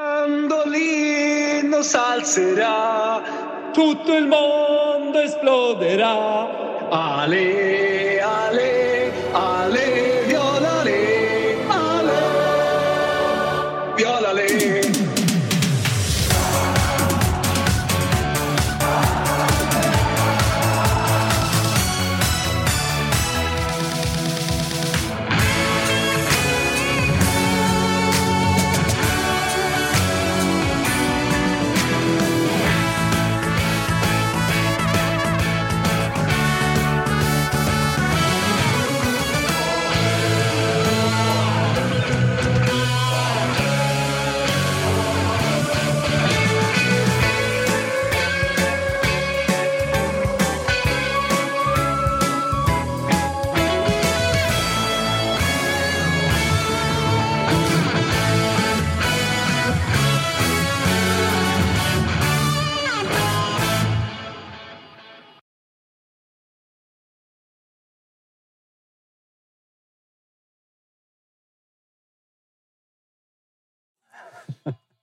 Mandolino salzerà, tutto il mondo esploderà. Ale, ale,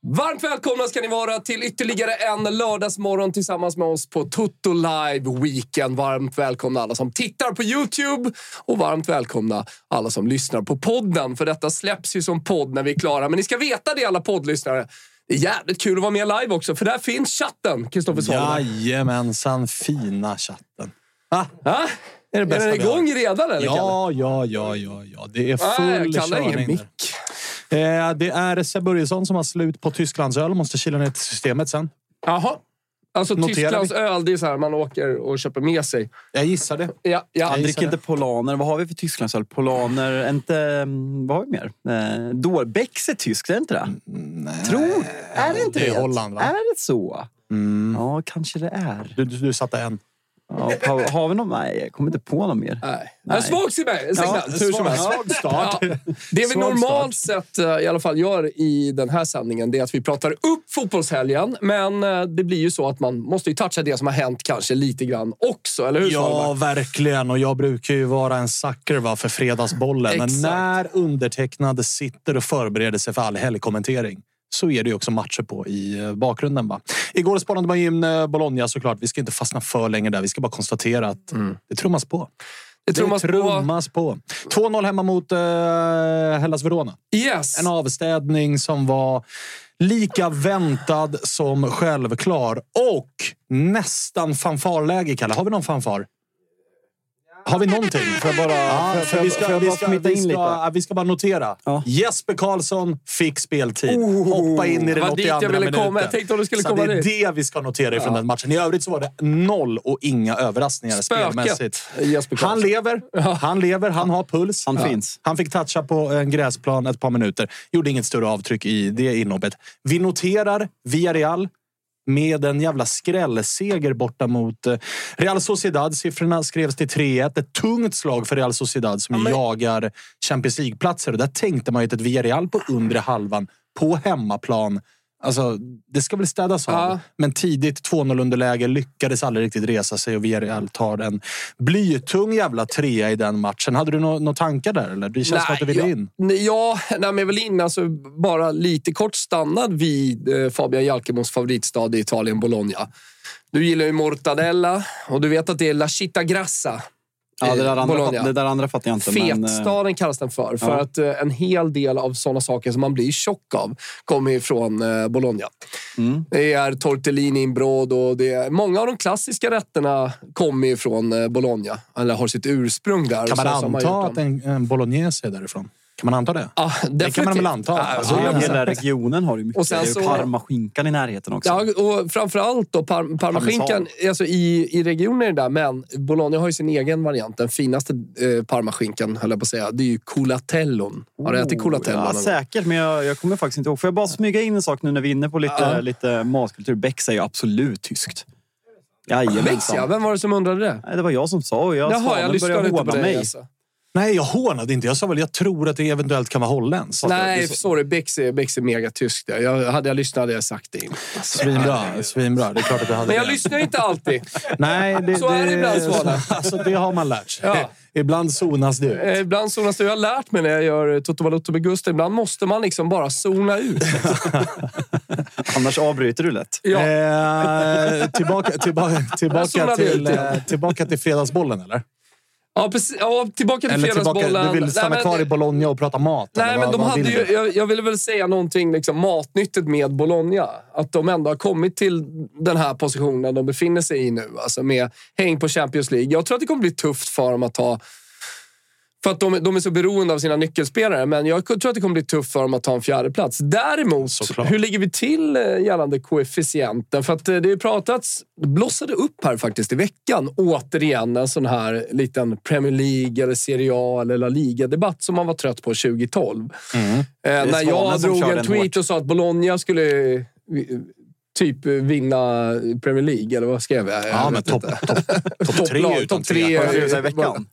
Varmt välkomna ska ni vara till ytterligare en lördagsmorgon tillsammans med oss på Toto Live Weekend. Varmt välkomna alla som tittar på Youtube och varmt välkomna alla som lyssnar på podden. För detta släpps ju som podd när vi är klara. Men ni ska veta det alla poddlyssnare. Det är jävligt kul att vara med live också, för där finns chatten, Kristoffer Svanberg. Jajamensan, fina chatten. Ah, Ja? är det Är bästa den vi har. igång redan eller? Kalle? Ja, ja, ja, ja, ja. Det är full jag kallar ingen körning. mick. Eh, det är Seb Börjesson som har slut på Tysklandsöl. Måste kila ner till systemet sen. Jaha. Alltså Noterar Tysklands vi. öl, det är så här man åker och köper med sig. Jag gissar det. Ja, ja. Jag dricker inte Polaner. Vad har vi för Tysklandsöl? Polaner, inte... mm, Vad har vi mer? Eh, är tyskt, är det inte det? Tror... Är det inte det är det? Holland, va? Är det så? Ja, kanske det är. Du, du, du satte en. Ja, har, har vi någon? Nej, jag kommer inte på någon mer. Nej. En svag signal, signal hur som helst. Svag start. Ja, det vi Svag normalt sett eh, i alla fall gör i den här sändningen det är att vi pratar upp fotbollshelgen. Men eh, det blir ju så att man måste ju toucha det som har hänt kanske lite grann också. Eller hur Ja, verkligen. Och jag brukar ju vara en sucker va, för fredagsbollen. Men när undertecknad sitter och förbereder sig för all helgkommentering så är det ju också matcher på i eh, bakgrunden. Va? Igår spelade man in eh, Bologna såklart. Vi ska inte fastna för länge där. Vi ska bara konstatera att det trummas på. Mm. Det trummas på. trummas på. 2-0 hemma mot eh, Hellas Verona. Yes. En avstädning som var lika väntad som självklar. Och nästan fanfarläge, Kalle. Har vi någon fanfar? Har vi någonting? Får jag bara, Ja, för vi ska, jag vi, in lite? ja, vi ska bara notera. Ja. Jesper Karlsson fick speltid. Hoppa in i den var 82 dit jag ville minuten. komma. Jag tänkte om du skulle Så komma det är dit. det vi ska notera ifrån den matchen. I övrigt så var det noll och inga överraskningar spelmässigt. Spöket Jesper Han Karlsson. lever, han lever, han har puls. Han finns. Han fick toucha på en gräsplan ett par minuter. Gjorde inget större avtryck i det inhoppet. Vi noterar Villarreal med en jävla skrällseger borta mot eh, Real Sociedad. Siffrorna skrevs till 3-1. Ett tungt slag för Real Sociedad som men- jagar Champions League-platser. Där tänkte man ju att ett Villarreal på undre halvan på hemmaplan Alltså, det ska väl städas av. Ja. Men tidigt 2-0 underläge lyckades aldrig riktigt resa sig och Villarreal tar en blytung jävla trea i den matchen. Hade du några nå tankar där? Eller? Det känns som att du ville in. nej, Ja, nej, men jag vill in. Alltså, bara lite kort stannad vid eh, Fabian Jalkemos favoritstad i Italien, Bologna. Du gillar ju mortadella och du vet att det är la città grassa Ja, det, där andra, Bologna. fatt- det där andra fattar jag inte. men, eh, Fetstaden kallas den för. För ja. att eh, en hel del av sådana saker som man blir tjock av kommer ifrån eh, Bologna. Mm. Det är tortellini in och det är, många av de klassiska rätterna kommer ifrån Bologna. Eller har sitt ursprung där. Kan man anta att en, en bolognese är därifrån? Kan man anta det? Ja, Det kan man väl anta? Ja, Alltså, ja, jag ja. Hela regionen har ju mycket. Och sen det är Parmaskinkan i närheten också. Ja, och framförallt då par, parmaskinkan. Alltså i, I regionen är det där, men Bologna har ju sin egen variant. Den finaste eh, parmaskinkan, höll jag på att säga. Det är ju culatellon. Har du ätit? Oh, Ja, någon gång? säkert, men jag, jag kommer faktiskt inte ihåg. Får jag bara smyga in en sak nu när vi är inne på lite, Ja. lite matkultur? Bex är ju absolut tyskt. Bex, ja. Jajamensan. Vem var det som undrade det? Nej, det var jag som sa och jag Jaha, jag lyssnade började inte på håna dig. mig. Alltså. Nej, jag hånade inte. Jag sa väl jag tror att det eventuellt kan vara holländskt. Nej, sorry. Bex är, Bex är megatyskt. ja. Jag, hade jag lyssnat hade jag sagt det. Svinbra, svinbra. Det är klart att du hade Men jag det. lyssnar inte alltid. Nej, det, Så är det ibland, Svane. Alltså, det har man lärt sig. Ja. Ibland zonas det ut. Eh, Ibland zonas det. Jag har lärt mig när jag gör Toto Balotto med Gustav. Ibland måste man liksom bara zona ut. Annars avbryter du lätt. Ja. Eh, tillbaka, tillbaka, tillbaka, till, ut igen. eh, tillbaka till fredagsbollen, eller? Ja, precis. Ja, tillbaka till Eller tillbaka, fredagsbollen. du vill stanna Nej, men- kvar i Bologna och prata mat? Nej, men de hade ju, jag, jag ville väl säga någonting liksom, matnyttigt med Bologna. Att de ändå har kommit till den här positionen de befinner sig i nu. Alltså med häng på Champions League. Jag tror att det kommer bli tufft för dem att ta... För att de, de är så beroende av sina nyckelspelare. Men jag tror att det kommer bli tufft för dem att ta en fjärde plats. Däremot, Såklart. hur ligger vi till eh, gällande koefficienten? För att eh, det har pratats... Det blossade upp här faktiskt i veckan. Återigen en sån här liten Premier League, eller Serie A eller La Liga-debatt som man var trött på 2012. Eh, när jag drog en tweet och sa att Bologna skulle typ vinna Premier League, eller vad skrev jag? Ja, Jag men topp top, top tre utan topp tre. Så här i veckan?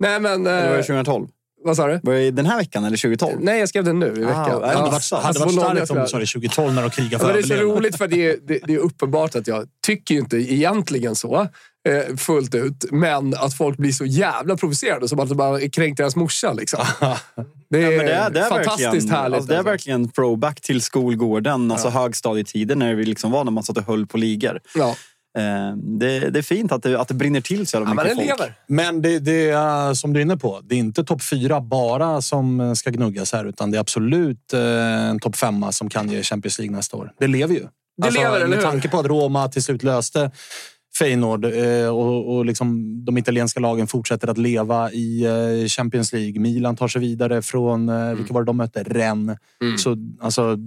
Nej, men... Eller var det Eh, 2012? vad sa du? Var det den här veckan eller 2012? Nej, jag skrev den nu i veckan. Ah, hade varit, Alltså, hade varit Bologna starkt om du sa det 2012 när de krigade Ja, för men det är så överlevnad. roligt för det är, det, det är uppenbart att jag tycker ju inte egentligen så eh, fullt ut. Men att folk blir så jävla provocerade som att de bara kränkt deras morsa. Liksom. Det är, Ja, det är, det är fantastiskt härligt. Alltså, det är alltså. verkligen throwback till skolgården, alltså högstadietiden när det liksom var när man satt och höll på ligor. Ja. Eh, det, det är fint att det, att det brinner till så jävla Ja, men mycket den folk. lever. Men det, det är som du är inne på. Det är inte topp fyra bara som ska gnuggas här, utan det är absolut eh, en topp femma som kan ge Champions League nästa år. Det lever ju. Det lever, eller med tanke på att Roma till slut löste Feyenoord eh, och, och liksom de italienska lagen fortsätter att leva i eh, Champions League. Milan tar sig vidare från, eh, Mm. vilka var det de mötte? Rennes. Så, alltså,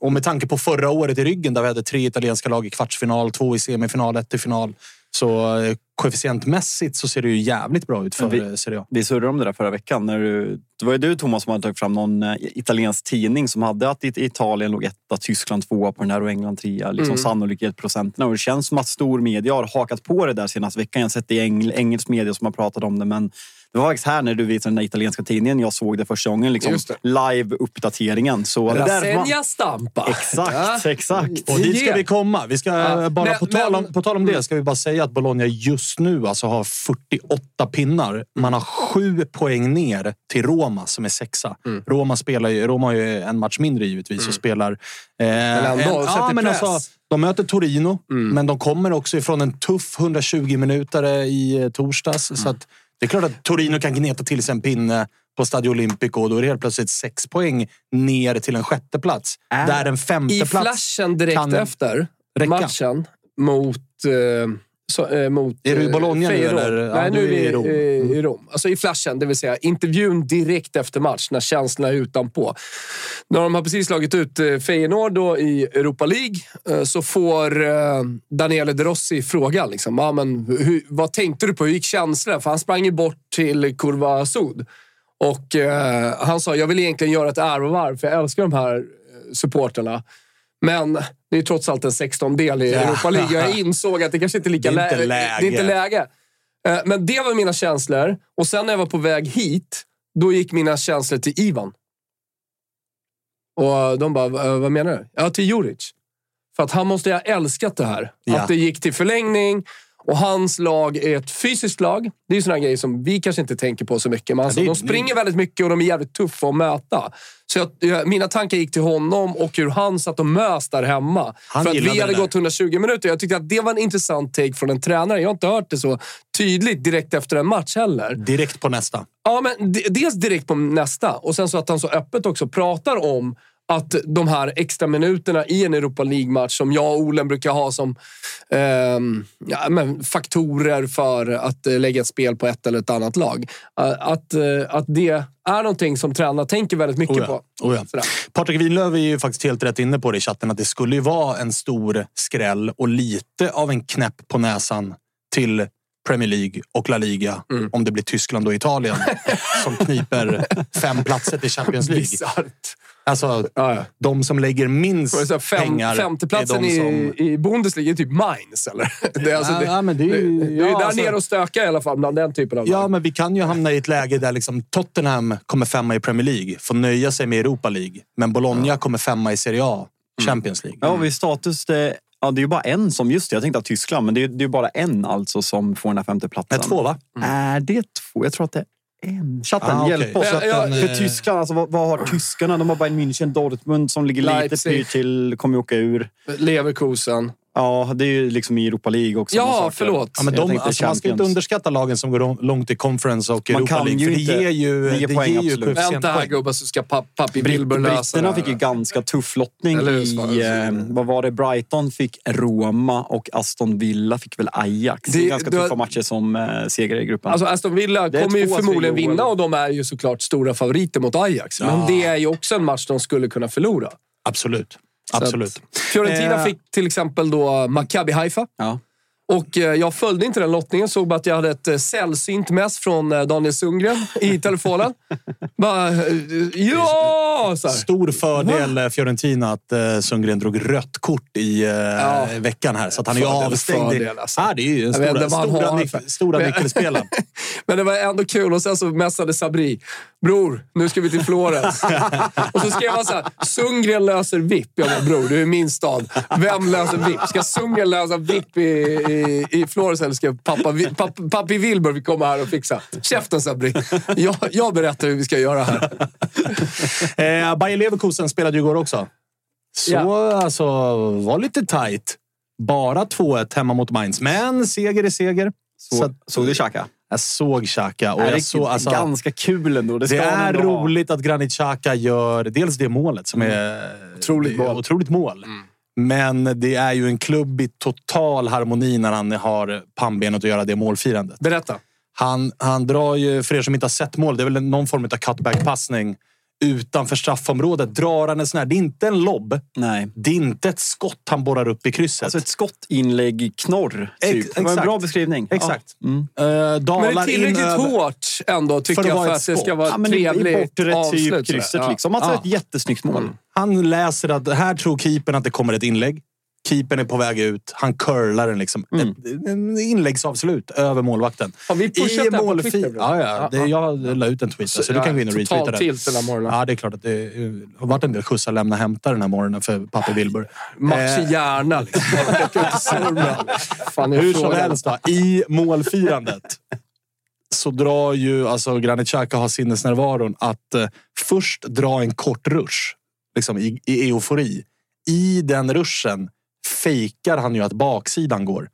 och med tanke på förra året i ryggen där vi hade tre italienska lag i kvartsfinal, två i semifinal, ett i final. Så eh, koefficientmässigt så ser det ju jävligt bra ut för Vi- eh, Serie A. Vi surrade om det där förra veckan. När du, det var ju du Thomas som hade tagit fram någon eh, italiensk tidning som hade att it- Italien låg etta, Tyskland tvåa på den här och England trea. Liksom Mm. Sannolikhetprocenterna. Och det känns som att stor media har hakat på det där senaste veckan. Jag har sett det i engl, engelsk media som har pratat om det. Men det var faktiskt här när du visade den där italienska tidningen jag såg det första gången. Liksom. Live-uppdateringen. Rasenja Stampa. Exakt, exakt. Och dit ska vi komma. Vi ska, Ja, eh, bara men- på, tal om, men- på tal om det ska vi bara säga att Bologna just nu alltså har 48 pinnar. Man har sju poäng ner till Roma som är sexa. Mm. Roma, spelar ju, Roma har ju en match mindre givetvis och spelar... Eh, en, sätter men press. alltså, de möter Torino, Mm. men de kommer också ifrån en tuff 120 minutare i eh, torsdags. Mm. Så att det är klart att Torino kan gneta till sig en pinne på Stadio Olimpico och då är det helt plötsligt sex poäng ner till en sjätte plats. Äh. Där en femte I plats flashen direkt efter räcka. matchen mot... Eh, så, eh, mot Är du i eh, Bologna nu, eller? Ja, Nej, du nu är vi i Rom. eh, Mm. i Rom. Alltså i flashen, det vill säga intervjun direkt efter match, när känslorna är utanpå. När de har precis slagit ut eh, Feyenoord då i Europa League så får eh, Daniele De Rossi frågan. Liksom, ah, men, hur, vad tänkte du på? Hur gick känslan? För han sprang ju bort till Kurva Sud. Och eh, han sa, jag vill egentligen göra ett ärovarv, för jag älskar de här supporterna. Men det är trots allt en 16-del i Ja. Europa League. Jag insåg att det kanske inte är lika Det är inte lä- läge. Det är inte läge. Eh, Men det var mina känslor. Och sen när jag var på väg hit, då gick mina känslor till Ivan. Och de bara, "Va- vad menar du? Ja, till Juric. För att han måste ha älskat det här. Ja. Att det gick till förlängning Och hans lag är ett fysiskt lag. Det är såna grejer som vi kanske inte tänker på så mycket. Men alltså, är- de springer väldigt mycket och de är jävligt tuffa att möta. Så jag, mina tankar gick till honom och hur han satt och mös där hemma. Han För att vi hade gått 120 minuter. Jag tyckte att det var en intressant take från en tränare. Jag har inte hört det så tydligt direkt efter en match heller. Direkt på nästa. Ja, men dels direkt på nästa och sen så att han så öppet också pratar om att de här extra minuterna i en Europa League-match som jag och Olen brukar ha som ehm, ja, men faktorer för att eh, lägga ett spel på ett eller ett annat lag. Eh, att, eh, att det är någonting som tränarna tänker väldigt mycket Oh ja. på. Oh ja. Sådär. Patrik Winlöf är ju faktiskt helt rätt inne på det i chatten att det skulle ju vara en stor skräll och lite av en knäpp på näsan till Premier League och La Liga Mm. om det blir Tyskland och Italien som kniper fem platser till Champions League. Bisarrt. Alltså, Ja, ja. de som lägger minst så här Fem, pengar femteplatsen är som... i, i Bundesliga är typ Mainz, eller? Det är, alltså, Ja, det, ja, men det är ju- det, det är där alltså- nere och stökar i alla fall, bland den typen av Ja, lag. men vi kan ju hamna i ett läge där liksom Tottenham kommer femma i Premier League, får nöja sig med Europa League. Men Bologna kommer femma i Serie A, Champions League. Ja, vid status... Det, ja, det är ju bara en som... Just det, jag tänkte att Tyskland, men det är det är ju bara en alltså som får den här femteplatsen. Nej, två va? Är det två? Jag tror att det är en. Chatten, Ah, hjälp oss. Ja, ja, För eh, Tyskland, alltså, vad, vad har tyskarna? De har Bayern München, Dortmund som ligger lite Leipzig. pyrt till, kommer ju åka ur. Leverkusen. Ja, det är ju liksom i Europa League också. Ja, förlåt. Ja, men de, alltså, man ska inte underskatta lagen som går långt i conference och Man Europa kan League. ju För det ger ju, det poäng, ger ju absolut. Vänta här gubbar så ska pa- pappi Wilbur lösa britterna det fick ju ganska tuff lottning Eller hur, Svan? i... Eh, vad var det? Brighton fick Roma och Aston Villa fick väl Ajax. Det, Det- är ganska tuffa matcher som eh, segrare i gruppen. Alltså Aston Villa kommer ju förmodligen vinna och de är ju såklart stora favoriter mot Ajax. Men Ja. det är ju också en match de skulle kunna förlora. Absolut. Absolut. att Fiorentina Eh. fick till exempel då Maccabi Haifa. ja. Och eh, jag följde inte den lottningen, såg bara att jag hade ett eh, sällsynt mess från eh, Daniel Sundgren i telefonen. bara, ja! Stor fördel eh, Fiorentina att Sundgren drog rött kort i Ja. veckan här. Så att han är Fördel, avstängd. fördel, alltså. Det är ju den Jag vet stora, han stora, stora Men- det var ändå kul. Och sen så messade Sabri. Bror, nu ska vi till Florens. och så skrev han så här. Sundgren löser VIP. Jag bara, bror, du är min stad. Vem löser VIP? Ska Sundgren lösa VIP i, i, i Florens ska pappa, Vi- papp, pappi Wilbur komma här och fixa? Käften Sabri. Jag, jag berättar hur vi ska göra här. Eh, Bayer Leverkusen spelade ju igår också. Så Ja. alltså, var lite tight. Bara 2-1 hemma mot Mainz. Men seger är seger. Så, Så, såg du Xhaka? jag såg Xhaka och Nej, det jag är såg... Alltså, ganska kul ändå. Det, det är ändå ha. roligt att Granit Xhaka gör dels det målet som är Otroligt är mål. otroligt mål. Men det är ju en klubb i total harmoni när han har pannbenet att göra det målfirandet. Berätta. Han, han drar ju, för er som inte har sett mål, det är väl någon form av cutback-passning. Utanför straffområdet drar han en sån här, det är inte en lobb. Nej. Det är inte ett skott han borrar upp i krysset. Alltså ett skottinlägg knorr, typ. Ex- det var en bra beskrivning. Exakt. Ja. Mm. Men dalar det är tillräckligt in hårt ändå, tycker För jag, för att det ska skott. vara Ja, ett men trevligt avslut. typ krysset Ja. liksom. Alltså Ja. ett jättesnyggt mål. Han läser att här tror keepern att det kommer ett inlägg. Keepern är på väg ut. Han curlar den liksom. Mm. En inläggsavslut över målvakten. Har vi pushat här på Twitter? Ja, ja. Det, jag la ut en tweet, så, så du kan gå in och retweeta den. tilt den morgonen. Ja, det är klart att det har varit en del skjutsar lämna hämta den här morgonen för pappa Wilbur. Match i Eh, liksom. Ut till Sörmland. Fan, Hur som helst, då, i målfirandet så drar ju alltså Granit Xhaka har sinnesnärvaron att eh, först dra en kort rush liksom i, i eufori. I den ruschen fejkar han ju att baksidan går.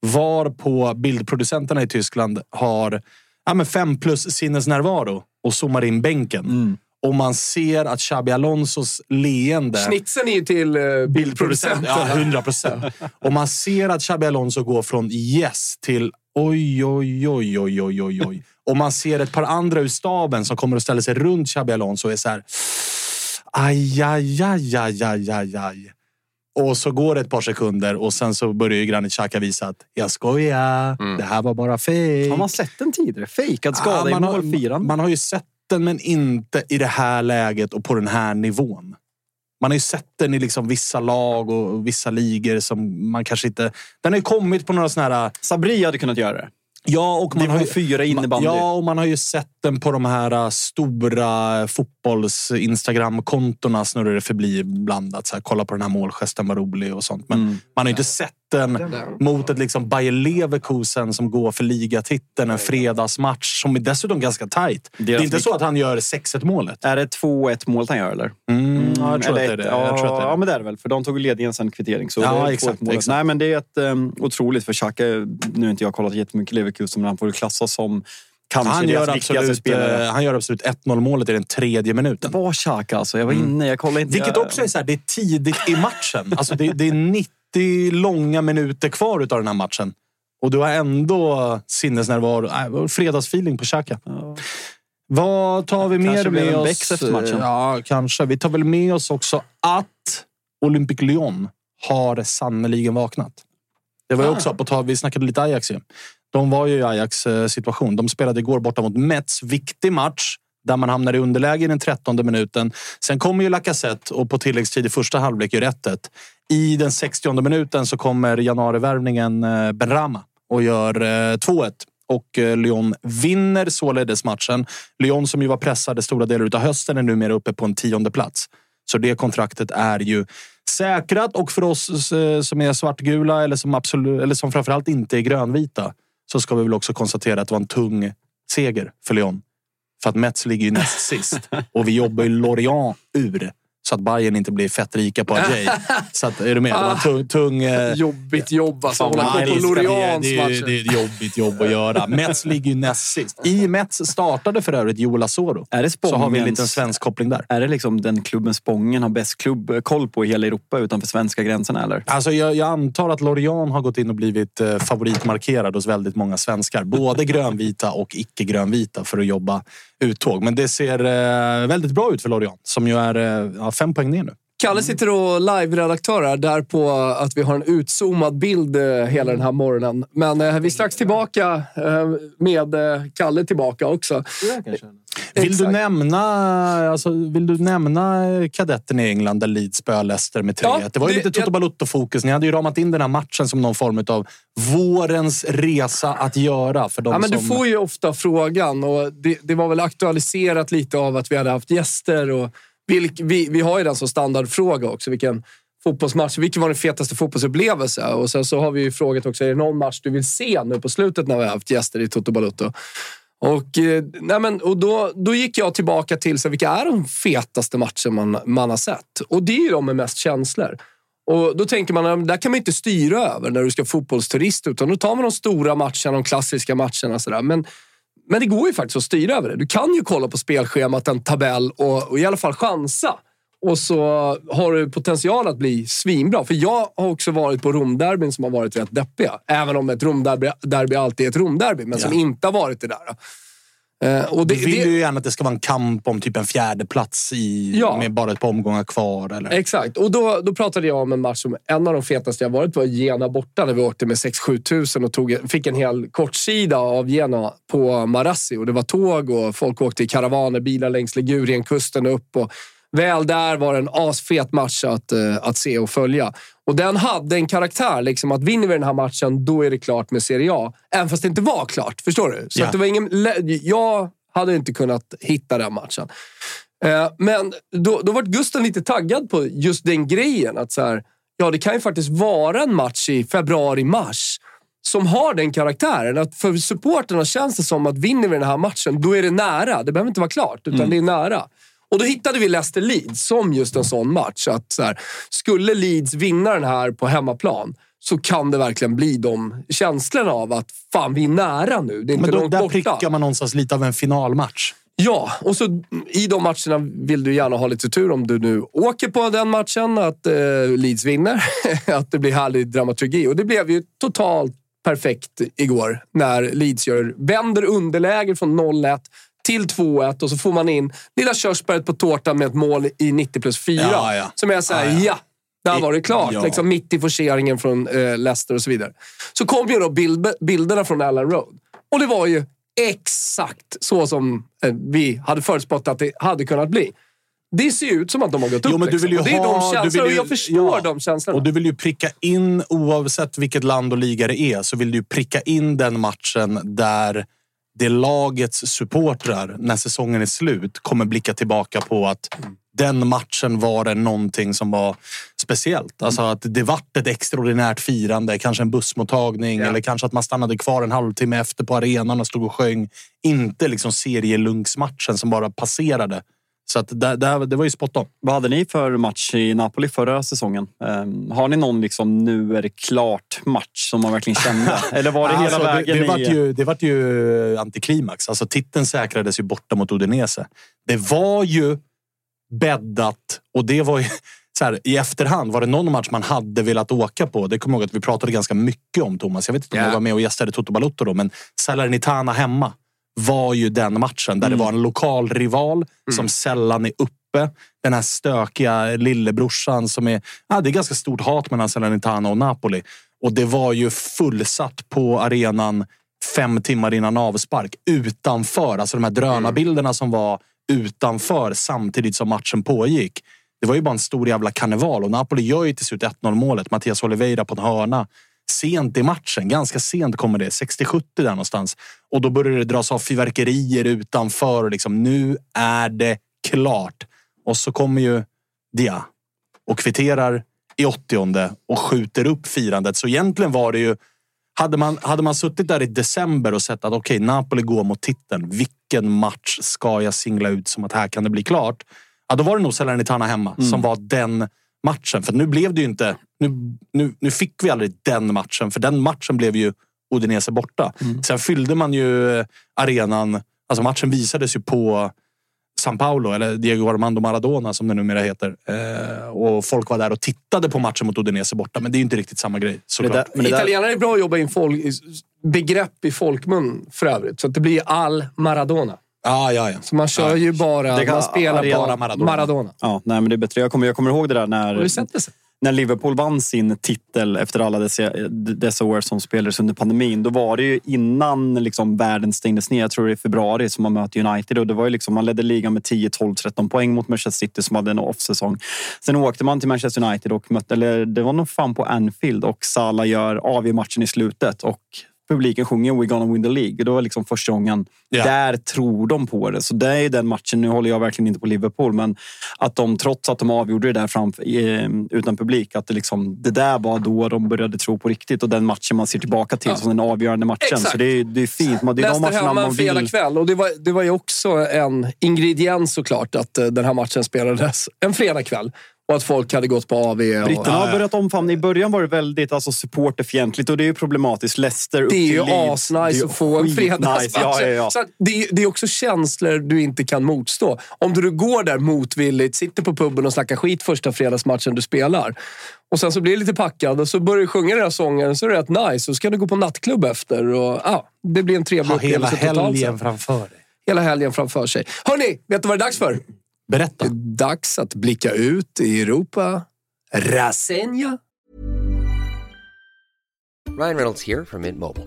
Var på bildproducenterna i Tyskland har ja, men fem plus sinnesnärvaro och zoomar in bänken. Och man ser att Xabi Alonsos leende... Snitsen är ju till uh, bildproducenten. Ja, 100 procent. Och man ser att Xabi Alonso går från yes till oj, oj, oj, oj, oj, oj, oj. Och man ser ett par andra ur staben som kommer att ställa sig runt Xabi Alonso och är så här... Aj, aj, aj, aj, aj, aj, aj. Och så går det ett par sekunder och sen så börjar ju Granit Xhaka visa att jag skojar. Det här var bara fake. Har man sett den tidigare? Fejkad skada Ja, i man, har, målfiran? man har ju sett den, men inte i det här läget och på den här nivån. Man har ju sett den i liksom vissa lag och vissa ligor som man kanske inte... Den har ju kommit på några såna här... Sabri hade kunnat göra det. Ja, och man har, ju- 4 innebandy. Ja, och man har ju sett den på de här äh, stora fotbolls-instagram-kontona snurrar det förbi ibland. Att så här, kolla på den här målgesten, vad rolig och sånt. Men man har ju inte sett den mot ett liksom Bayer Leverkusen som går för ligatiteln. En fredagsmatch som är dessutom ganska tajt. Det är inte så att han gör 6-1 målet. Är det 2-1 målet han gör eller? Mm, ja, jag tror Eller att det är det. ett- Jag tror att det är Ja, det. men det är det väl. För de tog ledningen sen kvittering. Så Ja, det är exakt, 2-1 målet. exakt. Nej, men det är ett um, otroligt för Xhaka. Nu har inte jag kollat jättemycket Leverkusen, men han får klassas som kanske Han gör, absolut, spelare. eh, han gör absolut 1-0 målet i den tredje minuten. Det var Xhaka alltså. Jag var inne, jag kollade inte. Vilket jag, också är så här, det är tidigt i matchen. Alltså det, det är 90 långa minuter kvar av den här matchen. Och du har ändå sinnesnärvaro. Äh, fredagsfeeling på Xhaka. Vad tar vi Kanske mer med oss? Becks efter matchen. Ja, kanske. Vi tar väl med oss också att Olympique Lyon har sannoliken vaknat. Det var ju också på tal, vi snackade lite Ajax ju. De var ju i Ajax eh, situation. De spelade igår borta mot Mets. Viktig match där man hamnar i underläge i den 13 minuten. Sen kommer ju Lacazette och på tilläggstid i första halvlek gör 1 I den 60 minuten så kommer januarivärvningen eh, Benrama och gör eh, 2-1. Och eh, Lyon vinner således matchen. Lyon som ju var pressade stora delar av hösten är numera uppe på en tionde plats. Så det kontraktet är ju säkrat och för oss eh, som är svartgula eller som, absolut, eller som framförallt inte är grönvita så ska vi väl också konstatera att det var en tung seger för Lyon. För att Mets ligger ju näst sist och vi jobbar ju Lorient ur så att Bayern inte blir fett rika på Ajay. Så att, är du med? Det var en tung... tung eh, Jobbigt jobb alltså. Fan, Hålla koll på. Lorians det, är, matcher. det är ett jobbigt jobb att göra. Mets ligger ju näst sist. I Mets startade för övrigt Joel Asoro. Är det Så har vi en Spångens- liten svensk koppling där. Är det liksom den klubben Spången har bäst klubbkoll på i hela Europa utanför svenska gränserna eller? Alltså jag, jag antar att Lorient har gått in och blivit eh, favoritmarkerad hos väldigt många svenskar. Både grönvita och icke-grönvita för att jobba uttåg. Men det ser eh, väldigt bra ut för Lorient som ju är eh, fem poäng ner nu. Kalle sitter och live-redaktör här, där på att vi har en utzoomad bild eh, hela den här morgonen. Men eh, vi är strax tillbaka eh, med Kalle tillbaka också. Vill du, nämna, alltså, vill du nämna kadetten i England där Leeds spöade Leicester med 3-1? Ja, det var ju det- lite Toto Balutto-fokus. Ni hade ju ramat in den här matchen som någon form av vårens resa att göra. För de Ja, men som... Du får ju ofta frågan och det, det var väl aktualiserat lite av att vi hade haft gäster. Och vilk, vi, vi har ju den som standardfråga också. Vilken fotbollsmatch, vilken var din fetaste fotbollsupplevelse? Och sen så har vi ju frågat också, är det någon match du vill se nu på slutet när vi har haft gäster i Toto Balutto? Och, eh, nej men, och då, då gick jag tillbaka till så, vilka är de fetaste matcher man, man har sett. Och det är ju de med mest känslor. Och Då tänker man att där kan man inte styra över när du ska fotbollsturist. Utan då tar man de stora matcherna, de klassiska matcherna. Sådär. Men, men det går ju faktiskt att styra över det. Du kan ju kolla på spelschemat, en tabell och, och i alla fall chansa. Och så har du potential att bli svinbra. För jag har också varit på Romderbyn som har varit rätt deppiga. Även om ett Romderby derby alltid är ett Romderby, men som inte har varit det där. Eh, och det, Du vill det, ju gärna att det ska vara en kamp om typ en fjärde plats i, Ja. med bara ett par omgångar kvar. Eller? Exakt. Och då, då pratade jag om en match som en av de fetaste jag varit på, Gena borta, där vi åkte med 6-7 tusen och tog, fick en hel kortsida av Gena på Marassi. Och det var tåg och folk åkte i karavaner, bilar längs Ligurienkusten upp. Och väl där var det en asfet match att, eh, att se och följa. Och den hade en karaktär, liksom att vinner vi den här matchen, då är det klart med Serie A. Även fast det inte var klart, förstår du? Så Ja. det var ingen, jag hade inte kunnat hitta den matchen. Eh, Men då, då var Gusten lite taggad på just den grejen. Att så här, ja, det kan ju faktiskt vara en match i februari-mars som har den karaktären. Att för supporterna känns det som att vinner vi den här matchen, då är det nära. Det behöver inte vara klart, utan det är nära. Och då hittade vi Leicester Leeds som just en sån match. Att så här, skulle Leeds vinna den här på hemmaplan så kan det verkligen bli de känslorna av att fan, vi är nära nu. Det är inte Men då, där borta. prickar man någonstans lite av en finalmatch. Ja, och så i de matcherna vill du gärna ha lite tur om du nu åker på den matchen, att eh, Leeds vinner. att det blir härlig dramaturgi. Och det blev ju totalt perfekt igår när Leeds gör, vänder underläge från 0-1 till 2-1 och så får man in lilla körsbäret på tårtan med ett mål i 90 plus 4. Ja, ja. Som är såhär, Ja, ja. Där var det klart. Ja. Liksom mitt i forceringen från eh, Leicester och så vidare. Så kom ju då bild, bilderna från Allen Road. Och det var ju exakt så som eh, vi hade förutspått att det hade kunnat bli. Det ser ju ut som att de har gått upp. Jo, men du vill ju liksom. och det är ha, de känslorna ju, och jag förstår ja, de känslorna. Och du vill ju pricka in, oavsett vilket land och liga det är, så vill du pricka in den matchen där det lagets supportrar, när säsongen är slut, kommer blicka tillbaka på att den matchen var det någonting som var speciellt. Alltså att det vart ett extraordinärt firande, kanske en bussmottagning eller kanske att man stannade kvar en halvtimme efter på arenan och stod och sjöng. Inte liksom serielunksmatchen som bara passerade. Så att det, det, det var ju spot on. Vad hade ni för match i Napoli förra säsongen? Ehm, har ni någon liksom nu är det klart match som man verkligen kände? Eller var det hela Alltså, vägen det, det, vart ju, det vart ju antiklimax. Alltså, titeln säkrades ju borta mot Udinese. Det var ju bäddat och det var ju... Så här, I efterhand, var det någon match man hade velat åka på? Det kommer jag ihåg att vi pratade ganska mycket om, Thomas. Jag vet inte om Ja. du var med och gästade Toto Balotto då, men Salernitana hemma var ju den matchen där det var en lokal rival som sällan är uppe. Den här stökiga lillebrorsan som är... Ja, det är ganska stort hat mellan Salernitana och Napoli. Och det var ju fullsatt på arenan fem timmar innan avspark utanför. Alltså de här drönarbilderna som var utanför samtidigt som matchen pågick. Det var ju bara en stor jävla karneval och Napoli gör ju till slut 1-0 målet. Mattias Oliveira på en hörna. Sent i matchen, ganska sent kommer det. 60-70 där någonstans. Och då börjar det dras av fyrverkerier utanför. Och liksom, nu är det klart. Och så kommer ju Dia och kvitterar i 80 och skjuter upp firandet. Så egentligen var det ju... Hade man, hade man suttit där i december och sett att okej, Napoli går mot titeln. Vilken match ska jag singla ut som att här kan det bli klart? Ja, då var det nog Salernitana hemma som var den matchen. För nu blev det ju inte... Nu, nu, nu fick vi aldrig den matchen, för den matchen blev ju Udinese borta. Sen fyllde man ju arenan... Alltså matchen visades ju på San Paulo, eller Diego Armando Maradona som det numera heter. Eh, och folk var där och tittade på matchen mot Udinese borta, men det är ju inte riktigt samma grej det såklart. där, men det där, Italienare är bra att jobba in folk, begrepp i folkmun för övrigt. Så att det blir all Maradona. Ja, ja, ja. Så man kör ju bara... Det kan- man spelar bara Maradona. Maradona. ja, nej, men det är bättre. Jag kommer, jag kommer ihåg det där när... Har du sett det? sen? När Liverpool vann sin titel efter alla dessa, dessa år som spelades under pandemin, då var det ju innan liksom världen stängdes ner. Jag tror det är i februari som man möter United och det var ju liksom, man ledde ligan med 10, 12, 13 poäng mot Manchester City som hade en off-säsong. Sen åkte man till Manchester United och mötte, eller det var nog fan på Anfield och Salah gör avgör matchen i slutet och publiken sjunger “We gonna win the League”. Och det var liksom första gången. Ja. Där tror de på det. Så det är den matchen. Nu håller jag verkligen inte på Liverpool, men att de trots att de avgjorde det där framför, eh, utan publik, att det, liksom, det där var då de började tro på riktigt och den matchen man ser tillbaka till som den avgörande matchen. Exakt. Så det är, det är fint. Man- Det är de Leicester matcherna hemma man vill... kväll. Och det, var, det var ju också en ingrediens såklart att eh, den här matchen spelades en fredag kväll. Och att folk hade gått på AV. Och, Britterna har börjat omfamna. I början var det väldigt alltså, supporterfientligt och det är ju problematiskt. Leicester upp det är ju till. Det är asnice att få en fredagsmatch. Ja, ja, ja. Så att det, är- det är också känslor du inte kan motstå. Om du går där motvilligt, sitter på puben och snackar skit första fredagsmatchen du spelar. Och sen så blir du lite packad och så börjar du sjunga den här sången så är det rätt nice. Och så kan du gå på nattklubb efter. Och, ja, det blir en trevlig hela upplevelse totalt helgen sett. framför dig. Hela helgen framför sig. Hörni, vet du vad det är dags för? Berätta. Det är dags att blicka ut i Europa. Rasenja. Ryan Reynolds here from Mint Mobile.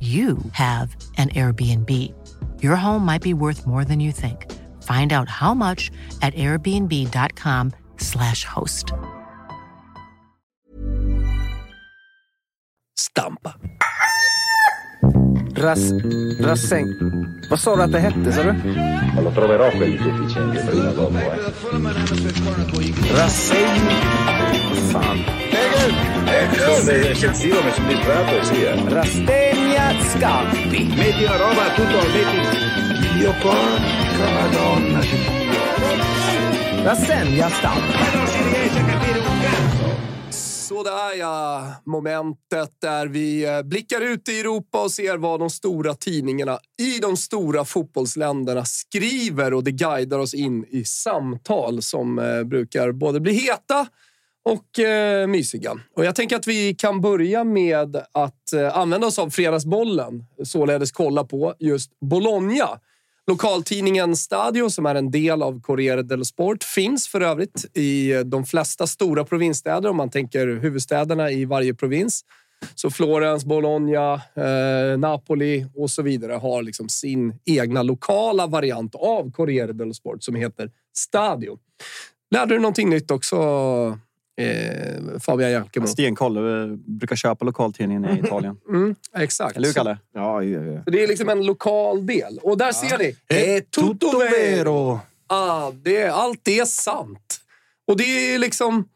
you have an Airbnb. Your home might be worth more than you think. Find out how much at airbnb.com/slash host. Stampa. Ras, rassäng. Vad sa du att det hette, sa du? Ma lo troverò quelli sufficienti prima o dopo, eh. Rassäng. Fan. Sono eccessivo, mi sono distratto, sì, eh. Rastegna scappi. Metti la roba, tutto, metti... Dio porca madonna, Rastegna scappi. Ma non si riesce a capire un cazzo! Sådär ja, momentet där vi eh, blickar ut i Europa och ser vad de stora tidningarna i de stora fotbollsländerna skriver och det guidar oss in i samtal som eh, brukar både bli heta och eh, mysiga. Och jag tänker att vi kan börja med att eh, använda oss av Fredagsbollen. Således kolla på just Bologna. Lokaltidningen Stadio, som är en del av Corriere dello Sport, finns för övrigt i de flesta stora provinsstäder om man tänker huvudstäderna i varje provins. Så Florens, Bologna, eh, Napoli och så vidare har liksom sin egna lokala variant av Corriere dello Sport som heter Stadio. Lärde du någonting nytt också, eh, Fabian Jalkemo? Stenkoll. Jag brukar köpa lokaltidningen i Italien. Mm, exakt. Eller hur, Kalle? Ja, ja, ja. Så det är liksom en lokal del. Och där ser ni. Eh, tutto vero. Ah, det, allt det är sant. Och det är liksom...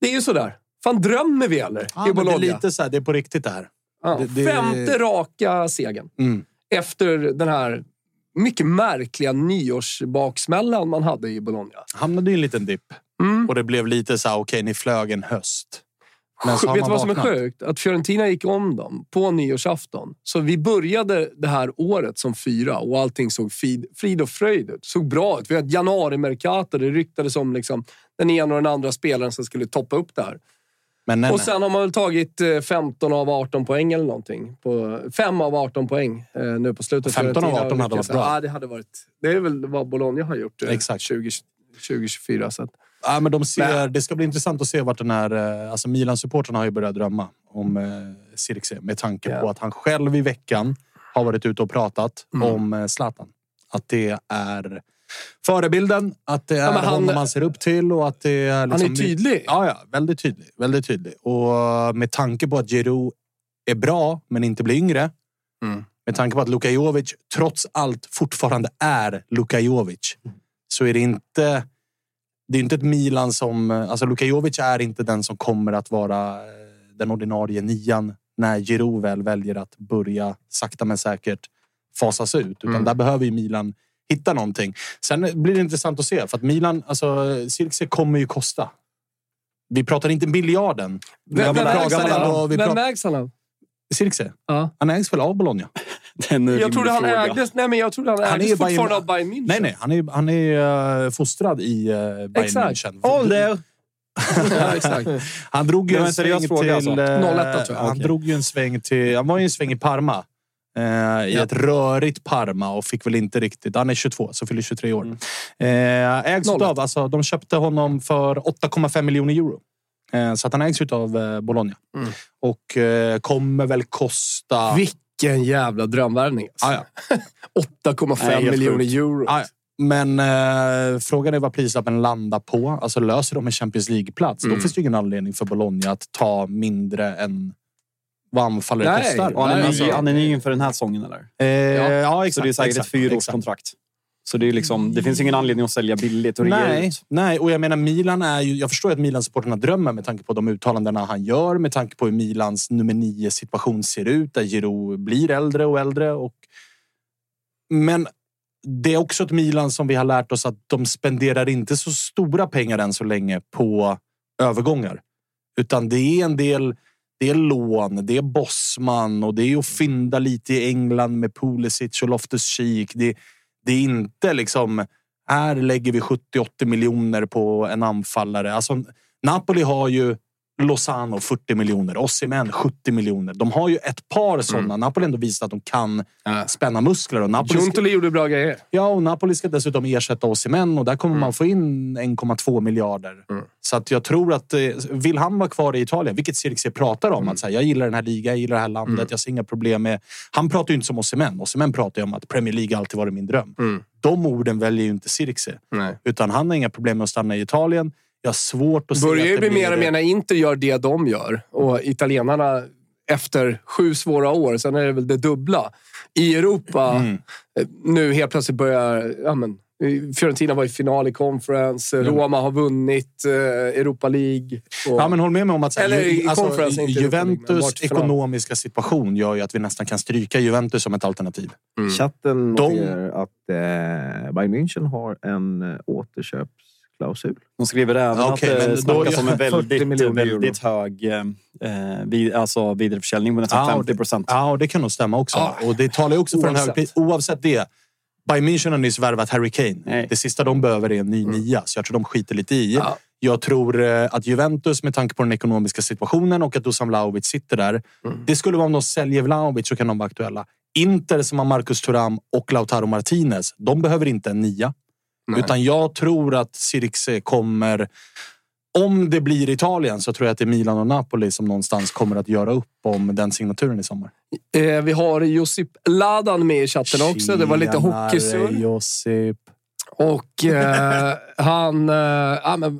Det är ju sådär. Fan, drömmer vi eller? Ja, I men det är Bologna. lite så här, det är på riktigt det här. ja, det- det- Femte raka segern. Mm. Efter den här mycket märkliga nyårsbaksmällan man hade i Bologna. Hamnade i en liten dipp. Mm. Och det blev lite så här, okej, ni flög en höst. Men så Vet du vad som är sjukt? Att Fiorentina gick om dem på nyårsafton. Så vi började det här året som fyra och allting såg frid, frid och fröjd ut. Såg bra ut. Vi hade januari-mercato. Det ryktades om liksom den ena och den andra spelaren som skulle toppa upp det här. Men nej, Och nej. sen har man väl tagit eh, 15 av 18 poäng eller någonting. På, 5 av 18 poäng eh, nu på slutet. 15 av Fiorentina 18 hade varit bra. Ja, det hade varit... Det är väl vad Bologna har gjort eh, Exakt. 20, 2024. Så att, Ja, men de ser, det ska bli intressant att se vart den här... eh, Alltså Milan-supportrarna har ju börjat drömma om eh, Sirkse med tanke Ja. på att han själv i veckan har varit ute och pratat Mm. om eh, Zlatan. Att det är förebilden, att det är men han- honom man ser upp till och att det är... han Liksom, är tydlig. Ja, ja, väldigt tydlig. Väldigt tydlig. Och med tanke på att Giroud är bra, men inte blir yngre. Mm. Med tanke på att Luka Jovic trots allt fortfarande är Luka Jovic. Så är det inte... Det är inte ett Milan som... Alltså Luka Jovic är inte den som kommer att vara eh, den ordinarie nian när Giroud väl väljer att börja sakta men säkert fasas ut. Utan Mm. där behöver ju Milan hitta någonting. Sen blir det intressant att se för att Milan, alltså Cirkse kommer ju kosta. Vi pratar inte miljarden. Vem, vem, ägs han av? Cirkse? Ja. Han ägs väl av Bologna? Är Jag trodde han fråga. ägdes... Nej, men jag trodde han Han är ägdes ju fortfarande Bayern- av Bayern München. Nej, nej. Han är, han är eh, fostrad i uh, Bayern Exakt. München. Ja, exakt. Han drog ju en sväng fråga, till... alltså. eh, 01 tror jag. Han Okej. drog ju en sväng till... Han var ju en sväng i Parma. Eh, I Ja. ett rörigt Parma och fick väl inte riktigt... Han är 22, så fyller 23 år. Mm. Eh, ägs 01. av... Alltså, de köpte honom för 8,5 miljoner euro. Eh, så att han ägs av eh, Bologna. Mm. Och eh, kommer väl kosta... Vilken jävla drömvärvning. Ah, Alltså. ja. 8,5 Nej, helt miljoner sjukt. euro. Ah, ja. Men eh, frågan är vad prislappen landar på. Alltså löser de en Champions League-plats, Mm. då finns det ingen anledning för Bologna att ta mindre än vad anfallare Nej, kostar. Och han, är Nej, ny, alltså- han är ny inför den här säsongen, eller? Eh, ja. exakt. Så det är säkert exakt, ett fyraårskontrakt. Så det, är liksom, det finns ingen anledning att sälja billigt och Nej, ut. nej, och jag menar Milan är ju... Jag förstår att Milan-supporterna drömmer med tanke på de uttalandena han gör, med tanke på hur Milans nummer nio situation ser ut, där Giroud blir äldre och äldre. Och... Men det är också ett Milan som vi har lärt oss att de spenderar inte så stora pengar än så länge på övergångar. Utan det är en del... det är lån, det är Bosman och det är att fynda lite i England med Pulisic och Loftus-Cheek. Det, det är inte liksom, här lägger vi 70-80 miljoner på en anfallare. Alltså, Napoli har ju Lozano 40 miljoner, Osimhen 70 miljoner. De har ju ett par sådana. Napoli har ändå visat att de kan spänna muskler. Och Napoli ska, gjorde bra grejer. ja, och Napoli ska dessutom ersätta Osimhen och där kommer man få in 1,2 miljarder. Så att jag tror att eh, vill han vara kvar i Italien, vilket Sirkse pratar om, att säga, jag gillar den här ligan, jag gillar det här landet, jag ser inga problem med... Han pratar ju inte som Osimhen. Osimhen pratar ju om att Premier League alltid varit min dröm. De orden väljer ju inte Sirkse. Nej. Utan han har inga problem med att stanna i Italien. Jag har svårt att se börjar att det bli mer och mer när Inter gör det de gör. Och italienarna efter sju svåra år, sen är det väl det dubbla. I Europa, Mm. nu helt plötsligt börjar... Ja, men, Fiorentina var i final i conference, Roma har vunnit eh, Europa League. Och, Ja, men håll med mig om att här, ju- alltså, Juventus ekonomiska situation gör ju att vi nästan kan stryka Juventus som ett alternativ. Chatten De- att eh, Bayern München har en eh, återköpsklausul. De skriver även Ja, okej, att men det då- snackas om en 40 väldigt, väldigt hög eh, vid, alltså vidareförsäljning på nästan Ja, 50 procent. Ja, det kan nog stämma också. Och det talar ju också för en hög Oavsett. det. Bayern München har nyss värvat Harry Kane. Nej. Det sista de behöver är en ny nia, så jag tror de skiter lite i. Ja. Jag tror eh, att Juventus, med tanke på den ekonomiska situationen och att Dusan Vlahovic sitter där. Det skulle vara om de säljer Vlahovic så kan de vara aktuella. Inter som har Marcus Thuram och Lautaro Martinez, de behöver inte en nia. Utan jag tror att Sirikse kommer... Om det blir Italien så tror jag att det är Milan och Napoli som någonstans kommer att göra upp om den signaturen i sommar. eh, vi har Josip Ladan med i chatten också. Det var lite hockeysurr. Josip. Och eh, han eh,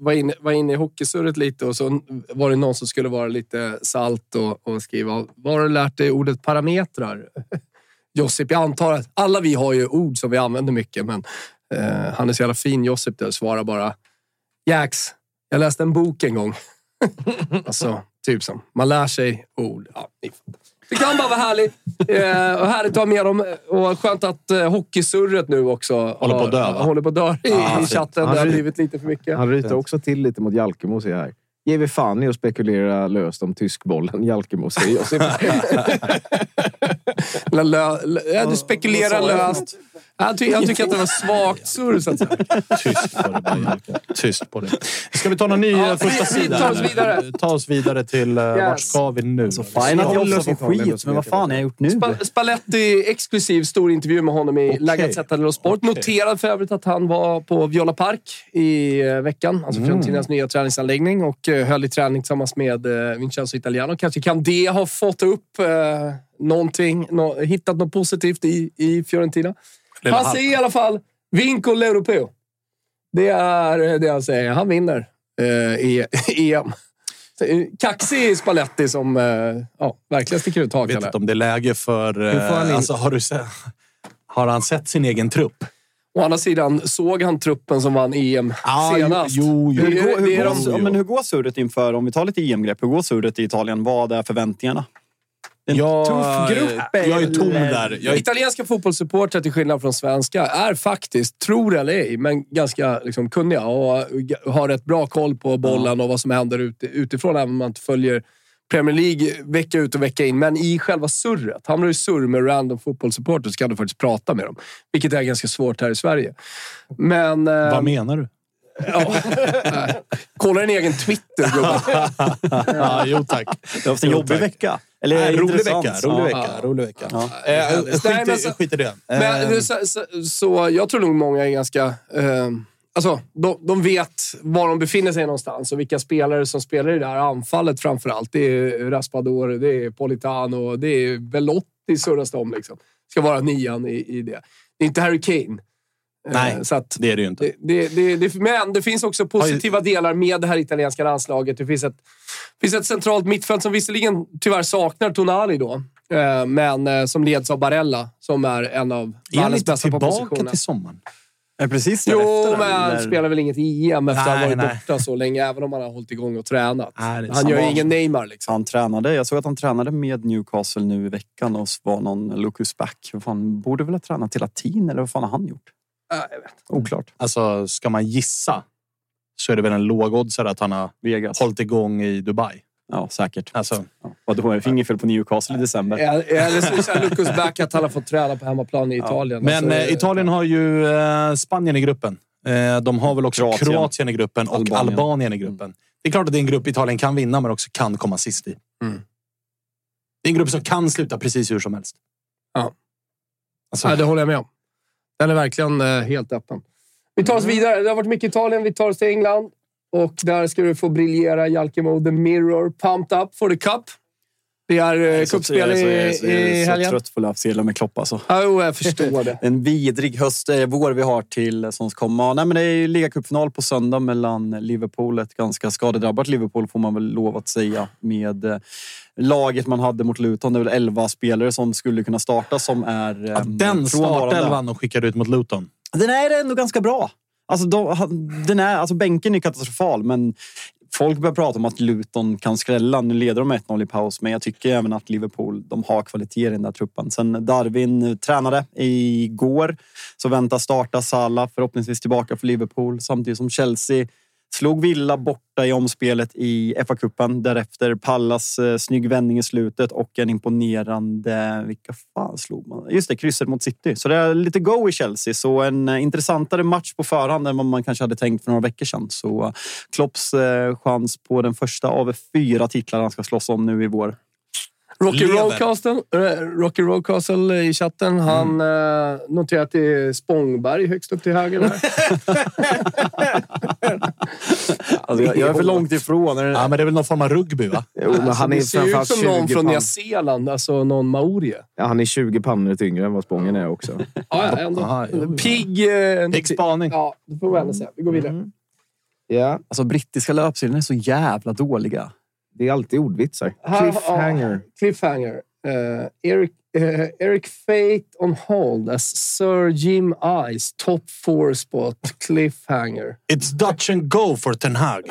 var, inne, var inne i hockeysurret lite och så var det någon som skulle vara lite salt och, och skriva. Var har du lärt dig ordet parametrar? Josip, jag antar att alla vi har ju ord som vi använder mycket, men eh, han är så jävla fin, Josip, där svarar bara Jax, jag läste en bok en gång. alltså, typ som. Man lär sig ord. Ja, det kan bara vara härligt. Eh, och härligt att ha med dem. Och skönt att eh, hockeysurret nu också Håller på att dö, va? håller på att dö i, Ja, i chatten. Han Det har blivit lite för mycket. Han ryter också till lite mot Jalkemo, ser jag här. Ger vi fan i att spekulera löst om tyskbollen Jalkemo, säger Josip. Lö, lö, ja, du spekulerar löst. Jag, ty, jag tycker att det var svagt surr, så att säga. Tyst på det bara, Jalke. Tyst på det. Ska vi ta någon ny Ja, eh, första sida? tar oss vidare. Ta oss vidare till... Uh, Vart ska vi nu? Så fine att jag också får skit, men vad fan har jag gjort nu? Spa- Spalletti, exklusiv stor intervju med honom i Okej. La Gazzetta dello Sport. Noterade för övrigt att han var på Viola Park i eh, veckan. Alltså Fiorentinas nya träningsanläggning och eh, höll i träning tillsammans med eh, Vincenzo Italiano. Kanske kan det ha fått upp eh, någonting, nå, hittat något positivt i, i Fiorentina. Han säger i alla fall Vinco l'Europeo. Det är eh, det han säger. Han vinner eh, i EM. Eh, Kaxig Spalletti som eh, ja, verkligen sticker ut Jag hakan. vet där. inte om det är läge för... Hur får han in- alltså, har, du sett, har han sett sin egen trupp? Å andra sidan såg han truppen som vann EM Ah, senast. jo, jo, Hur Det är- går, hur, går, ja, men hur går surret inför, om vi tar lite EM-grepp, hur går surret i Italien? Vad är förväntningarna? En Jag, tuff grupp, jag är tom där. Jag är, Italienska fotbollssupportrar, till skillnad från svenska, är faktiskt, tror eller ej, men ganska liksom, kunniga och har rätt bra koll på bollen och vad som händer ute, utifrån, även om man inte följer Premier League vecka ut och vecka in. Men i själva surret, hamnar du i surr med random fotbollssupportrar så kan du faktiskt prata med dem. Vilket är ganska svårt här i Sverige. Men... vad menar du? Ja, kolla din egen Twitter, gubben. Ja, jo tack. Du har haft en Jo, jobbig tack. vecka. Eller Nej, rolig intressant. vecka. Rolig vecka. Ja. Rolig vecka. Ja. Eh, Nej, skit, men i, så- skit i det. Men, Eh, det- så, så, så jag tror nog många är ganska... Eh, alltså, de, de vet var de befinner sig någonstans och vilka spelare som spelar i det här anfallet framför allt. Det är Raspador, det är Politano, det är Belotti surras det om. Liksom. Ska vara nian i, i det. Det är inte Harry Kane. Eh, Nej, så att, det är det ju inte. det, det, det, men det finns också positiva delar med det här italienska landslaget. Det finns ett, finns ett centralt mittfält som visserligen tyvärr saknar Tonali då. eh, Men eh, som leds av Barella, som är en av Är han världens bästa på tillbaka positionen. till sommaren? Är precis Jo, men han spelar väl inget EM efter att ha Nej, varit nej. borta så länge, även om han har hållit igång och tränat. Nej, han gör ju ingen Neymar liksom. Han tränade, jag såg att han tränade med Newcastle nu i veckan och var någon Lucas Back. Fan, borde väl ha tränat till latin eller vad fan har han gjort? Ja, jag vet. Oklart. Alltså, ska man gissa så är det väl en lågoddsare att han har Vegas. hållit igång i Dubai. Ja, säkert. Alltså, Ja. Vadå, det är inget fel på Newcastle i december. Eller så det här Lucas Back att han har fått träna på hemmaplan i Italien. Men Alltså, eh, Italien har ju eh, Spanien i gruppen. Eh, de har väl också Kroatien, Kroatien. i gruppen och Albanien. Albanien. i gruppen. Det är klart att det är en grupp Italien kan vinna, men också kan komma sist i. Mm. Det är en grupp som kan sluta precis hur som helst. Ja. Alltså, Ja, det håller jag med om. Den är verkligen eh, helt öppen. Vi tar oss vidare. Det har varit mycket Italien. Vi tar oss till England. Och där ska du få briljera Jalkemo The Mirror. Pumped up for the cup. Det är eh, cupspel i, jag är så, jag är i så helgen. trött på löpsedlar med Klopp alltså. Ja, jo, jag förstår det. En vidrig höst, eh, vår vi har till som ska komma. Nej, men det är ju ligacupfinal på söndag mellan Liverpool, ett ganska skadedrabbat Liverpool får man väl lov att säga, med eh, laget man hade mot Luton. Det är väl 11 spelare som skulle kunna starta som är... ja, eh, den startelvan de skickade ut mot Luton. Den är ändå ganska bra. Alltså, de, den är, alltså bänken är katastrofal, men folk börjar prata om att Luton kan skrälla. Nu leder de 1-0 i paus, men jag tycker även att Liverpool de har kvalitet i den där truppen. Sen Darwin tränade igår, så väntas starta Salah förhoppningsvis tillbaka för Liverpool. Samtidigt som Chelsea slog Villa borta i omspelet i FA-cupen. Därefter Pallas eh, snygg vändning i slutet och en imponerande... Vilka fan slog man? Just det, krysset mot City. Så det är lite go i Chelsea. Så en eh, intressantare match på förhand än vad man kanske hade tänkt för några veckor sedan. Så eh, Klopps eh, chans på den första av fyra titlar han ska slåss om nu i vår. Rocky. Roadcastle, eh, Rocky Roadcastle i chatten. Han Mm. eh, noterar att det är Spångberg högst upp till höger. Där. Alltså, jag, jag är för långt ifrån. Ja, men det är väl någon form av rugby, va? Jo, men Alltså, han är det ser ut som någon 20 från Nya Zeeland. Alltså någon maorie. ja, Han är 20 pannor yngre än vad Spången är också. Ja, ja, ändå. Aha, jo. Pigg... Eh, Pigg spaning. Ja, det får vi ändå säga. Vi går vidare. Ja, Alltså, brittiska löpsedlarna är så jävla dåliga. Det är alltid ordvitsar. Cliffhanger. cliffhanger. Eh, Eric, eh, Eric Fate on hold as Sir Jim Ice top four spot. Cliffhanger. It's Dutch and go for Ten Hag.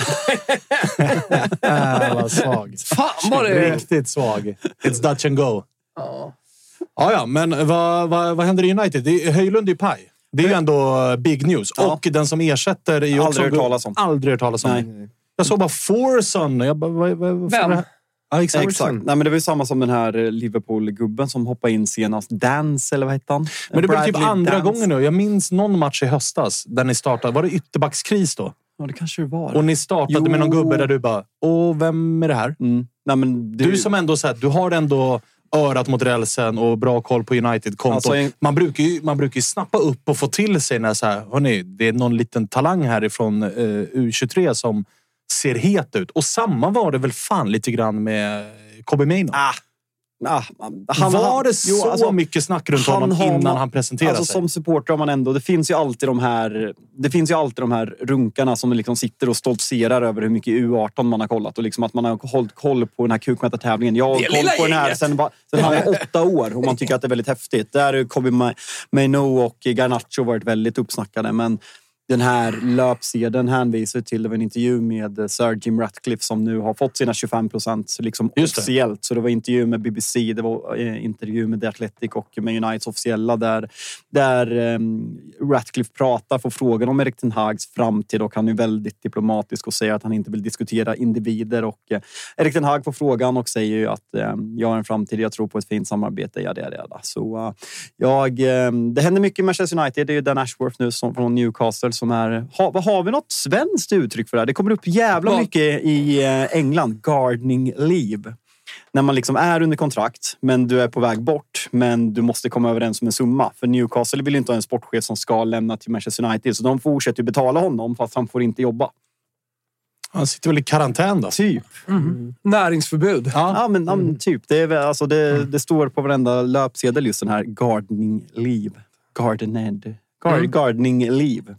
ah, vad svag. Fan vad det... Riktigt svag. It's Dutch and go. Ja. Ja, ja, men vad, vad, vad händer i United? Det är, Höjlund är ju paj. Det är ju ändå big news. Ja. Och den som ersätter är ju också... Aldrig hört talas om. Aldrig hört talas om. Nej. Jag såg bara Forson. Jag bara, vad, vad, vad fan Vem? Ja, exakt. Exakt. Nej, men det var ju samma som den här eh, Liverpool-gubben som hoppade in senast. Dance, eller vad hette han? Men det blir typ andra Dance. gången nu. Jag minns någon match i höstas där ni startade. Var det ytterbackskris då? Ja, det kanske det var. Och ni startade Jo. med någon gubbe där du bara, åh, vem är det här? Mm. Nej, men det, Du som ändå så här, du har ändå örat mot rälsen och bra koll på United-konton. Alltså, en- man, brukar ju, man brukar ju snappa upp och få till sig när så här, hörni, det är någon liten talang härifrån eh, U23 som ser het ut. Och samma var det väl fan lite grann med Kobe Maino. Ah, ah, han, var han- det jo, så alltså, mycket snack runt han honom har innan man- han presenterade Alltså, sig? som supporter har man ändå... Det finns ju alltid de här, det finns ju alltid de här runkarna som liksom sitter och stoltserar över hur mycket U18 man har kollat och liksom att man har hållit koll på den här kukmätartävlingen. Jag har hållit koll på den här sen, sen han var åtta år och man tycker att det är väldigt häftigt. Där har Kobe Ma- Maino och Garnacho varit väldigt uppsnackade. Men den här löpsedeln hänvisar till det en intervju med Sir Jim Ratcliffe som nu har fått sina 25 procent liksom det. officiellt. Så det var intervju med BBC, det var eh, intervju med The Athletic och med Uniteds officiella där, där eh, Ratcliffe pratar, får frågan om Erik Ten Hags framtid och han är väldigt diplomatisk och säger att han inte vill diskutera individer. Och, eh, Erik Ten Hag får frågan och säger ju att eh, jag har en framtid, jag tror på ett fint samarbete. Ja, det är det. Så eh, jag, eh, det händer mycket i Manchester United. Det är ju Dan Ashworth nu som, från Newcastle som är... Ha, har vi något svenskt uttryck för det här? Det kommer upp jävla Ja. mycket i eh, England. Gardening leave. När man liksom är under kontrakt, men du är på väg bort, men du måste komma överens om en summa. För Newcastle vill ju inte ha en sportchef som ska lämna till Manchester United, så de fortsätter ju betala honom fast han får inte jobba. Han sitter väl i karantän då? Typ. Näringsförbud. Ja, men, ja, men typ. Det, är, alltså, det, det står på varenda löpsedel just den här gardening leave. Gardened. Gar, Gardening leave.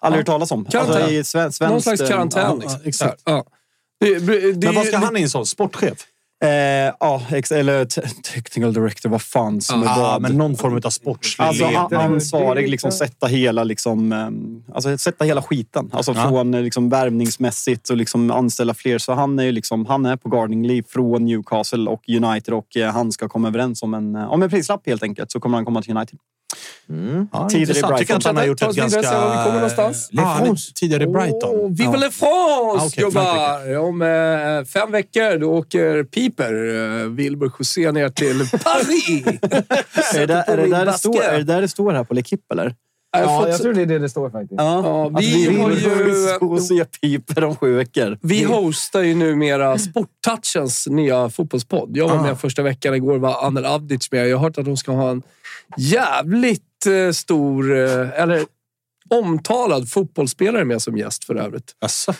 Aldrig hört talas om. Karantän. Alltså, i sven, svenskt, Någon slags eh, karantän. ja, liksom. exakt. Ja. Det, det, Men vad ska det- han in som? Sportchef? Eh, ja, ex, eller te- technical director, vad fan som är Ja, vad. men någon form av sportslig Alltså ansvarig, liksom sätta hela, liksom, ehm, alltså, sätta hela skiten. Alltså Ja. från eh, liksom, värvningsmässigt och liksom, anställa fler. Så han är, liksom, han är på gardening leave från Newcastle och United och eh, han ska komma överens om en, om en prislapp helt enkelt. Så kommer han komma till United. Ja, Tidigare i intressant. Tycker att han har gjort ett ganska... vi kommer någonstans. Är France. tidigare i Brighton. Oh, vive ja. la France, Ah, okej, gubbar! Om eh, fem veckor då åker Piper, eh, Wilbur José, ner till Paris. Är det, där, är, det där det står, är det där det står här på L'Equipe, eller? Jag Ja, fått- jag tror det är det det står faktiskt. Ja, Ja, vi har ju- se Piper om sju veckor. Vi hostar ju numera Sporttouchens nya fotbollspodd. Jag var Ah. med första veckan. Igår var Anel Avdic med. Jag har hört att de ska ha en jävligt eh, stor, eh, eller omtalad fotbollsspelare med som gäst för övrigt. Jaså?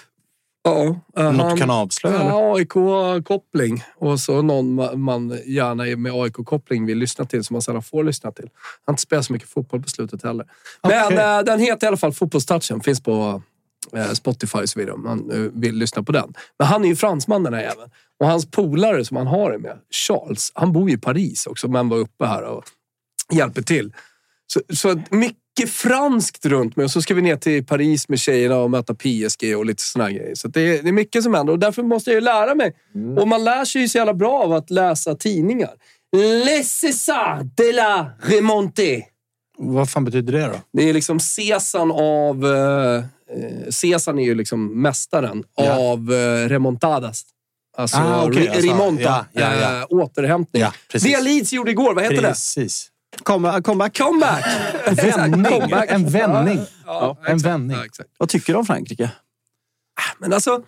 Ja, eh, Något han- kan avslöja? Ja, AIK-koppling. Och så någon ma- man gärna med AIK-koppling vill lyssna till, som man sällan får lyssna till. Han har inte spelat så mycket fotboll på slutet heller. Men Okej. eh, den heter i alla fall Fotbollstouchen. Finns på Spotify så vidare om man vill lyssna på den. Men han är ju fransman den här jäveln. Och hans polare som han har det med, Charles, han bor ju i Paris också, men var uppe här och hjälper till. Så, så mycket franskt runt mig och så ska vi ner till Paris med tjejerna och möta PSG och lite såna grejer. Så det, är, det är mycket som händer och därför måste jag ju lära mig. Och man lär sig ju så jävla bra av att läsa tidningar. Laissez ça de la remontée. Vad fan betyder det då? Det är liksom Caesarn av... Eh, eh, Caesarn är ju liksom mästaren Ja. av eh, remontadas. Alltså, Ah, okej, re- alltså, rimonta. ja, ja, ja. Eh, återhämtning. Det Leeds gjorde igår, vad heter Precis. Comeback. Comeback. det? Comeback! Vändning. Comeback. En vändning. Ja, En exakt. vändning. Ja. Vad tycker du om Frankrike? Men alltså,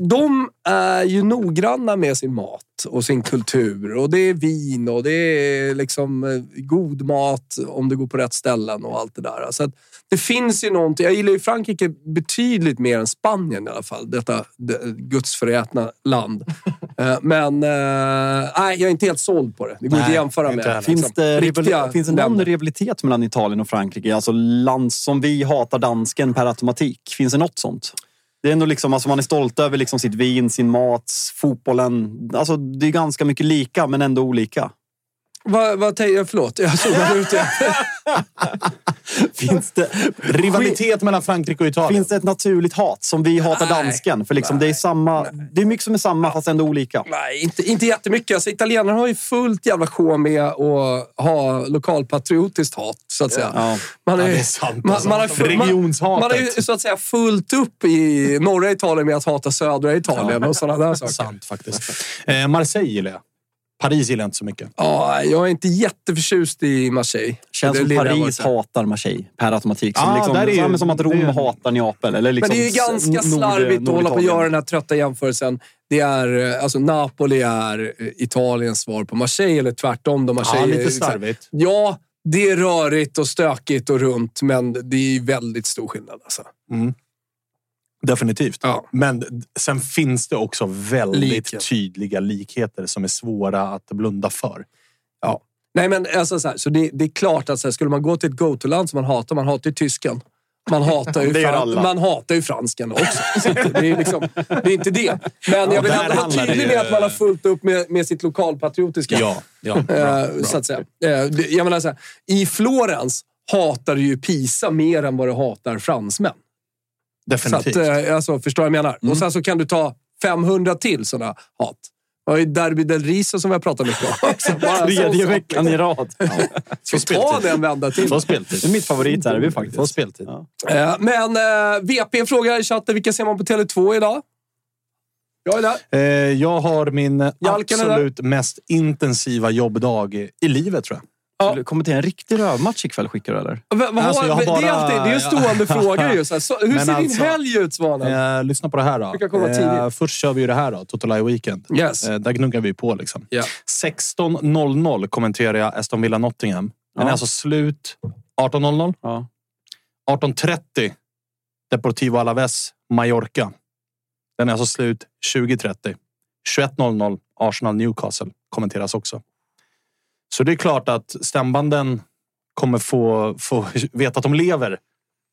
de är ju noggranna med sin mat och sin kultur. Och det är vin och det är liksom eh, god mat om det går på rätt ställen och allt det där. Så att det finns ju någonting. Jag gillar ju Frankrike betydligt mer än Spanien i alla fall. Detta det, gudsförgätna land. Eh, Men eh, nej, jag är inte helt såld på det. Det går inte att Nej, jämföra inte med heller. Finns det, riktiga finns det någon länder. rivalitet mellan Italien och Frankrike? Alltså land som vi hatar dansken per automatik. Finns det något sånt? Det är ändå liksom, alltså man är stolt över liksom sitt vin, sin mat, fotbollen. Alltså det är ganska mycket lika, men ändå olika. Vad, vad tänker jag? Förlåt, jag såg där ute. Finns det, Rivalitet mellan Frankrike och Italien. finns det ett naturligt hat som vi hatar Nej. dansken? För liksom det är samma, det är mycket som är samma fast ändå olika. Nej, inte, inte jättemycket. Alltså, italienarna har ju fullt jävla sjå med att ha lokalpatriotiskt hat, så att säga. Ja. Man, är, Ja, det är sant, man, alltså. man, har, full- man, Regionshatet. man har ju så att säga fullt upp i norra Italien med att hata södra Italien och sådana där saker. Sant faktiskt. Eh, Marseille gillar jag. Paris gillar jag inte så mycket. Ja, jag är inte jätteförtjust i Marseille. Känns Det som Paris hatar Marseille per automatik. Som, Ja, liksom, där är ju- samma som att Rom det är hatar Neapel. Eller liksom Men det är ju ganska Nord- slarvigt att hålla på och göra den här trötta jämförelsen. Det är, eh, alltså Napoli är eh, Italiens svar på Marseille, eller tvärtom. Då Marseille Ja, lite är liksom- slarvigt. Ja, det är rörigt och stökigt och runt, men det är ju väldigt stor skillnad. Alltså. Definitivt. Ja. Men sen finns det också väldigt Likhet. tydliga likheter som är svåra att blunda för. Ja. Nej, men alltså så, här, så det, det är klart att så här, skulle man gå till ett go-to-land som man hatar, man hatar ju tysken. Man hatar ju, fran- alla. man hatar ju fransken också. Det, är liksom, det är inte det. Men jag vill ändå vara tydlig med att man har fullt upp med, med sitt lokalpatriotiska. Ja, ja. Eh, Bra, bra. Så att säga. Eh, Jag menar så här, I Florens hatar du ju Pisa mer än vad du hatar fransmän. Definitivt. Så att, eh, alltså, förstår vad jag menar? Och sen så kan du ta 500 till sådana hat. Det var ju Derby del Riso som vi har pratat mycket om. Tredje veckan i rad. Så ta det en vända till. Få speltid. Det är mitt favoritderby faktiskt. Få speltid. Ja. Eh, Men eh, VP frågar i chatten, vilka ser man på Tele2 idag? Jag är där. Eh, jag har min Jalken absolut mest intensiva jobbdag i livet tror jag. Ja. Du kommentera en riktig rövmatch ikväll skickar du eller? Vad Alltså, har det, är bara- alltid, det är en stående fråga ju. Så hur Men ser din alltså- helg ut, Svanen? Eh, lyssna på det här då. Eh, först kör vi ju det här då, Total Live Weekend. Yes. Eh, där gnuggar vi på liksom. Ja. 16.00 kommenterar jag Aston Villa Nottingham. Den Ja. är alltså slut 18.00. Ja. 18.30 Deportivo Alaves Mallorca. Den är alltså slut 20.30. 21.00 Arsenal Newcastle kommenteras också. Så det är klart att stämbanden kommer få, få veta att de lever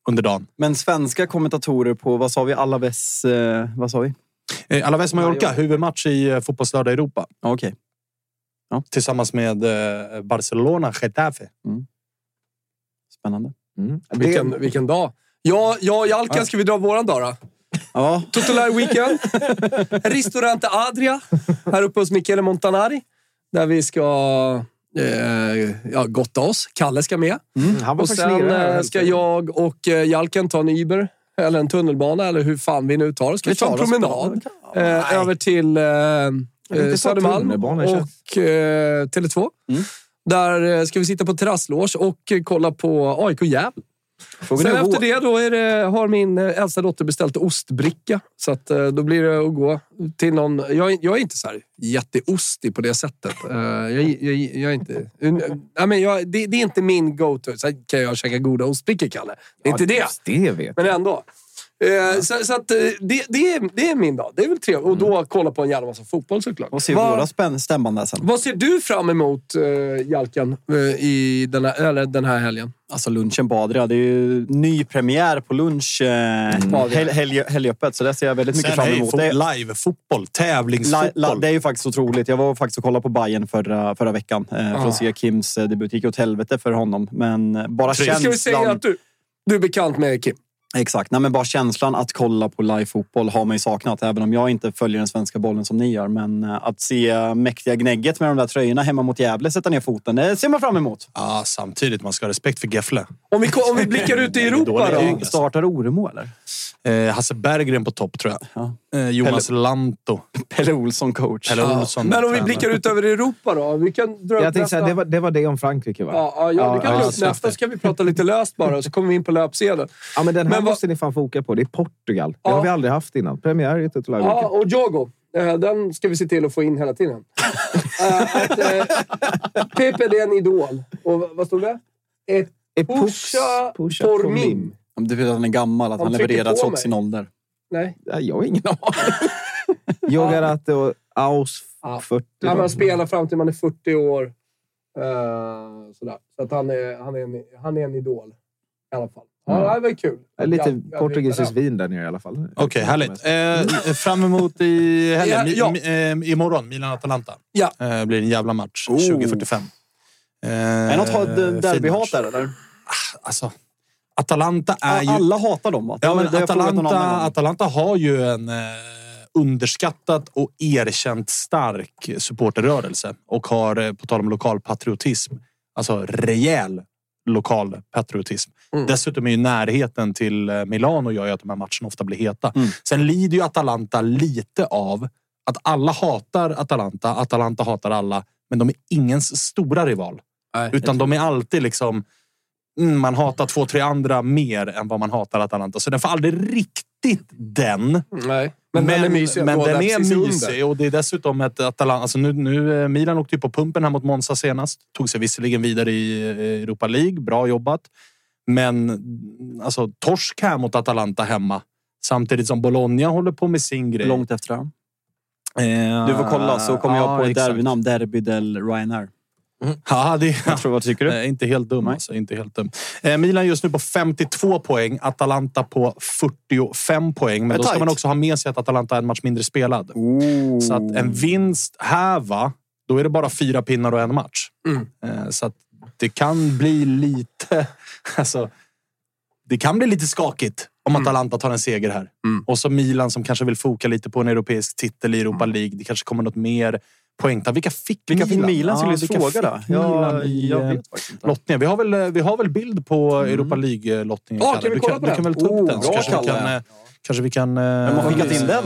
under dagen. Men svenska kommentatorer på, vad sa vi, Alaves... Eh, vad sa vi? Eh, Alaves Mallorca, huvudmatch i eh, Fotbollslördag Europa. Ja, Okej. Tillsammans med eh, Barcelona Getafe. Spännande. Mm. Vilken, vilken dag. Ja, och Jalkan, ska vi dra våran dag då? Ja, Totolär Weekend. Ristorante Adria här uppe hos Michele Montanari. Där vi ska eh, ja, gotta oss. Kalle ska med. Mm, Och sen eh, ska jag och eh, Jalken ta en Uber eller en tunnelbana eller hur fan vi nu tar det. Ska vi ta en promenad eh, över till eh, eh, Södermalm och eh, Tele2. Mm. Där ska vi sitta på terrassloge och kolla på AIK Gävle. Frågan Sen efter det då det, har min eh, äldsta dotter beställt ostbricka. Så att, eh, då blir det att gå till någon... Jag, är- jag är inte så här jätteostig på det sättet. Eh, Jag, jag, jag är inte... Ja, men jag, det, det är inte min go-to. Sen kan jag käka goda ostbrickor, Kalle. Det är inte det. Det vet Men ändå. Eh, Så, så att, eh, det, det, är, det är min dag. Det är väl trevligt. Och då kolla på en jävla massa fotboll såklart. Och se Vad- våra spänn, stämband sen. vad ser du fram emot, uh, Jalken, eh, i den här, eller den här helgen? Alltså lunchen på Adria. Det är ju ny premiär på lunch. Eh, Adria. hel, helg, helgöppet, så det ser jag väldigt mycket Sen fram emot. fo- Det, live-fotboll, la, tävlingsfotboll. la, det är ju faktiskt otroligt. Jag var faktiskt och kollade på Bayern förra, förra veckan eh, för att se Kims eh, debut. Gick åt helvete för honom, men eh, bara Trist. känslan... Ska vi säga att du, du är bekant med Kim? Exakt. Nej, men bara känslan att kolla på live-fotboll har man ju saknat. Även om jag inte följer den svenska bollen som ni gör. Men eh, att se mäktiga Gnägget med de där tröjorna hemma mot Gävle sätta ner foten, det ser man fram emot. Ja, samtidigt, man ska ha respekt för Gefle. Om vi, om vi blickar ut i Europa då. Startar Oremo eller? Eh, Hasse Berggren på topp, tror jag. Ja. Eh, Jonas Lanto. Pelle Olsson coach. Pelle Ja. Olsson. Men om vi blickar ut över Europa då? Vi kan dra Jag tänkte nästa. säga, det var, det var det om Frankrike va? Ja, ja, ja, du kan Ja, dra ja, upp nästa kan vi prata lite löst bara, så kommer vi in på löpsedeln. Ja, men den här Men vad- måste ni fan foka på. Det är Portugal. Det Ja. har vi aldrig haft innan. Premiär i Tuttola Ja, och Jogo. Eh, Den ska vi se till att få in hela tiden. Eh, att, eh, Pepe det är en idol. Och vad- stod det? Ett pusha, pusha por mim. mim. Det betyder att han är gammal, att han levererar på trots sin ålder. Nej. Ja, jag har ingen aning. Yogarate och Aus Ja. 40. Ja, man spelar fram till man är 40 år. Eh, sådär. Så att han är, han, är en, han är en idol. I alla fall. Ja, Mm. det var kul. Lite Jag- jag portugisiskt vin där nere i alla fall. Okej, härligt. Eh, fram emot i helgen. Ja, ja. Eh, imorgon, Milan-Atalanta. Ja. Eh, blir en jävla match. Oh. 2045. Eh, Är det något ha- fin derbyhat där eller? Alltså, Atalanta är ju... Alla hatar dem va? Ja, har- men Atalanta. Atalanta har ju en eh, underskattad och erkänt stark supporterrörelse. Och har, eh, på tal om lokal patriotism, alltså rejäl lokal patriotism. Mm. Dessutom är ju närheten till eh, Milano gör ju att de här matcherna ofta blir heta. Mm. Sen lider ju Atalanta lite av att alla hatar Atalanta. Atalanta hatar alla, men de är ingens stora rival. Nej, Utan de är alltid liksom... Mm, man hatar två, tre andra mer än vad man hatar Atalanta. Så den får aldrig riktigt den. Nej. Men, den är mysig. men den är mysig och det är dessutom ett Atalanta. Alltså nu, nu, eh, Milan åkte ju på pumpen här mot Monza senast. Tog sig visserligen vidare i eh, Europa League. Bra jobbat. Men mm, alltså, torsk här mot Atalanta hemma. Samtidigt som Bologna håller på med sin grej. Långt efter. Eh, Du får kolla så kommer jag ja, på ett exakt. derbynamn. Derby del Ryanair. Ja, det, Jag tror, vad tycker du? Eh, inte helt dum. Alltså, inte helt dum. Eh, Milan just nu på 52 poäng. Atalanta på 45 poäng. Men då ska man också ha med sig att Atalanta är en match mindre spelad. Oh. Så att en vinst här, va? Då är det bara fyra pinnar och en match. Mm. Eh, så att det kan bli lite... Alltså, det kan bli lite skakigt om Atalanta tar en seger här. Mm. Och så Milan som kanske vill foka lite på en europeisk titel i Europa League. Det kanske kommer något mer poängtal. Vilka fick Vilka fick Milan? Milan? Skulle Ja, du fråga då? Milan Jag, i, jag eh, vet faktiskt inte. lottningen. Vi har väl, eh, vi har väl bild på Europa League-lottningen. Ja, Kalle. kan vi du kolla kan, på du den? kan väl ta upp Oh, den? Så kanske, vi kan, eh, kanske vi kan... Vem har skickat in den?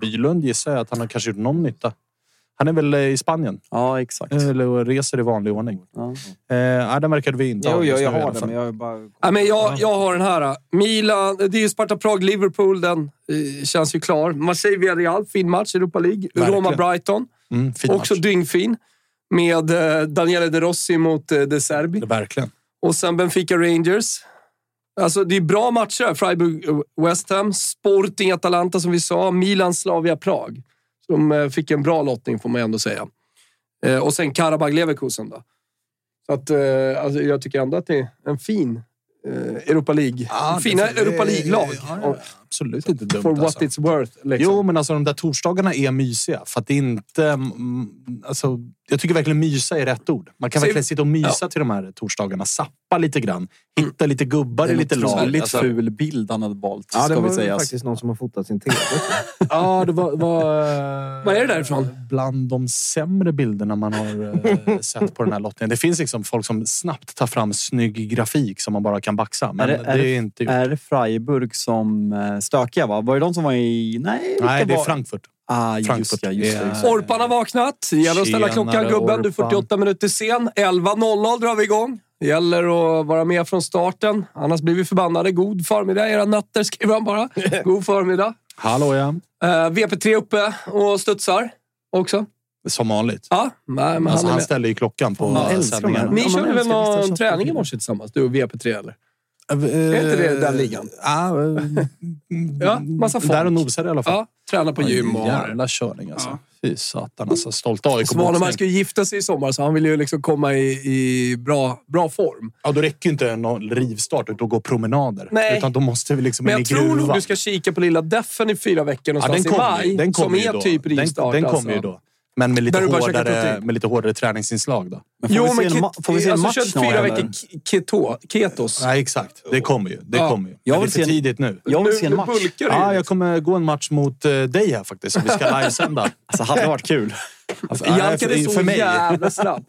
Bylund gissar jag att han har kanske gjort någon nytta. Han är väl eh, i Spanien? Ja, exakt. Eller reser i vanlig ordning. Ja. Eh, den verkade vi inte ha Jo, jag, har fall. men jag är bara... Ja, men jag, jag har den här. Milan, det är ju Sparta Prag, Liverpool. Den eh, känns ju klar. Marseille Villarreal, fin match. Europa League. Roma Brighton, Mm, också match. dyngfin. Med eh, Daniele De Rossi mot eh, De Serbi. Verkligen. Och sen Benfica Rangers. Alltså, det är bra matcher. Freiburg eh, West Ham, Sporting Atalanta som vi sa, Milan Slavia Prag. De eh, fick en bra lottning får man ändå säga. Eh, och sen Karabag Leverkusen då. Så att, eh, alltså, jag tycker ändå att det är en fin Europa League. Ja, Fina det- Europa League-lag. ja, ja, ja. Absolut inte dumt. For what alltså. it's worth. Liksom. Jo, men alltså de där torsdagarna är mysiga. För att det är inte... mm, Alltså, jag tycker verkligen mysa är rätt ord. Man kan Så- verkligen sitta och mysa till de här torsdagarna. Sappa lite grann. Hitta lite gubbar i lite lag. Otroligt Alltså, ful bild han hade valt, Ja, det ska vi var säga. faktiskt någon som har fotat sin TV. Ja, det var... var Vad är det därifrån? Bland de sämre bilderna man har eh, sett på den här lottningen. Det finns liksom folk som snabbt tar fram snygg grafik som man bara kan baxa. Men Är det, det, är, är det, inte gjort. är det Freiburg som eh, stökiga? Va? Var det de som var i... Nej, Nej, det är var- Frankfurt. Ah, just Frankfurt. ja, just det. Just det. Orpan har vaknat. Det gäller att ställa Tjenare, klockan gubben. Du är Orpan. 48 minuter sen. 11.00 drar vi igång. Det gäller att vara med från starten. Annars blir vi förbannade. God förmiddag era nötter, skriver han bara. God förmiddag. Hallå ja. Uh, VP3 uppe och studsar också. Som vanligt. Ja, nej, men Alltså, han ställer ju klockan på. Ni Ja, man körde väl någon träning i morse tillsammans? Du och VP3 eller? Är inte det den ligan? Ja, eh, Ja, massa folk. Där och nosar i alla fall. Ja, tränar på gym och. Jävla körning alltså. Fy satan alltså. Stolt AIK Svanemark boxning. ska ju gifta sig i sommar, så han vill ju liksom komma i, i bra, bra form. Ja, då räcker ju inte någon rivstart utan att gå promenader. Nej. Utan då måste vi liksom Men in jag i tror nog du ska kika på lilla Deffen i fyra veckor ja, någonstans den i kommer maj. den som kommer ju är då. typ rivstart. Den, den kommer alltså. ju då. Men med lite, Där du bara käkar hårdare, med lite hårdare träningsinslag då. Men får Jo, vi se men ma- får vi se en alltså, match kört snart, fyra veckor keto, ketos. Nej, exakt. Det kommer ju. Det Ja. kommer ju. Jag Men det vill är se för en- tidigt nu. Jag vill Nu- se en match. Ja, jag kommer gå en match mot eh, dig här faktiskt. Som vi ska livesända. Alltså, hade varit kul. Alltså, Jalken är för- så för mig. jävla snabb.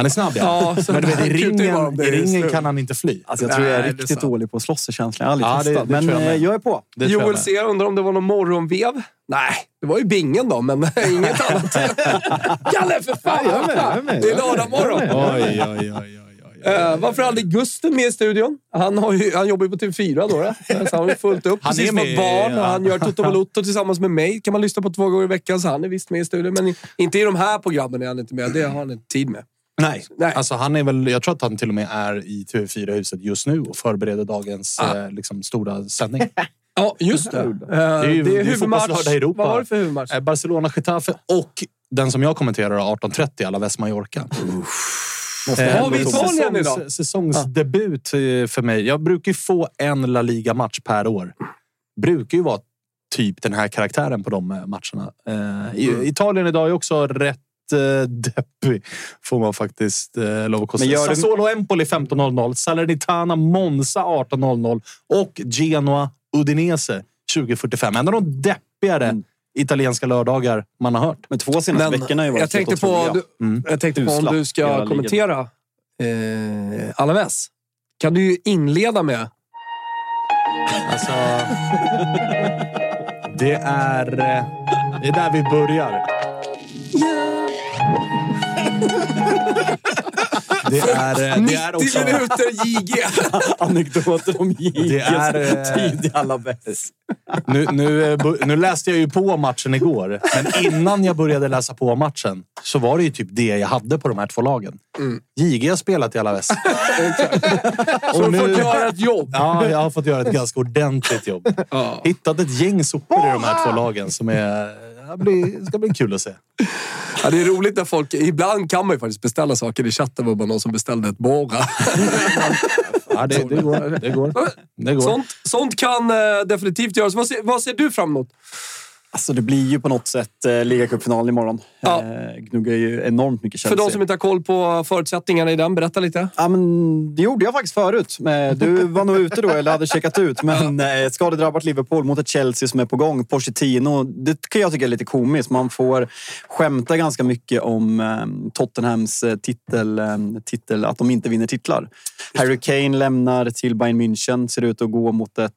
Han är snabb ja. Ja, så Men du vet, i bara om ringen, i är ringen kan han inte fly. Alltså, jag tror jag Nej, är det är riktigt sant. dålig på att slåss i känslan. Jag har aldrig Ja, testat. det men jag eh, jag är på. Det jag Joel ser, undrar om det var någon morgonvev? Nej, det var ju bingen då, men inget annat. Kalle, för fan! jag är med, jag är med. Det är lördag morgon. Oj, oj, oj, oj, oj. Uh, varför är aldrig Gusten med i studion? Han, har ju, han jobbar ju på TV4 då. då. Så han har ju fullt upp. Han Precis är med barn och ja. han gör Toto Balotto tillsammans med mig. kan man lyssna på två gånger i veckan, så han är visst med i studion. Men inte i de här programmen är han inte med. Det har han inte tid med. Nej. Nej. Alltså, han är väl, jag tror att han till och med är i TV4-huset just nu och förbereder dagens Ah. eh, liksom, stora sändning. Ja, just det. Uh, det är, ju- det är huvudmatch. i Europa. Vad var det för huvudmatch? Eh, Barcelona-Getafe och den som jag kommenterar 18.30, alla Väst Mallorca. Eh, Har vi Italien idag? Säsongsdebut eh, för mig. Jag brukar ju få en La Liga-match per år. Brukar ju vara typ den här karaktären på de eh, matcherna. Eh, Mm. Italien idag är också rätt eh, deppig, får man faktiskt eh, lov att kosta. Men gör det- Sassuolo Empoli 15.00, Salernitana Monza 18.00 och Genoa Udinese 20.45. En av de deppigare Mm. italienska lördagar man har hört. Men två senaste veckorna har ju varit jag tänkte, på, du, Mm. jag tänkte på om du ska kommentera eh, Alaves. Kan du ju inleda med... Alltså... Det är... eh, Det är där vi börjar. Det är... eh, Det är 90 också... minuter JG! Anekdoter om Det är, JGs eh, tid i Alaves. Nu, nu, eh, nu läste jag ju på matchen igår, men innan jag började läsa på matchen så var det ju typ det jag hade på de här två lagen. JG har spelat i Alaves. Så Och du får nu- göra ett jobb. Ja, jag har fått göra ett ganska ordentligt jobb. Hittat ett gäng sopor i de här två lagen som är... Det blir- ska bli kul att se. Ja, det är roligt när folk... Ibland kan man ju faktiskt beställa saker i chatten. Det var bara någon som beställde ett borra. Ja, det, det går. Det går. Det går. Sånt, sånt kan eh, definitivt göras. Vad ser, vad ser du fram emot? Alltså det blir ju på något sätt eh, ligacupfinal imorgon. Ja. Eh, gnuggar ju enormt mycket För Chelsea. de som inte har koll på förutsättningarna i den, berätta lite. Ja, men det gjorde jag faktiskt förut. Du var nog ute då eller hade checkat ut. Men eh, ett skadedrabbat Liverpool mot ett Chelsea som är på gång. Pochettino, det kan jag tycka är lite komiskt. Man får skämta ganska mycket om eh, Tottenhams titel, titel, att de inte vinner titlar. Harry Kane lämnar till Bayern München. Ser ut att gå mot ett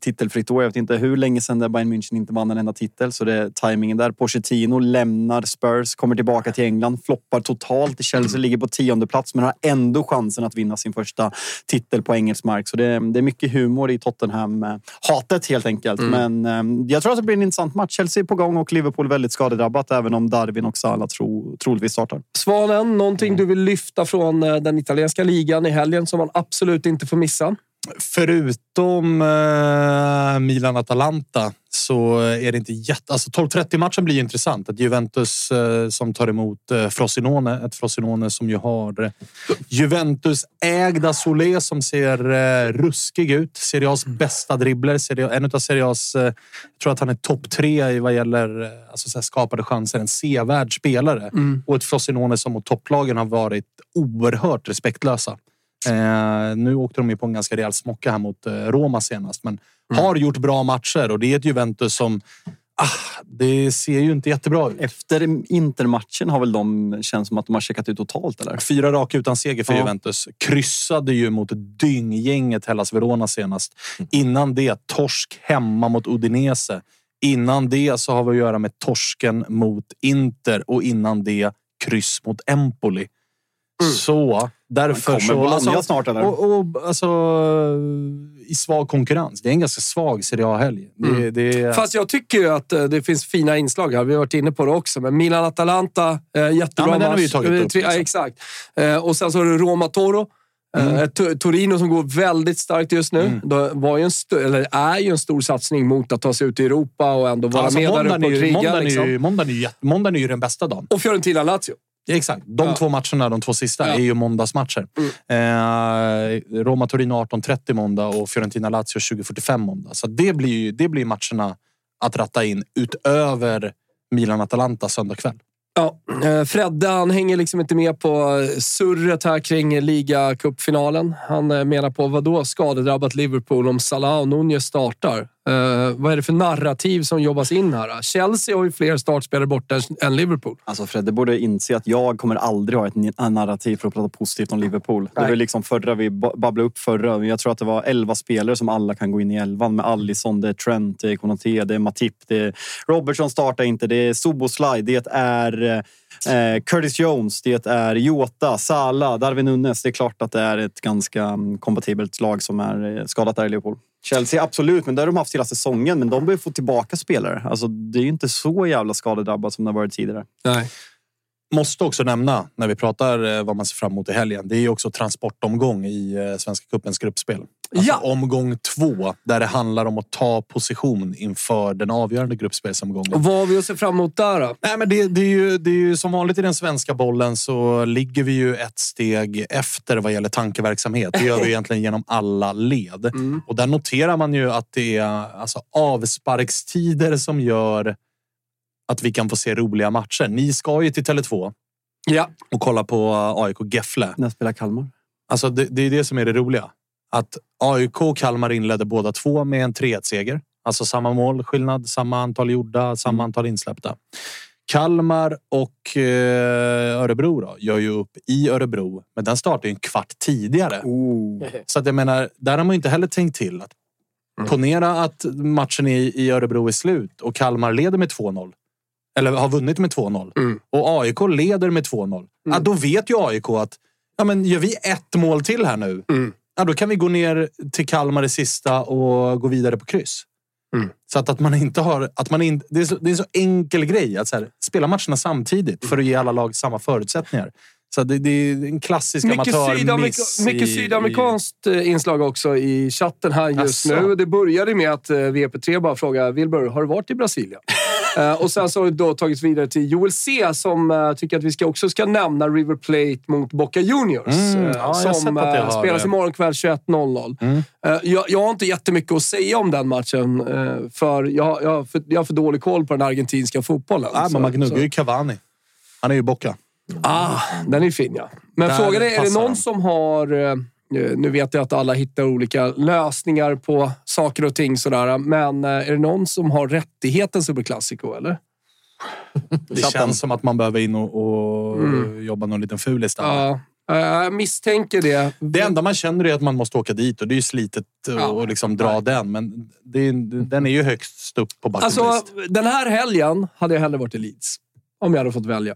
titelfritt år. Jag vet inte hur länge sedan Bayern München inte vann en enda titel. Så det är tajmingen där. Pochettino lämnar Spurs, kommer tillbaka till England, floppar totalt i Chelsea, ligger på tionde plats men har ändå chansen att vinna sin första titel på engelsk mark. Så det, är- det är mycket humor i Tottenham-hatet helt enkelt. Men eh, jag tror att det blir en intressant match. Chelsea är på gång och Liverpool väldigt skadedrabbat även om Darwin och Salah tro, troligtvis startar. Svanen, någonting du vill lyfta från eh, den italienska ligan i helgen som man absolut inte får missa? Förutom eh, Milan-Atalanta så är det inte jätte... Alltså 12.30-matchen blir intressant. Ett Juventus eh, som tar emot eh, Frosinone. Ett Frosinone som ju har eh, Juventus-ägda Solé som ser eh, ruskig ut. Serie A's bästa dribbler. Serie, en av Serie A's... Eh, jag tror att han är topp tre i vad gäller eh, alltså, skapade chanser. En sevärd spelare. Mm. Och ett Frosinone som mot topplagen har varit oerhört respektlösa. Eh, nu åkte de ju på en ganska rejäl smocka här mot eh, Roma senast, men har gjort bra matcher och det är ett Juventus som ah, det ser ju inte jättebra ut. Efter Intermatchen har väl de känns som att de har checkat ut totalt, eller? Fyra raka utan seger för Ja. Juventus. Kryssade ju mot dynggänget Hellas Verona senast. Innan det torsk hemma mot Udinese. Innan det så har vi att göra med torsken mot Inter och innan det kryss mot Empoli. Så därför Men kommer så... Bologna snart, eller? Och, och, alltså, I svag konkurrens. Det är en ganska svag Serie A-helg. Det, Mm. det, Fast jag tycker ju att eh, det finns fina inslag här. Vi har varit inne på det också. Men Milan-Atalanta, eh, jättebra Ja, men den har vi ju match. tagit Eh, upp, Ja, liksom. exakt. Eh, och sen så har du Roma-Toro. Eh, Mm. Torino som går väldigt starkt just nu. Det var ju en eller är ju en stor satsning mot att ta sig ut i Europa och ändå vara alltså, med där uppe är och ju, kriga. måndagen, är Liksom. ju, måndagen, är ju, jätte- måndagen är ju den bästa dagen. Och Fiorentina-Lazio. Exakt. De Ja. två matcherna, de två sista, Ja. är ju måndagsmatcher. Eh, Roma-Torino 18.30 måndag och Fiorentina-Lazio 20.45 måndag. Så det blir det blir matcherna att ratta in utöver Milan-Atalanta söndag kväll. Ja, eh, Fredde han hänger liksom inte med på surret här kring ligacupfinalen. Han eh, menar på vad då skadedrabbat Liverpool om Salah och Nunez startar. Eh, vad är det för narrativ som jobbas in här? Chelsea har ju fler startspelare borta än Liverpool. Alltså Fredde borde inse att jag kommer aldrig ha ett narrativ för att prata positivt om Liverpool. Det var liksom förra, vi ba- babblade upp förra. Jag tror att det var 11 spelare som alla kan gå in i elvan med Allison, det är Trent, det är Konaté, det är Matip, det är Robertson startar inte, det är Soboslaj, det är eh, Curtis Jones, det är Jota, Salah, Darwin Nunes. Det är klart att det är ett ganska mm, kompatibelt lag som är eh, skadat där i Liverpool. Chelsea, absolut, men det har de haft hela säsongen. Men de behöver få tillbaka spelare. Alltså, det är ju inte så jävla skadedrabbat som det har varit tidigare. Nej. Måste också nämna, när vi pratar eh, vad man ser fram emot i helgen, det är ju också transportomgång i eh, Svenska cupens gruppspel. Alltså Ja. omgång två, där det handlar om att ta position inför den avgörande gruppspelsomgången. Och vad har vi att se fram emot där då? Nej, men det, det, är ju, det är ju som vanligt i den svenska bollen så ligger vi ju ett steg efter vad gäller tankeverksamhet. Det gör vi egentligen genom alla led. Och där noterar man ju att det är alltså, avsparkstider som gör att vi kan få se roliga matcher. Ni ska ju till Tele2 Ja. och kolla på AIK Gefle. När spelar Kalmar? Alltså det, det är det som är det roliga. Att AIK och Kalmar inledde båda två med en 3-1-seger. Alltså samma målskillnad, samma antal gjorda, samma antal insläppta. Kalmar och eh, Örebro då, gör ju upp i Örebro, men den startar ju en kvart tidigare. Så att jag menar, där har man ju inte heller tänkt till. att Ponera att matchen i, i Örebro är slut och Kalmar leder med 2-0. Eller har vunnit med 2-0. Och AIK leder med 2-0. Ja, då vet ju AIK att ja, men gör vi ett mål till här nu, ja, då kan vi gå ner till Kalmar i sista och gå vidare på kryss. Så att, att man inte har... Att man in, det, är så, det är en så enkel grej att så här, spela matcherna samtidigt för att ge alla lag samma förutsättningar. Så det, det är en klassisk Mycket, amatörmiss. sydamerika- mycket i- sydamerikanskt eh, inslag också i chatten här just Asså. nu. Det började med att eh, VP3 bara frågade Wilbur, har du varit i Brasilien? Eh, och sen så har det då tagits vidare till Joel C som eh, tycker att vi ska också ska nämna River Plate mot Boca Juniors. Mm, eh, ja, som det har- spelas imorgon kväll 21.00. Mm. Jag, jag har inte jättemycket att säga om den matchen, för jag, jag, har för jag har för dålig koll på den argentinska fotbollen. Så- men man gnuggar ju Cavani. Han är ju bocka. Ah, den är fin ja. Men Där frågan är, är det någon han. som har... eh, Nu vet jag att alla hittar olika lösningar på saker och ting sådär. Men eh, är det någon som har rättigheten Superklassiko, eller? Det känns som att man behöver in och, och jobba någon liten fulis där. Ja, eh, jag misstänker det. Det enda man känner är att man måste åka dit och det är ju slitet Ja. och liksom dra den. Men är, den är ju högst upp på bucket Alltså, den här helgen hade jag hellre varit i Leeds. Om jag hade fått välja.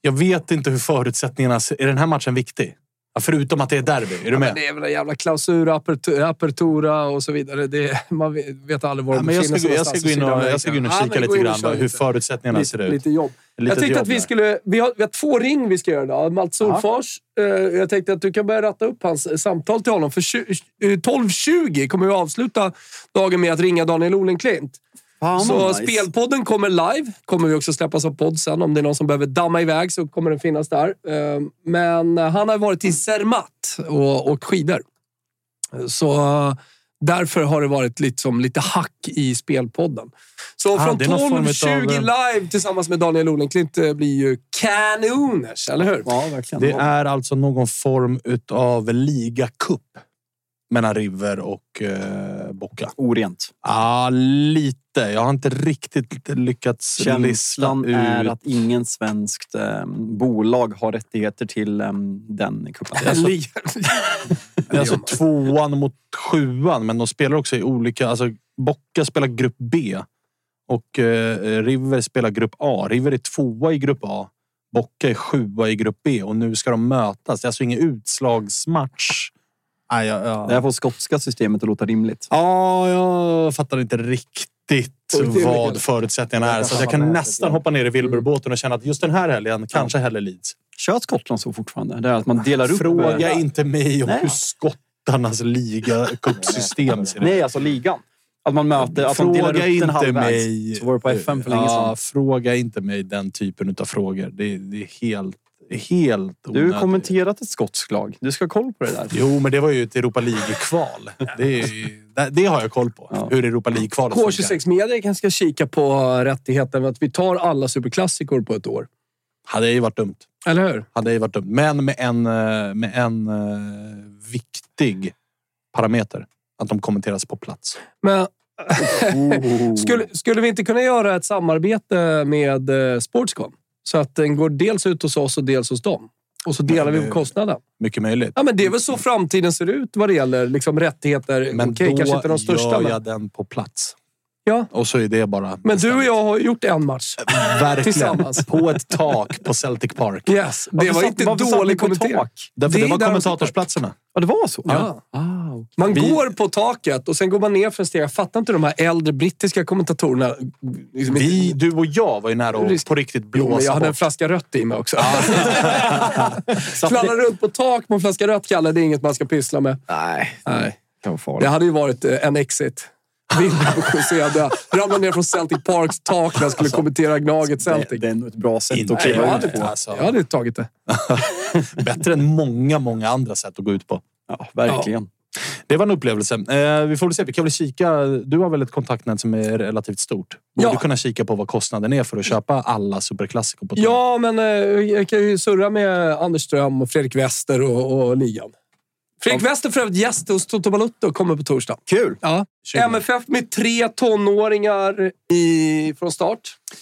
Jag vet inte hur förutsättningarna... Är den här matchen viktig? Ja, förutom att det är derby. Är du med? Men det är väl en jävla klausul, apertu- apertura och så vidare. Det, man vet, aldrig var Ja, de men jag, ska, jag, ska gå in och, jag ska gå in och kika Ja, lite grann hur lite. förutsättningarna lite, ser ut. Lite jobb. Litet jag tänkte att vi där. skulle... Vi har, vi har två ring vi ska göra idag. Malte Solfors. Eh, jag tänkte att du kan börja ratta upp hans eh, samtal till honom. För tju- eh, 12.20 kommer vi avsluta dagen med att ringa Daniel Olenklint. Fan, Så nice. spelpodden kommer live. Kommer vi också släppa som podd sen. Om det är någon som behöver damma iväg så kommer den finnas där. Eh, Men han har varit i Zermatt och åkt skidor. Så eh, därför har det varit liksom lite hack i spelpodden. Så Ah, från det är någon form 12.20 utav, live tillsammans med Daniel Olenklint eh, blir ju kanoners, eller hur? Ja, verkligen. Det är alltså någon form av ligacup mellan River och eh, Boca. orent. Ja, lite. Jag har inte riktigt lyckats lista Känslan ut. är att ingen svenskt eh, bolag har rättigheter till eh, den kuppen. Det är alltså tvåan mot sjuan, men de spelar också i olika... Alltså, Bocca spelar grupp B och eh, River spelar grupp A. River är tvåa i grupp A. Bocca är sjua i grupp B och nu ska de mötas. Det är alltså ingen utslagsmatch. Nej, jag, jag... Det här får skotska systemet att låta rimligt. Ja, jag fattar inte riktigt vad förutsättningarna är. Så att jag kan nästan hoppa ner i Wilburbåten och känna att just den här helgen kanske hellre Leeds. Kör Skottland så fortfarande? Det är att man delar upp... Fråga inte mig om Nej. hur skottarnas ligacupsystem ser ut. Nej, alltså ligan. Att man möter... Att man delar upp Fråga den inte halvvägs. mig... Så var det på FM för länge ja, sedan. Fråga inte mig den typen av frågor. Det, det är helt, helt Du har kommenterat ett skotskt lag. Du ska ha koll på det där. Jo, men det var ju ett Europa League-kval. Det, det, har jag koll på. Hur Europa League-kvalet funkar. K26 Media kanske ska kika på rättigheten att vi tar alla superklassikor på ett år. Hade ju varit dumt. Eller hur? Hade ju varit dumt. Men med en, eh, med en eh, viktig parameter. Att de kommenteras på plats. Men skulle, skulle vi inte kunna göra ett samarbete med eh, Sportscon? Så att den går dels ut hos oss och dels hos dem. Och så delar vi på kostnaden. Mycket möjligt. Ja, men det är väl så framtiden ser ut vad det gäller liksom, rättigheter. Men Okej, då kanske inte de största. gör Men, jag den på plats. Ja. Och så är det bara... men du och jag har gjort en match. Verkligen. Tillsammans. På ett tak på Celtic Park. Yes, det Varför var inte varför kommenterat. tak? Därför Det det, var där kommentatorsplatserna. Ja, det var så? Ja. Ah, okej. Man Vi- går på taket och sen går man ner för en steg. Jag fattar inte de här äldre brittiska kommentatorerna. Liksom Vi, du och jag var ju nära att på riktigt Jo, men blåsa jag hade en bort. flaska rött i mig också. Fladdra runt på tak med en flaska rött, Kalle. Det är inget man ska pyssla med. Nej, Nej. det kan vara farligt. Det hade ju varit eh, en exit. Vinner på José Ramlade ner från Celtic Parks tak när jag skulle kommentera Gnaget Celtic. Det, det är ändå ett bra sätt Inte att jag, kliva hade, ut på. alltså. jag hade tagit det. Bättre än många, många andra sätt att gå ut på. Ja, verkligen. Det var en upplevelse. Eh, vi får väl se. Vi kan väl kika. Du har väl ett kontaktnät som är relativt stort? Borde Ja. du kunna kika på vad kostnaden är för att köpa alla superklassiker på? Ja, men eh, jag kan ju surra med Anders Ström och Fredrik Wester och, och ligan. Fredrik Wester för övrigt gäst hos Toto Balutto kommer på torsdag. Kul! Ja. 20. MFF med tre tonåringar i, från start.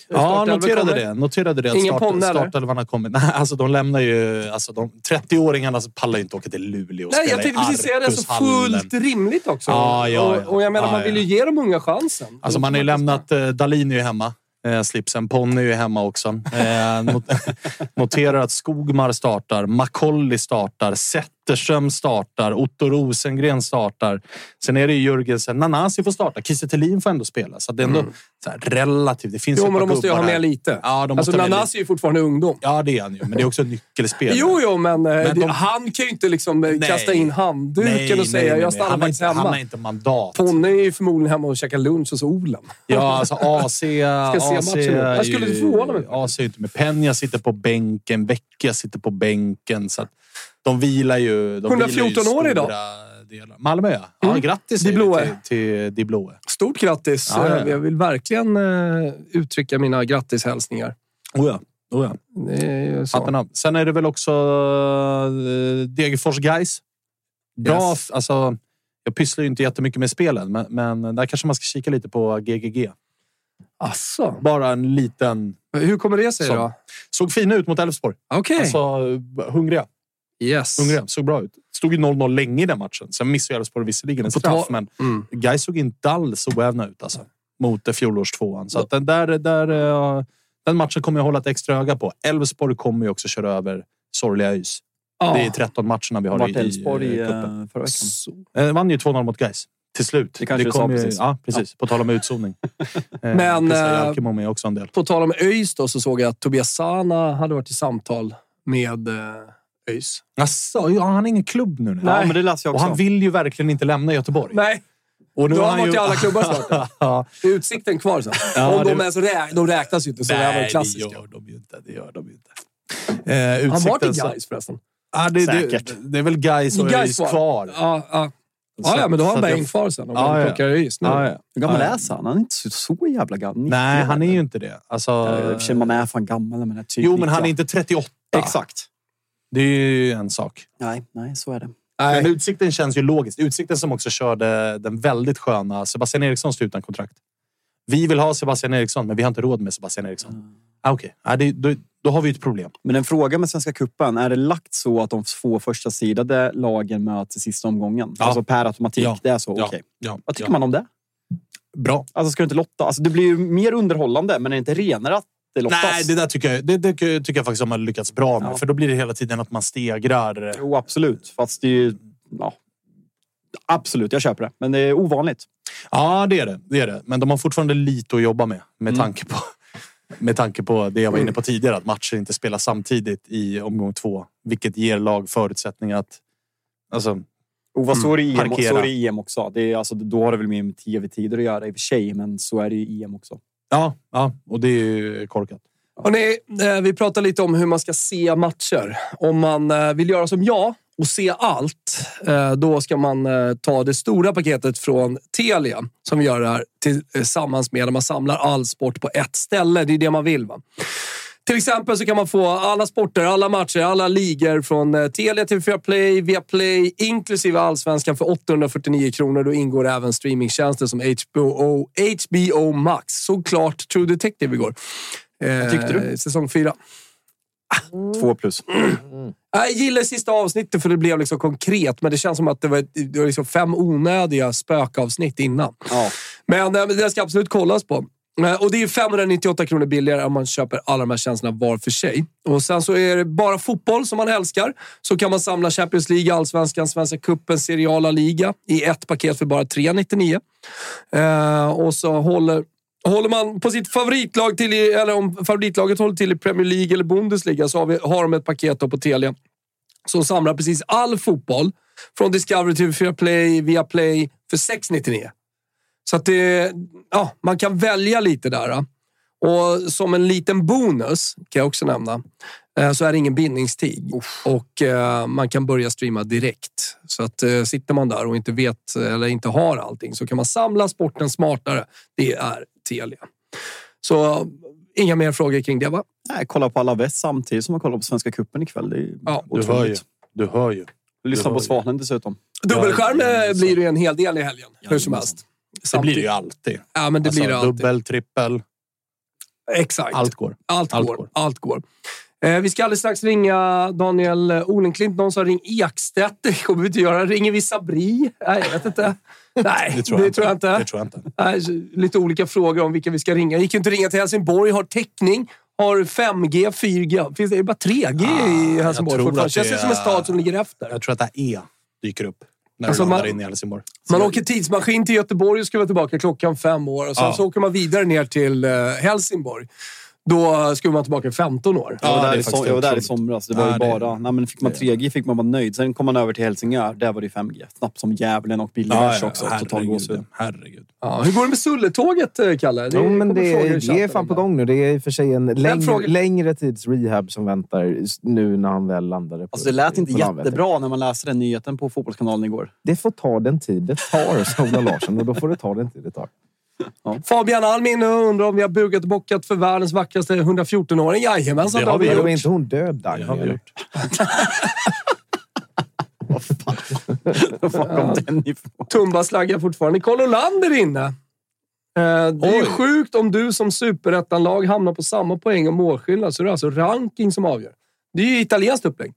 Ja, noterade det. Noterade det. att Ingen start? Startelvan har kommit. Nej, alltså de lämnar ju... Alltså de 30-åringarna pallar ju inte åka till Luleå och Nej, spela jag tänkte precis säga det. Så Arcushallen. fullt rimligt också. Ja, ja, ja. Och, och jag menar, man vill ju ge de unga chansen. Alltså man har ju lämnat... Eh, Dalin är ju hemma. Eh, slipsen. Ponne är ju hemma också. Eh, not noterar att Skogmar startar. Macaulay startar. Zetterström startar. Otto Rosengren startar. Sen är det ju Jörgensen. Nanasi får starta. Kiese får ändå spela. Så det är ändå så här, relativt. Det finns Mm. Jo, men de måste ju ha med lite. Ja, de alltså, Nanasi är ju fortfarande ungdom. Ja, det är han ju. Men det är också en nyckelspelare. Jo, jo, men, eh, Men de- han kan ju inte liksom eh, kasta in handduken och säga jag stannar faktiskt inte, Han har hemma. inte mandat. Ponne är ju förmodligen hemma och käkar lunch hos Olen. Ja, alltså AC... se AC matchen. Jag skulle inte förvåna mig. AC är inte med. Penja sitter på bänken. Vecchia sitter på bänken. Så att de vilar ju... De 114 vilar ju år idag. Delar. Malmö, ja. ja Mm. grattis Di till, till Di Bloe. Stort grattis! Ja, ja, ja. Eh, Jag vill verkligen eh, uttrycka mina grattishälsningar. Oh ja. Oh ja. Är. Sen är det väl också uh, Degerfors Guys. Bra. Yes. Alltså, jag pysslar ju inte jättemycket med spelen, men, men där kanske man ska kika lite på GGG. Asså. Bara en liten... Hur kommer det sig Så. då? Såg fina ut mot Elfsborg. Okej. Alltså, hungriga. Yes. hungriga. Såg bra ut. Stod ju 0-0 länge i den matchen. Sen missade Elfsborg visserligen en På straff, men Mm. Guys såg inte alls oävna ut alltså, mot eh, fjolårstvåan. Så att den, där, där, eh, den matchen kommer jag hålla ett extra öga på. Elfsborg kommer ju också köra över sorgliga ÖIS. Ja. Det är 13 matcherna vi har Vart i, i Elfsborg eh, eh, cupen. förra veckan. Eh, vann ju 2-0 mot Gais till slut. Det kanske du kom sa ju, precis. Ja, precis. På tal om utzoning. Men, eh, med också en del. På tal om ÖIS då, så såg jag att Tobias Sana hade varit i samtal med ÖIS. Jaså, ja, han är ingen klubb nu? Ja, men det läser jag Och också. han vill ju verkligen inte lämna Göteborg. Nej, Och då är har han varit ju- i alla klubbar snart. ja. Det är utsikten kvar sen. Ja, Om de, det- är så rä- de räknas ju inte som även Nej, det klassiska. gör de ju inte. Det gör de ju inte. Eh, Han var till Utsikten- Gais förresten. Ja, det, det, Säkert. det är väl Gais och Gais ÖIS kvar. Ja, ja. Ja, ja, men då har Så han jag- Beng kvar sen om han ja. plockar ÖIS nu. Ja, ja. Hur gammal Ja, är han? Han är inte så, så jävla gammal. 90 Nej, han är ju inte det. Alltså, Ja, och man är fan gammal när man är typ jo, men 90. han är inte 38. Exakt. Det är ju en sak. Nej, nej, så är det. Nej. Men Utsikten känns ju logiskt. Utsikten som också körde den väldigt sköna Sebastian Eriksson står utan kontrakt. Vi vill ha Sebastian Eriksson, men vi har inte råd med Sebastian Eriksson. Ah, Okej, ah, det- då, då har vi ett problem. Men en fråga med Svenska Cupen. Är det lagt så att de två första sidade lagen möts i sista omgången? Ja. Alltså per automatik. Ja. Det är så? Ja. Okej. Ja, Vad tycker ja. man om det? Bra. Alltså ska du inte lotta? Alltså, det blir ju mer underhållande, men är det inte renare att det lottas? Nej, det där tycker jag, det, det tycker jag faktiskt de har lyckats bra med. Ja. För då blir det hela tiden att man stegrar. Jo, absolut. Fast det är ju... Ja. Absolut, jag köper det. Men det är ovanligt. Ja, det är det. det är det. Men de har fortfarande lite att jobba med. Med, tanke, på, med tanke på det jag var inne på tidigare. Att matcher inte spelas samtidigt i omgång två. Vilket ger lag förutsättningar att... Alltså, Och vad så är det i EM, Parkera. så är det i EM också. Det är, alltså, då har det väl mer med tv-tider att göra i och för sig, men så är det ju i EM också ja, ja, och det är ju korkat. Hörrni, eh, vi pratar lite om hur man ska se matcher. Om man eh, vill göra som jag och se allt, eh, då ska man ta det stora paketet från Telia som vi gör det här tillsammans med. Där man samlar all sport på ett ställe. Det är det man vill. Va? Till exempel så kan man få alla sporter, alla matcher, alla ligor från eh, Telia TV4 Play, Viaplay, inklusive Allsvenskan för 849 kronor. Då ingår även streamingtjänster som HBO, HBO Max. Såklart True Detective igår. Eh, tyckte du? Säsong fyra. Två plus. Jag gillar sista avsnittet för det blev liksom konkret, men det känns som att det var, det var liksom fem onödiga spökavsnitt innan. Ja. Men eh, det ska absolut kollas på. Eh, och det är 598 kronor billigare om man köper alla de här tjänsterna var för sig. Och sen så är det bara fotboll som man älskar. Så kan man samla Champions League, Allsvenskan, Svenska cupen, Seriala Liga i ett paket för bara 399. Eh, och så håller, håller man på sitt favoritlag till i, eller om favoritlaget håller till i Premier League eller Bundesliga så har, vi, har de ett paket på Telia som samlar precis all fotboll från Discovery till 4 Play, via Play för 699. Så att det, ja, man kan välja lite där. Och som en liten bonus, kan jag också nämna, eh, så är det ingen bindningstid. Och eh, man kan börja streama direkt. Så att eh, sitter man där och inte vet eller inte har allting så kan man samla sporten smartare. Det är Telia. Så inga mer frågor kring det, va? Nej, kolla på alla väst samtidigt som man kollar på Svenska Cupen ikväll. Det är ju Ja, Du hör ju. otroligt. Du hör ju. Lyssna Du på ju. Svanen dessutom. Dubbelskärm Ja, blir det ju en hel del i helgen, hur som Jajamensan. Helst. Det blir det ju alltid. Ja, men det Alltså, blir det alltid. Dubbel, trippel. Exakt. Allt går. Allt, Allt går. går. Allt går. Eh, vi ska alldeles strax ringa Daniel Olenklint. Någon sa ring Ekstedt. Det kommer vi inte göra. Ringer vi Sabri? Nej, jag vet inte. Nej, Det tror jag, inte. tror jag inte. Det tror jag inte. Nej, lite olika frågor om vilka vi ska ringa. gick ju inte att ringa till Helsingborg. Har täckning. Har 5G, 4G. Finns det bara 3G i jag Helsingborg fortfarande? Känns det det som en är- stad som ligger efter? Jag tror att det här E dyker upp när Alltså, du landar man- in i Helsingborg. Man åker tidsmaskin till Göteborg och ska vara tillbaka klockan fem år. Och sen Ja. så åker man vidare ner till eh, Helsingborg. Då ska man tillbaka 15 år. Jag var Ja, det där, är i, som, jag var där i somras. Det var Ja, ju det- bara... Nej, men fick man 3G fick man vara nöjd. Sen kom man över till Helsingör. Där var det ju 5G. Snabbt som djävulen och billig Ja, ja, också. Total herregud. gåshud. herregud. Ja, hur går det med Sulletåget, eh, Kalle? Det Jo, men det, är chatten fan på det. gång nu. Det är i och för sig en längre, längre tids rehab som väntar nu när han väl landade. På, Alltså, det lät inte jättebra när man läste den nyheten på Fotbollskanalen igår. Det får ta den tid det tar, sa Ola Larsson. Och då får det ta den tid det tar. Fabian Alm inne och undrar om vi har bugat och bockat för världens vackraste 114-åring. Jajamensan, Det har vi då är gjort. inte hon död, Det har vi gjort. Var fan kom den ifrån? Tumba slaggar fortfarande. Karl Olander inne. Eh, Det är Oj. sjukt om du som superettanlag hamnar på samma poäng och målskillnad, så det är alltså ranking som avgör. Det är ju italienskt upplägg.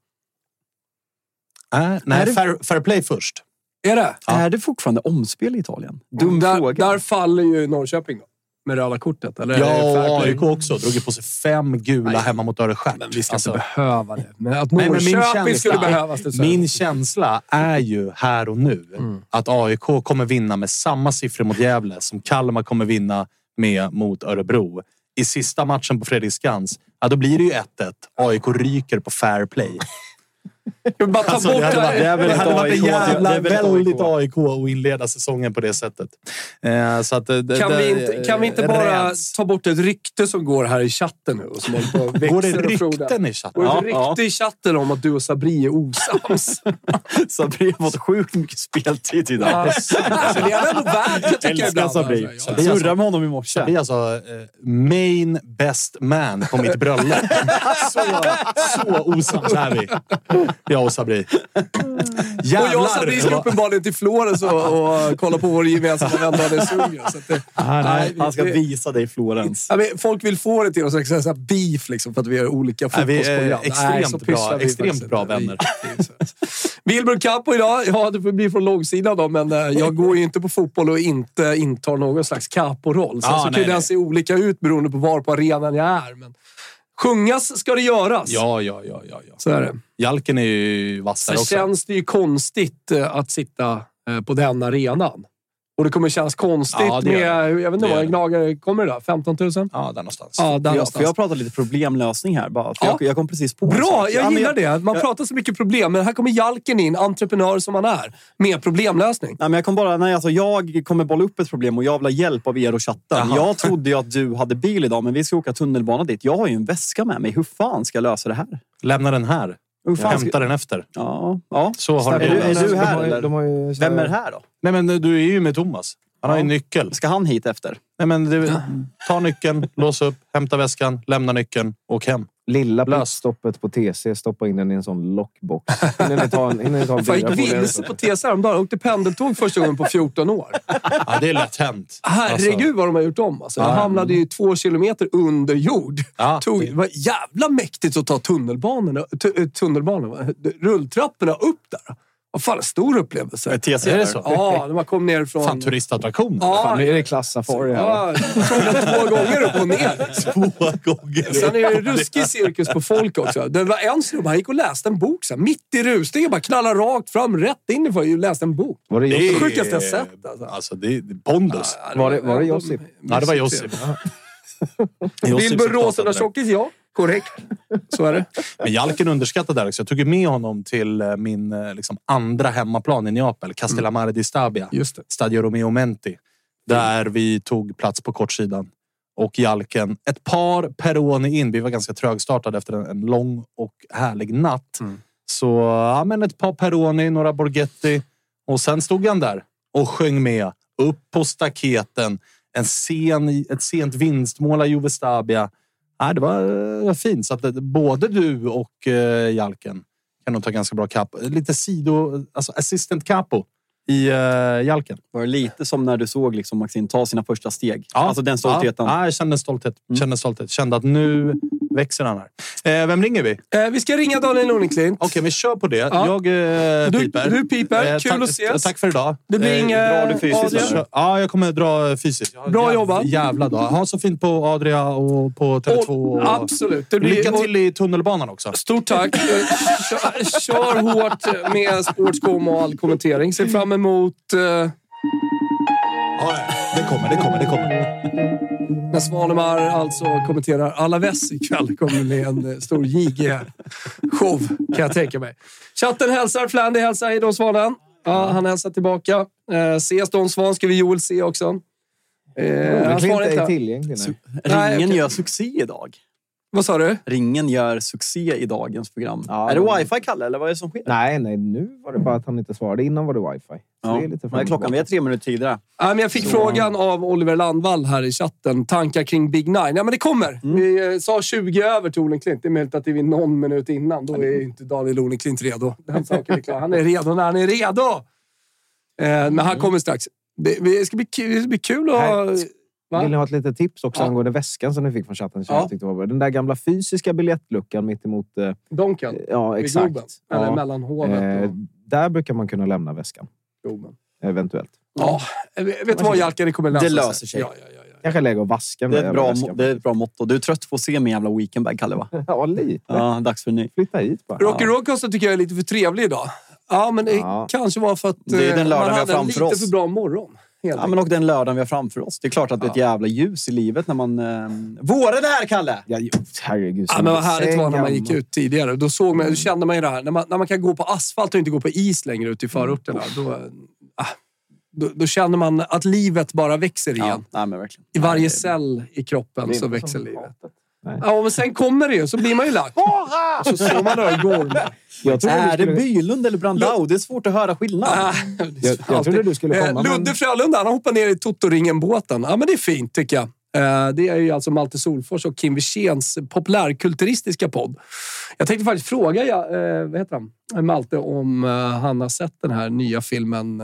Äh, nej, fair, fair play först. Är det? Är det fortfarande omspel i Italien? Dum där, fråga. där faller ju Norrköping då. med röda kortet? Eller Ja? AIK också. Drog ju på sig fem gula hemma mot Örestjärt. Men vi ska Alltså, inte behöva det. Men att Nej, Norrköping skulle känsla- behövas. Det. Min känsla är ju här och nu Mm. att AIK kommer vinna med samma siffror mot Gävle som Kalmar kommer vinna med mot Örebro. I sista matchen på Fredriksskans, ja, då blir det ju 1-1. AIK ryker på fair play. Jag bara ta Alltså, bort det hade det varit, här. det hade varit en jävla det är väldigt AIK. Att inleda säsongen på det sättet. Eh, så att, eh, det- Kan det- vi, inte, kan vi inte bara räds. ta bort ett rykte som går här i chatten nu? Och som på Går det rykten i chatten? Går det Ja, rykte i chatten om att du och Sabri är osams? Sabri har fått sjukt mycket speltid idag. alltså, det är ändå värt jag tycker Älskar ibland. Sabri. Alltså, ja. Jag surrade med honom i morse. Det blir alltså eh, main best man på mitt bröllop. så, så osams är vi. Jag och Sabri. Och jag och Sabri ska uppenbarligen till Florens och, och kolla på vår gemensamma vän Dennis Sundgren. Så Nej, vi- han ska visa dig Florens. Ja, men folk vill få det till oss att säga beef liksom, för att vi gör olika Nej, vi är fotbollsprogram. extremt så bra- vi extremt vänner. Så. Wilbur Capo idag. Ja, det får bli från långsidan då, men eh, jag går ju inte på fotboll och inte intar någon slags capo-roll. Sen Ja, så kan nej, den nej. se olika ut beroende på var på arenan jag är. Men sjungas ska det göras. Ja, ja, ja, ja, ja. Så är det. Jalken är ju vass där Sen också. känns det ju konstigt eh, att sitta eh, på den arenan. Och det kommer kännas konstigt Ja, med, jag vet inte Det vad gör gnagare kommer det då? 15 000? Ja, där någonstans. Ja, där För jag, någonstans. jag pratar lite problemlösning här bara. Ja. jag, jag kom precis på en Bra. Ja, jag men gillar det. Man jag- pratar så mycket problem, men här kommer Jalken in, entreprenör som han är, med problemlösning. Nej, men jag, kom bara, nej, alltså, jag kommer bolla upp ett problem och jag vill ha hjälp av er och chatten. Jaha. Jag trodde ju att du hade bil idag, men vi ska åka tunnelbana dit. Jag har ju en väska med mig. Hur fan ska jag lösa det här? Lämna den här. Hämta den efter. Ja, ja. Så har Är du- är du De här har ju- eller? de har ju Vem är här då? Nej, men du är ju med Thomas. Han har ju nyckel. Ska han hit efter? Nej, men det, ta nyckeln, lås upp, hämta väskan, lämna nyckeln, åk hem. Lilla Lös. pitstoppet på TC, stoppa in den i en sån lockbox. Hinner ni ta en, hinner ni ta en Jag gick vilse på TC häromdagen. Åkte pendeltåg första gången på 14 år. Ja, det är lätt hänt. Herregud vad de har gjort om. Alltså, jag Ja. hamnade ju två kilometer under jord. Ja, Tog, det- var jävla mäktigt att ta tunnelbanorna, tu, tunnelbanorna rulltrapporna upp där. Vad fan, en stor upplevelse. TC Är det så? Ja, när man kom ner från... Fan, turistattraktion. Ja, Fan, är det klassafari här. Ja, två gånger upp och ner. Två gånger. Sen är det ruskig cirkus på folk också. Det var en snubbe, han gick och läste en bok. Så här, mitt i rusningen, bara knallar rakt fram, rätt in och läste en bok. Var det Det är sjukaste jag sett. Alltså. Alltså, det är Pondus. Var det- var det Josip? Ja, det var Josip. Wilbur Rosenberg-tjockis, ja. Korrekt. Så är det. Men Jalken underskattad där också. Jag tog med honom till eh, min eh, liksom, andra hemmaplan i Neapel, Castellamare di Stabia. Just det. Stadio Romeo Menti. Där vi tog plats på kortsidan. Och Jalken, ett par Peroni in. Vi var ganska trögstartade efter en, en lång och härlig natt. Så ja, men ett par Peroni, några Borghetti. Och sen stod han där och sjöng med. Upp på staketen. En sen, ett sent vinstmål av Juve Stabia. Ja, det var eh, fint. Så att det, både du och eh, Jalken kan nog ta ganska bra kapp. Lite sido, alltså assistant capo i eh, Jalken. Var det lite som när du såg liksom Maxine ta sina första steg? Alltså den stoltheten. Ja, ja, jag kände stolthet. Kände stolthet. Kände att nu växer han här. Eh, vem ringer vi? Okej, Eh, vi ska ringa Daniel Nordenklint. vi kör på det. Ja. Jag eh, Du- piper. du piper. Kul tack, att ses. Tack för idag. Det blir Eh, inget... drar du fysiskt? Ja, jag kommer dra fysiskt. Jag Bra jäv- jobbat. Jävla dag. Ha så fint på Adria och på Tele2. Och... Absolut. Det blir, Lycka till i tunnelbanan också. Stort tack. Eh, Kör, kör hårt med Sportscom och all kommentering. Ser fram emot eh, Ja, det kommer, det kommer, det kommer. När Svanemar alltså kommenterar Alaves ikväll. kommer med en eh, stor JG-show, kan jag tänka mig. Chatten hälsar. Flandy hälsar. Hej då, Svanen. Ja, han hälsar tillbaka. Eh, ses Don Svan ska vi Joel se också. Eh, han svarar inte. Nej, Ringen gör succé idag. Vad sa du? Ringen gör succé i dagens program. Ja, är det men- wifi, Kalle, eller vad är det som sker? Nej, nej. Nu var det bara att han inte svarade. Innan var det wifi. Så Ja. det är lite och klockan? Vi är tre minuter tidigare. Ja, men jag fick frågan av Oliver Landvall här i chatten. Tankar kring Big Nine. Ja, men det kommer. Vi eh, sa 20 över till Olenklint. Det är möjligt att det är någon minut innan. Då är inte Daniel Olenklint redo. Den saken är klar. Han är redo när han är redo. Eh, men han kommer strax. Det, det, ska, bli, kul- det ska bli kul att... Va? Vill ni ha ett litet tips också Ja. angående väskan som ni fick från chatten? Ja. jag tyckte var bra. Den där gamla fysiska biljettluckan mittemot... Eh, Donken. ja, Vid exakt. Globen. Eller Ja. mellan hovet Eh, och där brukar man kunna lämna väskan. Globen. Eventuellt. Ja, vet du vad Jalka? Det kommer lösa Det löser sig. Ja, ja, ja, ja. Kanske lägga och vaska Det är, bra, det är ett bra motto. Du är trött på att se min jävla weekendbag, Kalle, va? Ja, lite. Ja, dags för en ny. Flytta hit bara. Rocky Roadcaster tycker jag är lite för trevlig idag. Ja, men det Ja. kanske var för att Det är eh, den lördagen man vi har hade en lite oss. för bra morgon. Helt Ja, men och den lördagen vi har framför oss. Det är klart att det är ett jävla ljus i livet när man... Eh... Våren är här, Kalle! Ja, herregud. Ja, men vad härligt det var när man gick ut tidigare. Då, såg man, då kände man ju det här. När man, när man kan gå på asfalt och inte gå på is längre ute i förorterna. Då, ah, då, då känner man att livet bara växer igen. Ja, nej, men verkligen. I varje cell i kroppen så växer livet. Nej. Ja, men sen kommer det ju. Så blir man ju lack. Så står man går. Jag trodde Är det skulle- Bylund eller Brandau? Det är svårt att höra skillnad. Ah, Jag, jag trodde du skulle komma. Eh, men- Ludde Frölunda, han hoppar ner i Totoringen-båten. Ja, men det är fint tycker jag. Eh, Det är ju alltså Malte Solfors och Kim Wirséns populärkulturistiska podd. Jag tänkte faktiskt fråga eh, vad heter han? Malte om eh, han har sett den här nya filmen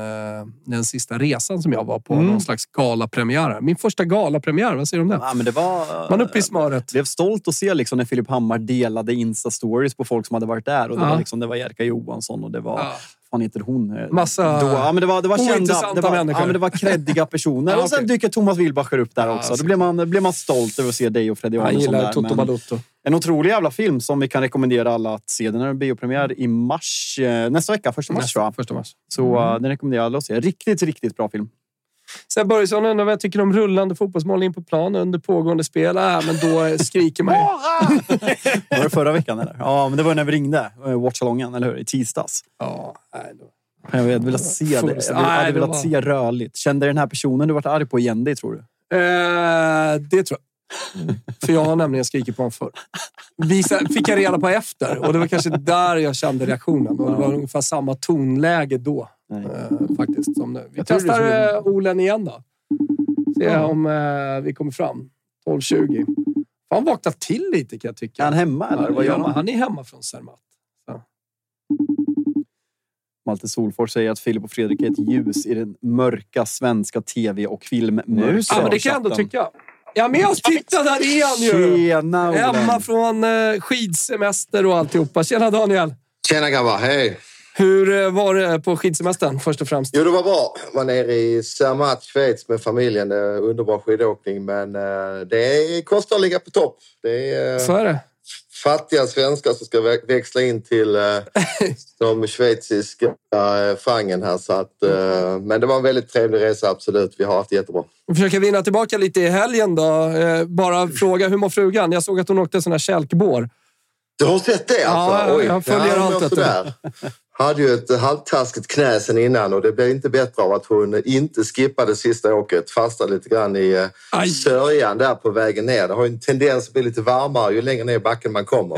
Den sista resan som jag var på. Mm. Någon slags galapremiär. Min första galapremiär. Vad säger du om det? Ja, men det var... Man uppe i smöret. blev stolt att se liksom när Filip Hammar delade Insta-stories på folk som hade varit där. Och det, Ja. var, liksom, det var Jerka Johansson och det var... Ja. Fan heter hon? Eh, Massa Då, ja, men det var, det var kända... Det var, människor. ja, men det var kreddiga personer. Ja, Och sen dyker Thomas Wilbacher upp där Ja, också. Då så- blev man, blev man stolt över att se dig och Freddy Arnesson gillar där. Toto men- Balotto. En otrolig jävla film som vi kan rekommendera alla att se. Den har biopremiär i mars. eh, Nästa vecka, första mars tror jag. Första mars. Så eh, den rekommenderar jag alla att se. Riktigt, riktigt bra film. Sen Börjesson undrar vad jag tycker om rullande fotbollsmål in på plan under pågående spel. Äh, men då skriker man ju. Var det förra veckan eller? Ja, men det var när vi ringde. eh, Watchalongen, eller hur? I tisdags. Ja, nej, då. Jag hade velat se det. Jag hade velat var- se rörligt. Kände den här personen du varit arg på igen dig, tror du? Eh, det tror jag. För jag har nämligen skrikit på honom förr. Visa, fick jag reda på efter. Och det var kanske där jag kände reaktionen. Och det var ungefär samma tonläge då. Eh, faktiskt, som nu. Vi Jag testar skulle- eh, Olen igen då. Se om eh, vi kommer fram. 12.20. Han vaknat till lite kan jag tycka. Är han hemma eller? Vad gör Ja, han? han är hemma från Zermatt. Malte Solfors säger att Filip och Fredrik är ett ljus i den mörka svenska tv och filmmörkret. Ja, men det kan jag ändå tycka. Ja, men jag titta där är han ju! Tjena Olen! Hemma från eh, skidsemester och alltihopa. Tjena Daniel! Tjena grabbar, hej! Hur eh, var det på skidsemestern först och främst? Jo, det var bra. Jag var nere i Zermatt, Schweiz med familjen. Underbar skidåkning, men eh, det kostar att ligga på topp. Det är eh, Så är det. fattiga svenskar som ska vä- växla in till de schweiziska frangen här. Så att, men det var en väldigt trevlig resa, absolut. Vi har haft det jättebra. Vi försöker vinna tillbaka lite i helgen då. Bara fråga, hur mår frugan? Jag såg att hon åkte sån här kälkbår. Du har sett det alltså? Ja, jag följer men allt. Hade ju ett halvtaskigt knä sen innan och det blev inte bättre av att hon inte skippade sista åket. Fastnade lite grann i eh, Aj. sörjan där på vägen ner. Det har ju en tendens att bli lite varmare ju längre ner i backen man kommer.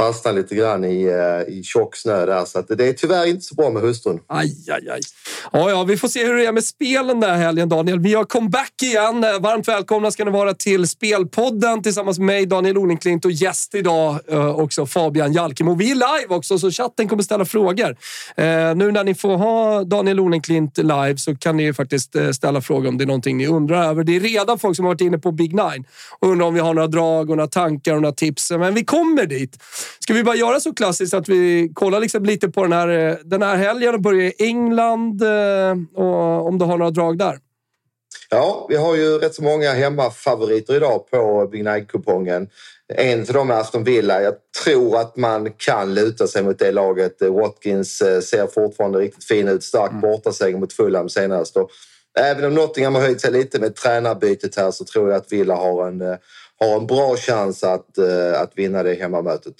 Fastnade lite grann i, eh, i tjock snö där. Så att det är tyvärr inte så bra med hustrun. Aj, aj, aj. Ja, ja, vi får se hur det är med spelen den här helgen, Daniel. Vi har comeback igen. Varmt välkomna ska ni vara till Spelpodden tillsammans med mig, Daniel Olenklint och gäst idag eh, också Fabian Jalkemo. Vi är live också, så chatten kommer ställa frågor. Eh, nu när ni får ha Daniel Olenklint live så kan ni ju faktiskt ställa frågor om det är någonting ni undrar över. Det är redan folk som har varit inne på Big Nine och undrar om vi har några drag och några tankar och några tips. Men vi kommer dit. Ska vi bara göra så klassiskt att vi kollar liksom lite på den här, eh, den här helgen och börjar i England eh, och om du har några drag där. Ja, vi har ju rätt så många hemmafavoriter idag på Big Night-kupongen. En av dem är Aston Villa. Jag tror att man kan luta sig mot det laget. Watkins eh, ser fortfarande riktigt fin ut. Stark bortaseger mot Fulham senast. Och även om Nottingham har höjt sig lite med tränarbytet här så tror jag att Villa har en, har en bra chans att, att vinna det hemmamötet.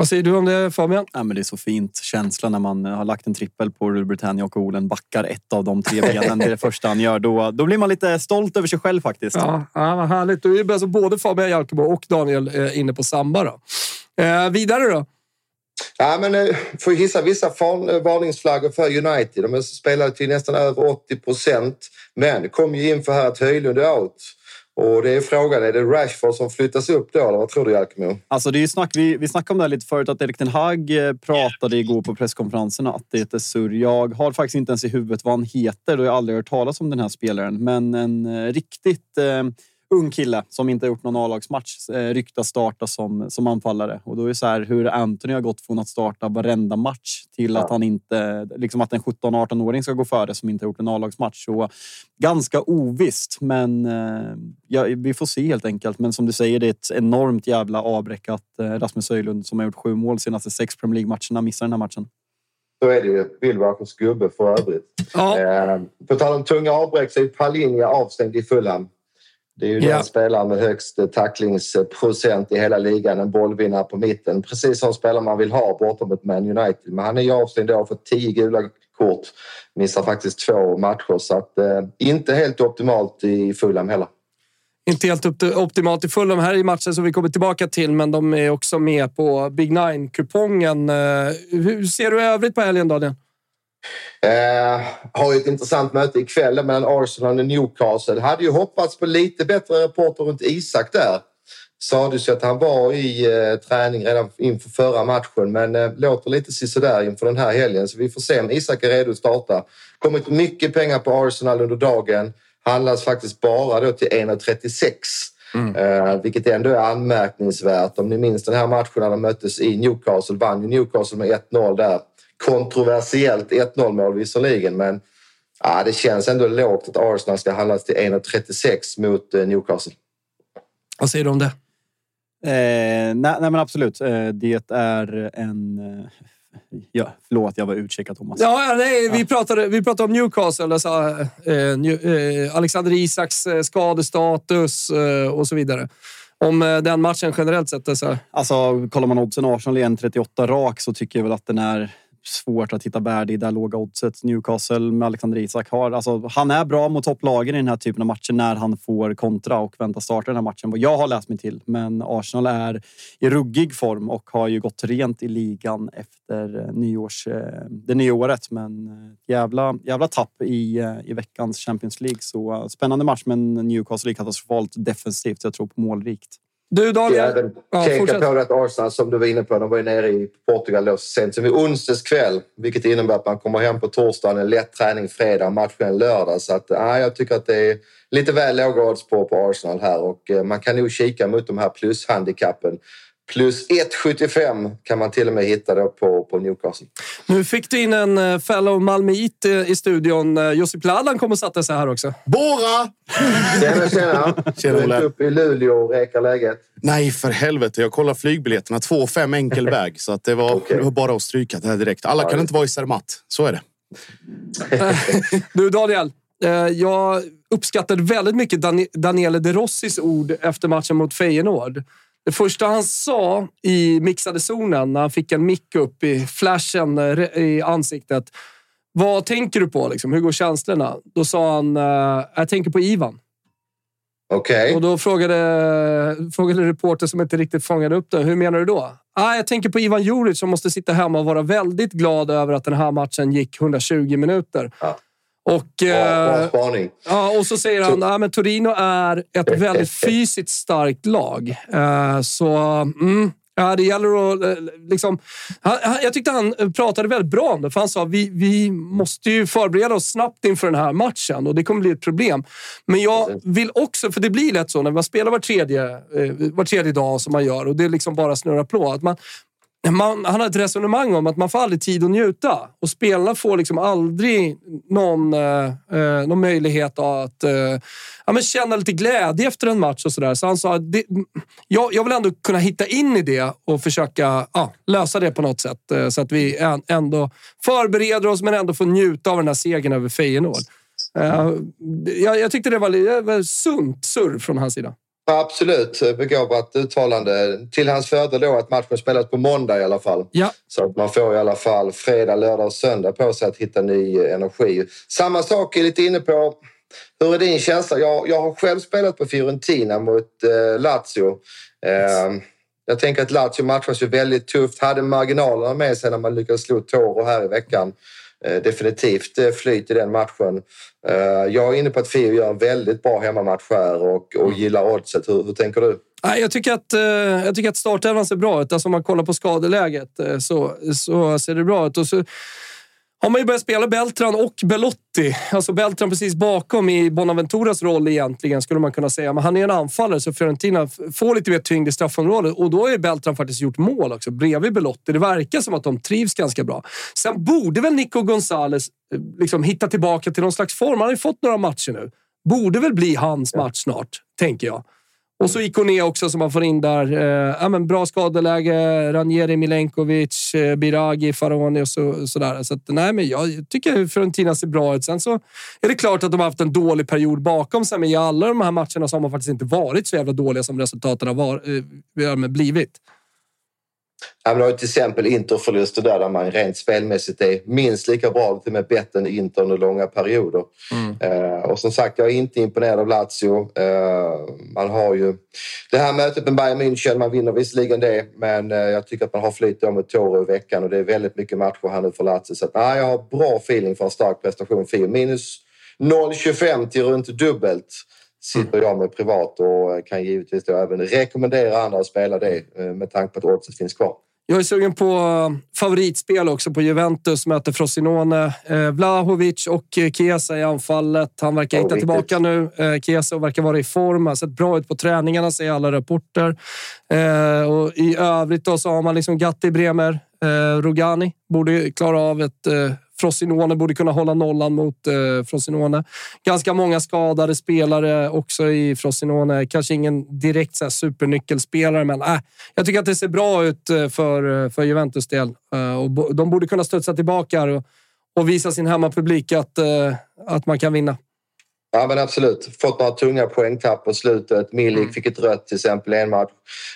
Vad säger du om det Fabian? Ja, men det är så fint känsla när man eh, har lagt en trippel på Rule Britannia och Olen backar ett av de tre benen. Det är det första han gör. Då, då blir man lite stolt över sig själv faktiskt. Ja, ja vad härligt. Då är ju alltså både Fabian Jalkemo och Daniel eh, inne på samba. Då. Eh, vidare då? Ja, men eh, får hissa vissa varningsflaggor för United. De spelar till nästan över 80 procent. Men kom ju in för här att Höjlund är out. Och det är frågan, är det Rashford som flyttas upp då? Eller vad tror du Jalkemo? Alltså det är ju snack, vi, vi snackade om det här lite förut, att Erik Ten Hag eh, pratade igår på presskonferenserna att det är surr. Jag har faktiskt inte ens i huvudet vad han heter och jag har aldrig hört talas om den här spelaren. Men en eh, riktigt eh, ung kille som inte har gjort någon A-lagsmatch eh, ryktas starta som, som anfallare. Och då är det så här hur Anthony har gått från att starta varenda match till att han inte, liksom att en 17-18-åring ska gå före som inte har gjort en A-lagsmatch. Så ganska ovisst, men eh, ja, vi får se helt enkelt. Men som du säger, det är ett enormt jävla avbräck att eh, Rasmus Höjlund som har gjort sju mål senaste sex Premier League-matcherna missar den här matchen. Så är det ju. Wilbachers gubbe för övrigt. Eh, på tal om tunga avbräck så är Palinja avstängd i Fulham. Det är ju Ja. den spelaren med högst eh, tacklingsprocent i hela ligan. En bollvinnare på mitten. Precis som spelare man vill ha borta mot Man United. Men han är ju avstängd har fått tio gula kort. Missar faktiskt två matcher. Så att, eh, inte helt optimalt i Fulham heller. Inte helt optimalt i Fulham här i matchen som vi kommer tillbaka till, men de är också med på Big Nine-kupongen. Eh, Hur ser du övrigt på helgen, Daniel? Eh, har ju ett intressant möte ikväll mellan Arsenal och Newcastle. Hade ju hoppats på lite bättre rapporter runt Isak där. Sades ju att han var i eh, träning redan inför förra matchen men eh, låter lite sisådär inför den här helgen så vi får se om Isak är redo att starta. kommit mycket pengar på Arsenal under dagen. Handlas faktiskt bara då till 1,36. Eh, vilket ändå är anmärkningsvärt. Om ni minns den här matchen när de möttes i Newcastle vann ju Newcastle med 1-0 där. Kontroversiellt 1-0 mål visserligen men ja, det känns ändå lågt att Arsenal ska handlas till 1,36 mot eh, Newcastle. Vad säger du om det? Eh, nej, nej, men absolut. Eh, det är en... Eh, ja, förlåt, jag var utkikad Thomas. Ja, ja, nej, Vi, pratade, vi pratade om Newcastle. Alltså, eh, New, eh, Alexander Isaks eh, skadestatus eh, och så vidare. Om eh, den matchen generellt sett. Så. Alltså, kollar man oddsen Arsenal i 1,38 rak så tycker jag väl att den är svårt att hitta värde i det låga oddset. Newcastle med Alexander Isak har... Alltså, han är bra mot topplagen i den här typen av matcher när han får kontra och vänta starta den här matchen. Vad jag har läst mig till. Men Arsenal är i ruggig form och har ju gått rent i ligan efter eh, nyårs, eh, det nya året. Men eh, jävla, jävla tapp i, i veckans Champions League. Så spännande match, men Newcastle är katastrofalt defensivt. Jag tror på målrikt. Du Jag Daniel? även Ja, tänka fortsätt. på att Arsenal, som du var inne på, de var ju nere i Portugal då sent som i onsdags kväll. Vilket innebär att man kommer hem på torsdagen, en lätt träning fredag, matchen lördag. Så att, ja, jag tycker att det är lite väl låga odds på, på Arsenal här och eh, man kan nog kika mot de här plushandikappen. Plus 1,75 kan man till och med hitta då på, på Newcastle. Nu fick du in en eh, fellow malmöit eh, i studion. Eh, Josip Ladan kom och satte sig här också. Bora! Tjena, tjena! Tjena, Olle. Du är upp i Luleå och räkar läget. Nej, för helvete. Jag kollar flygbiljetterna. 2,5 enkel väg. Så att det, var, det var bara att stryka det här direkt. Alla kan inte vara i Zermatt. Så är det. Du Daniel, jag uppskattade väldigt mycket Dan Daniele De Rossis ord efter matchen mot Feyenoord. Det första han sa i mixade zonen när han fick en mick upp i flashen eh, i ansiktet. Vad tänker du på? Liksom? Hur går känslorna? Då sa han, eh, jag tänker på Ivan. Okej. Och då frågade, frågade reporter som inte riktigt fångade upp det. Hur menar du då? Ah, jag tänker på Ivan Juric som måste sitta hemma och vara väldigt glad över att den här matchen gick 120 minuter. Och, Bra, bra eh, spaning. ja, och så säger han att men Torino är ett väldigt fysiskt starkt lag. Eh, så mm, ja, det gäller att... eh, Liksom, jag tyckte han pratade väldigt bra om det. För han sa vi, vi måste ju förbereda oss snabbt inför den här matchen och det kommer bli ett problem. Men jag vill också, för det blir lätt så när man spelar var tredje, var tredje dag som man gör och det liksom bara snurrar på. Att man, man, han har ett resonemang om att man får aldrig tid att njuta. Och spelarna får liksom aldrig någon, eh, eh, någon möjlighet att eh, ja, men känna lite glädje efter en match. och sådär. så han sa att det, jag, jag vill ändå kunna hitta in i det och försöka ja, lösa det på något sätt. Eh, så att vi ändå förbereder oss men ändå får njuta av den här segern över Feyenoord. Eh, jag, jag tyckte det var, det var sunt surr från hans sida. Absolut, begåvat uttalande. Till hans fördel då att matchen spelas på måndag i alla fall. Ja. Så att man får i alla fall fredag, lördag och söndag på sig att hitta ny energi. Samma sak är lite inne på. Hur är din känsla? Jag, jag har själv spelat på Fiorentina mot eh, Lazio. Eh, jag tänker att Lazio matchas ju väldigt tufft. Hade marginalerna med sig när man lyckades slå Toro här i veckan. Eh, definitivt eh, flyt i den matchen. Eh, jag är inne på att Fio gör en väldigt bra hemmamatch här och, och gillar oddset. Hur, hur tänker du? Nej, jag tycker att, jag tycker att startelvan ser bra ut. Alltså om man kollar på skadeläget så, så ser det bra ut. Och så, har man ju börjat spela Beltran och Belotti. Alltså Beltran precis bakom i Bonaventuras roll egentligen, skulle man kunna säga. Men han är en anfallare, så Fiorentina får lite mer tyngd i straffområdet. Och då har Beltran faktiskt gjort mål också, bredvid Belotti. Det verkar som att de trivs ganska bra. Sen borde väl Nico Gonzales eh, liksom hitta tillbaka till någon slags form. Han har ju fått några matcher nu. Borde väl bli hans match snart, tänker jag. Och så Ikoné också som man får in där. Eh, ja, men bra skadeläge. Ranieri, Milenkovic, eh, Biragi, Faroni och så, sådär. Så att, nej, men jag tycker Fiorentina ser bra ut. Sen så är det klart att de har haft en dålig period bakom sig, men i alla de här matcherna så har man faktiskt inte varit så jävla dåliga som resultaten har var, eh, blivit. Ja, men har till exempel Interförluster där, där man rent spelmässigt är minst lika bra, till och med bättre än Inter under långa perioder. Mm. Eh, och som sagt, jag är inte imponerad av Lazio. Eh, man har ju det här mötet med Bayern München, man vinner visserligen det, men eh, jag tycker att man har flyt med Toro i veckan och det är väldigt mycket matcher här nu för Lazio. Så att, nej, jag har bra feeling för en stark prestation. Minus 0,25 till runt dubbelt sitter jag med privat och kan givetvis då även rekommendera andra att spela det eh, med tanke på att oddset finns kvar. Jag är sugen på eh, favoritspel också på Juventus möter Frosinone. Eh, Vlahovic och Chiesa i anfallet. Han verkar hitta tillbaka nu. Eh, Chiesa verkar vara i form. Har sett bra ut på träningarna, säger alla rapporter. Eh, och I övrigt då så har man liksom Gatti, Bremer, eh, Rogani. Borde klara av ett eh, Frosinone borde kunna hålla nollan mot eh, Frosinone. Ganska många skadade spelare också i Frosinone. Kanske ingen direkt så här, supernyckelspelare, men äh, jag tycker att det ser bra ut eh, för, eh, för Juventus del. Eh, och de borde kunna studsa tillbaka och, och visa sin hemmapublik att, eh, att man kan vinna. Ja men absolut. Fått några tunga poängtapp på slutet. Milik mm. fick ett rött till exempel i en match.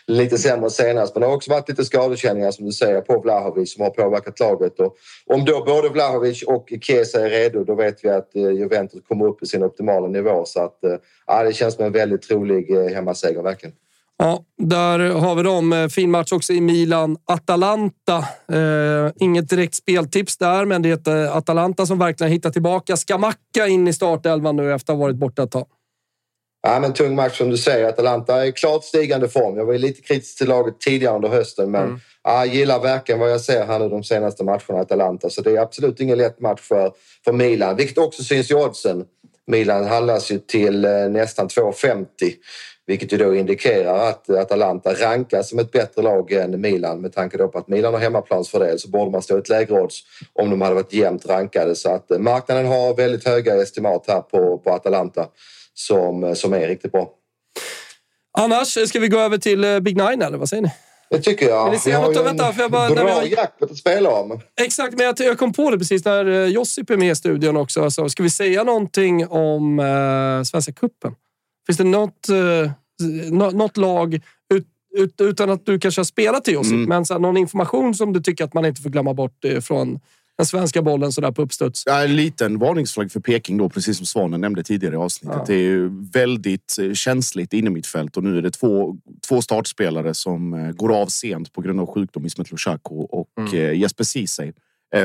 Lite sämre senast. Men det har också varit lite skadekänningar som du säger på Vlahovic som har påverkat laget. Och om då både Vlahovic och Chiesa är redo då vet vi att eh, Juventus kommer upp i sin optimala nivå. Så att, eh, ja, det känns som en väldigt trolig eh, hemmaseger verkligen. Ja, där har vi dem. Eh, fin match också i Milan. Atalanta. Eh, inget direkt speltips där, men det är eh, Atalanta som verkligen hittar tillbaka. Skamacka in i startelvan nu efter att ha varit borta ett tag. Ja, men tung match som du säger. Atalanta är klart stigande form. Jag var lite kritisk till laget tidigare under hösten, men mm. jag gillar verkligen vad jag ser här nu de senaste matcherna Atalanta. Så det är absolut ingen lätt match för, för Milan, vilket också syns i oddsen. Milan handlas ju till eh, nästan 2,50 vilket ju då indikerar att Atalanta rankas som ett bättre lag än Milan. Med tanke på att Milan har hemmaplansfördel så borde man stå ett lägre odds om de hade varit jämnt rankade. Så att marknaden har väldigt höga estimat här på, på Atalanta som, som är riktigt bra. Annars, ska vi gå över till eh, Big Nine eller vad säger ni? Det tycker jag. Vill ni se något? Vänta, för jag bara, bra vi... jackpot att spela om. Exakt, men jag, jag kom på det precis när eh, Josip är med i studion också. Så ska vi säga någonting om eh, Svenska Kuppen? Finns det något, eh, något lag ut, ut, utan att du kanske har spelat till Josip, mm. men så här, någon information som du tycker att man inte får glömma bort eh, från den svenska bollen sådär på uppstuds. Ja, en liten varningsflagg för Peking då, precis som Svanen nämnde tidigare i avsnittet. Ja. Det är väldigt eh, känsligt inne mitt fält och nu är det två, två startspelare som eh, går av sent på grund av sjukdom. Ismet Lushaku och mm. Jesper Ceesay.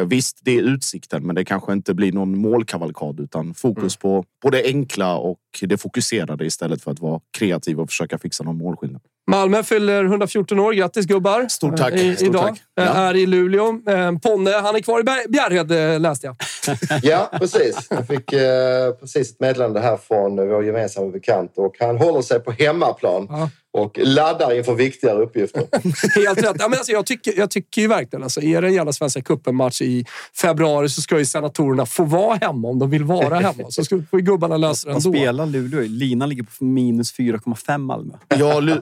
Visst, det är utsikten, men det kanske inte blir någon målkavalkad utan fokus mm. på, på det enkla och det fokuserade istället för att vara kreativ och försöka fixa någon målskillnad. Malmö fyller 114 år. Grattis gubbar! Stort tack! I, Stort idag. tack. Ja. Är i Luleå. Ponne, han är kvar i Bjärred läste jag. ja, precis. Jag fick eh, precis ett meddelande här från vår gemensamma bekant och han håller sig på hemmaplan. Ja och laddar inför viktigare uppgifter. Helt rätt. Ja, men alltså, jag, tycker, jag tycker ju verkligen, alltså, är det en jävla Svenska cupen-match i februari så ska ju senatorerna få vara hemma om de vill vara hemma. Så ska, får gubbarna lösa det ändå. spelar Luleå. Linan ligger på minus 4,5 Malmö. Ja, Luleå,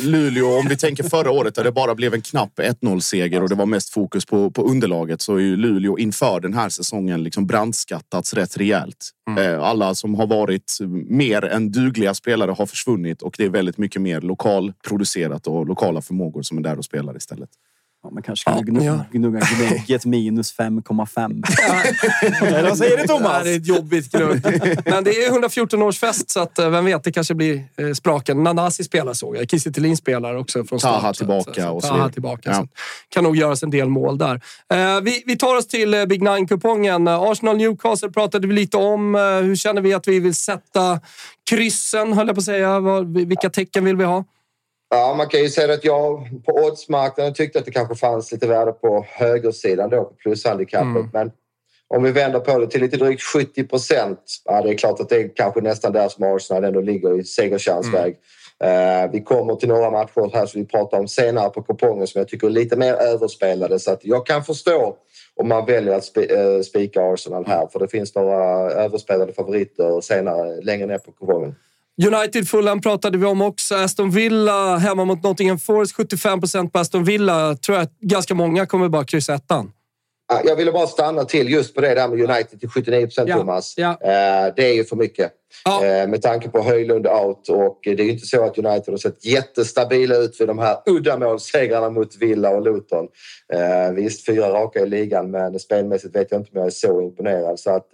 Luleå, om vi tänker förra året där det bara blev en knapp 1-0-seger och det var mest fokus på, på underlaget så är ju Luleå inför den här säsongen liksom brandskattats rätt rejält. Mm. Eh, alla som har varit mer än dugliga spelare har försvunnit och det är väldigt mycket mer lokalproducerat och lokala förmågor som är där och spelar istället. Ja, man kanske skulle gnugga, ja. gnugga gnugget minus 5,5. Eller vad säger du Thomas? Det är ett jobbigt gnugg. Men det är 114-årsfest så att, eh, vem vet, det kanske blir eh, spraken. Nanasi spelar såg jag. Kiese spelar också från start. Taha tillbaka. Så, så, och så. Taha tillbaka. Ja. Så kan nog göras en del mål där. Eh, vi, vi tar oss till Big Nine-kupongen. Arsenal-Newcastle pratade vi lite om. Hur känner vi att vi vill sätta kryssen, höll jag på att säga. Vilka tecken vill vi ha? Ja, man kan ju säga att jag på oddsmarknaden tyckte att det kanske fanns lite värde på högersidan då på plushandikappet. Mm. Men om vi vänder på det till lite drygt 70 procent. Ja, det är klart att det är kanske nästan där som Arsenal ändå ligger i segerchansväg. Eh, vi kommer till några matcher här som vi pratar om senare på kupongen som jag tycker är lite mer överspelade. Så att jag kan förstå om man väljer att eh, spika Arsenal här. För det finns några överspelade favoriter senare, längre ner på kupongen. United Fulham pratade vi om också. Aston Villa hemma mot Nottingham Forest. 75 procent på Aston Villa. Tror jag att ganska många kommer bara kryssa ettan. Ja, Jag ville bara stanna till just på det där med United till 79 procent, Ja, Thomas. ja. Eh, Det är ju för mycket. Eh, Med tanke på Höjlund out och det är ju inte så att United har sett jättestabila ut för de här uddamålssegrarna mot Villa och Luton. Eh, Visst, fyra raka i ligan, men spelmässigt vet jag inte om jag är så imponerad. Så att,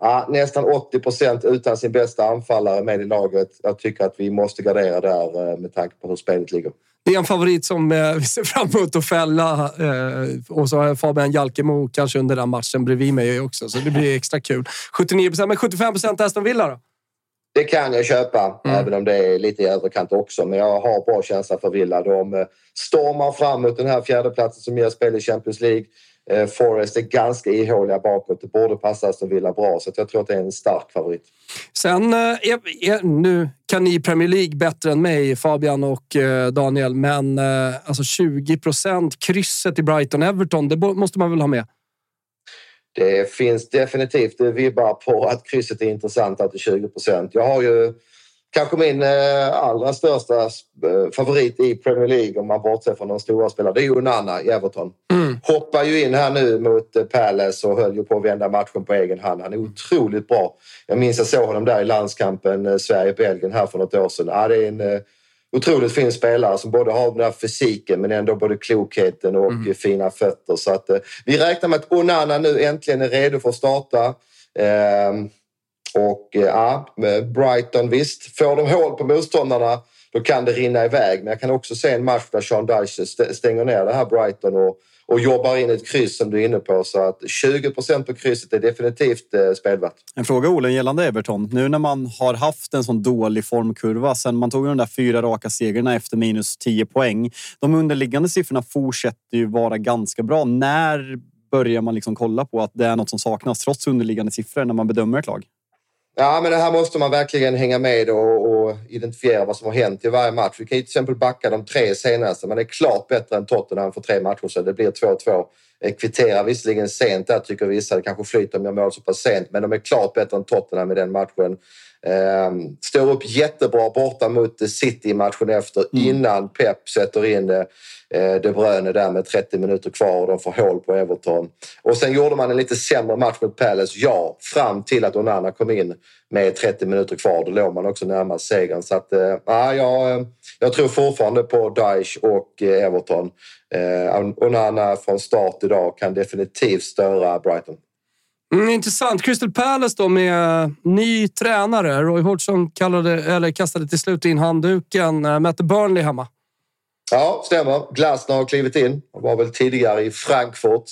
ja, nästan 80 procent utan sin bästa anfallare med i laget. Jag tycker att vi måste gardera där eh, med tanke på hur spelet ligger. Det är en favorit som eh, vi ser fram emot att fälla. Eh, och så har jag Fabian Jalkemo kanske under den matchen bredvid mig också, så det blir extra kul. 79 procent, men 75 procent Aston Villa då? Det kan jag köpa, även om det är lite i överkant också. Men jag har bra känsla för Villa. De stormar fram mot den här fjärdeplatsen som ger spel i Champions League. Eh, Forest är ganska ihåliga bakåt. Det borde passa Aston Villa bra, så jag tror att det är en stark favorit. Sen, eh, är, är, nu kan ni Premier League bättre än mig, Fabian och eh, Daniel, men alltså 20 procent krysset i Brighton-Everton, det måste man väl ha med? Det finns definitivt vibbar på att krysset är intressant att det är 20 procent. Jag har ju kanske min eh, allra största eh, favorit i Premier League om man bortser från de stora spelarna. Det är ju Onana i Everton. Hoppar ju in här nu mot eh, Palace och höll ju på att vända matchen på egen hand. Han är otroligt bra. Jag minns jag såg honom där i landskampen Sverige-Belgien här för något år sedan. Ja, det är en otroligt fin spelare som både har den där fysiken men ändå både klokheten och eh, fina fötter. Så att, vi räknar med att Onana nu äntligen är redo för att starta. Ehm, och eh, ja, med Brighton visst, får de hål på motståndarna då kan det rinna iväg. Men jag kan också se en match där Sean Dyche stänger ner det här Brighton och, och jobbar in ett kryss som du är inne på. Så att 20 procent på krysset är definitivt eh, spelvärt. En fråga Olen gällande Everton. Nu när man har haft en sån dålig formkurva sen man tog de där fyra raka segrarna efter minus 10 poäng. De underliggande siffrorna fortsätter ju vara ganska bra. När börjar man liksom kolla på att det är något som saknas trots underliggande siffror när man bedömer ett lag? Ja, men det här måste man verkligen hänga med och, och identifiera vad som har hänt i varje match. Vi kan ju till exempel backa de tre senaste. Man är klart bättre än Tottenham för tre matcher sedan. Det blir 2-2. Eh, kvitterar visserligen sent där tycker vissa. Det kanske flyter om jag mål så pass sent. Men de är klart bättre än Tottenham i den matchen. Ehm, står upp jättebra borta mot City matchen efter innan Pep sätter in eh, De Bruyne där med 30 minuter kvar och de får hål på Everton. Och sen gjorde man en lite sämre match mot Palace, ja, fram till att Onana kom in med 30 minuter kvar. Då låg man också närmast segern. Så att, ja, jag, eh, jag tror fortfarande på Daesh och Everton. Eh, Onana från start idag kan definitivt störa Brighton. Mm, intressant. Crystal Palace då med eh, ny tränare. Roy Hodgson kallade, eller kastade till slut in handduken. Eh, mötte Burnley hemma. Ja, stämmer. Glasner har klivit in. Han var väl tidigare i Frankfurt.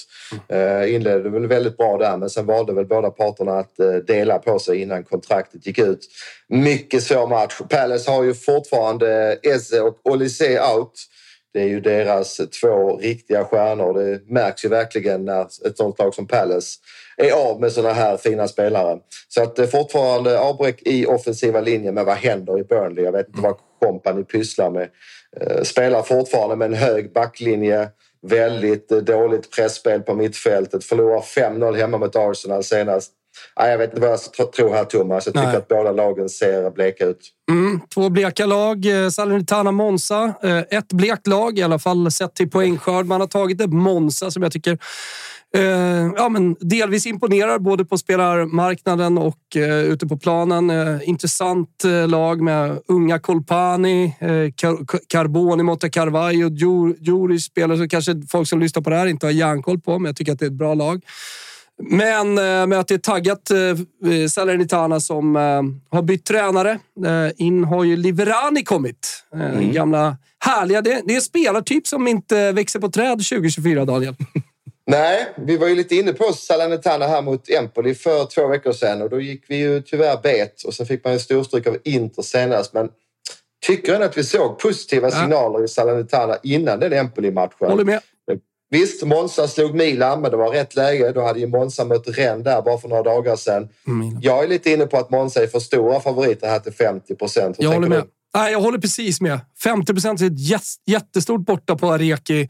Eh, inledde väl väldigt bra där, men sen valde väl båda parterna att eh, dela på sig innan kontraktet gick ut. Mycket svår match. Palace har ju fortfarande eh, Eze och Olise out. Det är ju deras två riktiga stjärnor. Det märks ju verkligen när ett sånt lag som Palace är av med såna här fina spelare. Så att det är fortfarande avbräck i offensiva linjen. Men vad händer i Burnley? Jag vet inte vad kompani pysslar med. Eh, spelar fortfarande med en hög backlinje. Väldigt eh, dåligt pressspel på mittfältet. Förlorar 5-0 hemma mot Arsenal senast. Nej, jag vet inte vad jag tr- tror här, Thomas. Jag tycker Nej. att båda lagen ser bleka ut. Mm, två bleka lag. Eh, Salernitana Monza. Eh, ett blekt lag, i alla fall sett till poängskörd. Man har tagit ett Monza som jag tycker eh, ja, men delvis imponerar både på spelarmarknaden och ute på planen. Intressant lag med unga Colpani, Car- Carboni, Motta Carvalho, Jur- Juris spelare som kanske folk som lyssnar på det här inte har järnkoll på, men jag tycker att det är ett bra lag. Men eh, med att det är taggat eh, Salernitana som eh, har bytt tränare. Eh, in har ju Liverani kommit. Eh, Gamla härliga. Det, det är en spelartyp som inte växer på träd 2024, Daniel. Nej, vi var ju lite inne på Salernitana här mot Empoli för två veckor sedan och då gick vi ju tyvärr bet och sen fick man ju storstryk av Inter senast. Men tycker ändå att vi såg positiva signaler i Salernitana innan den Empoli-matchen. Håller med. Visst, Monza slog Milan, men det var rätt läge. Då hade ju Monza mött Rennes där bara för några dagar sedan. Mm. Jag är lite inne på att Monza är för stora favoriter här till 50 procent. Jag håller med. Nej, jag håller precis med. 50 procent är ett jät- jättestort borta på Areki.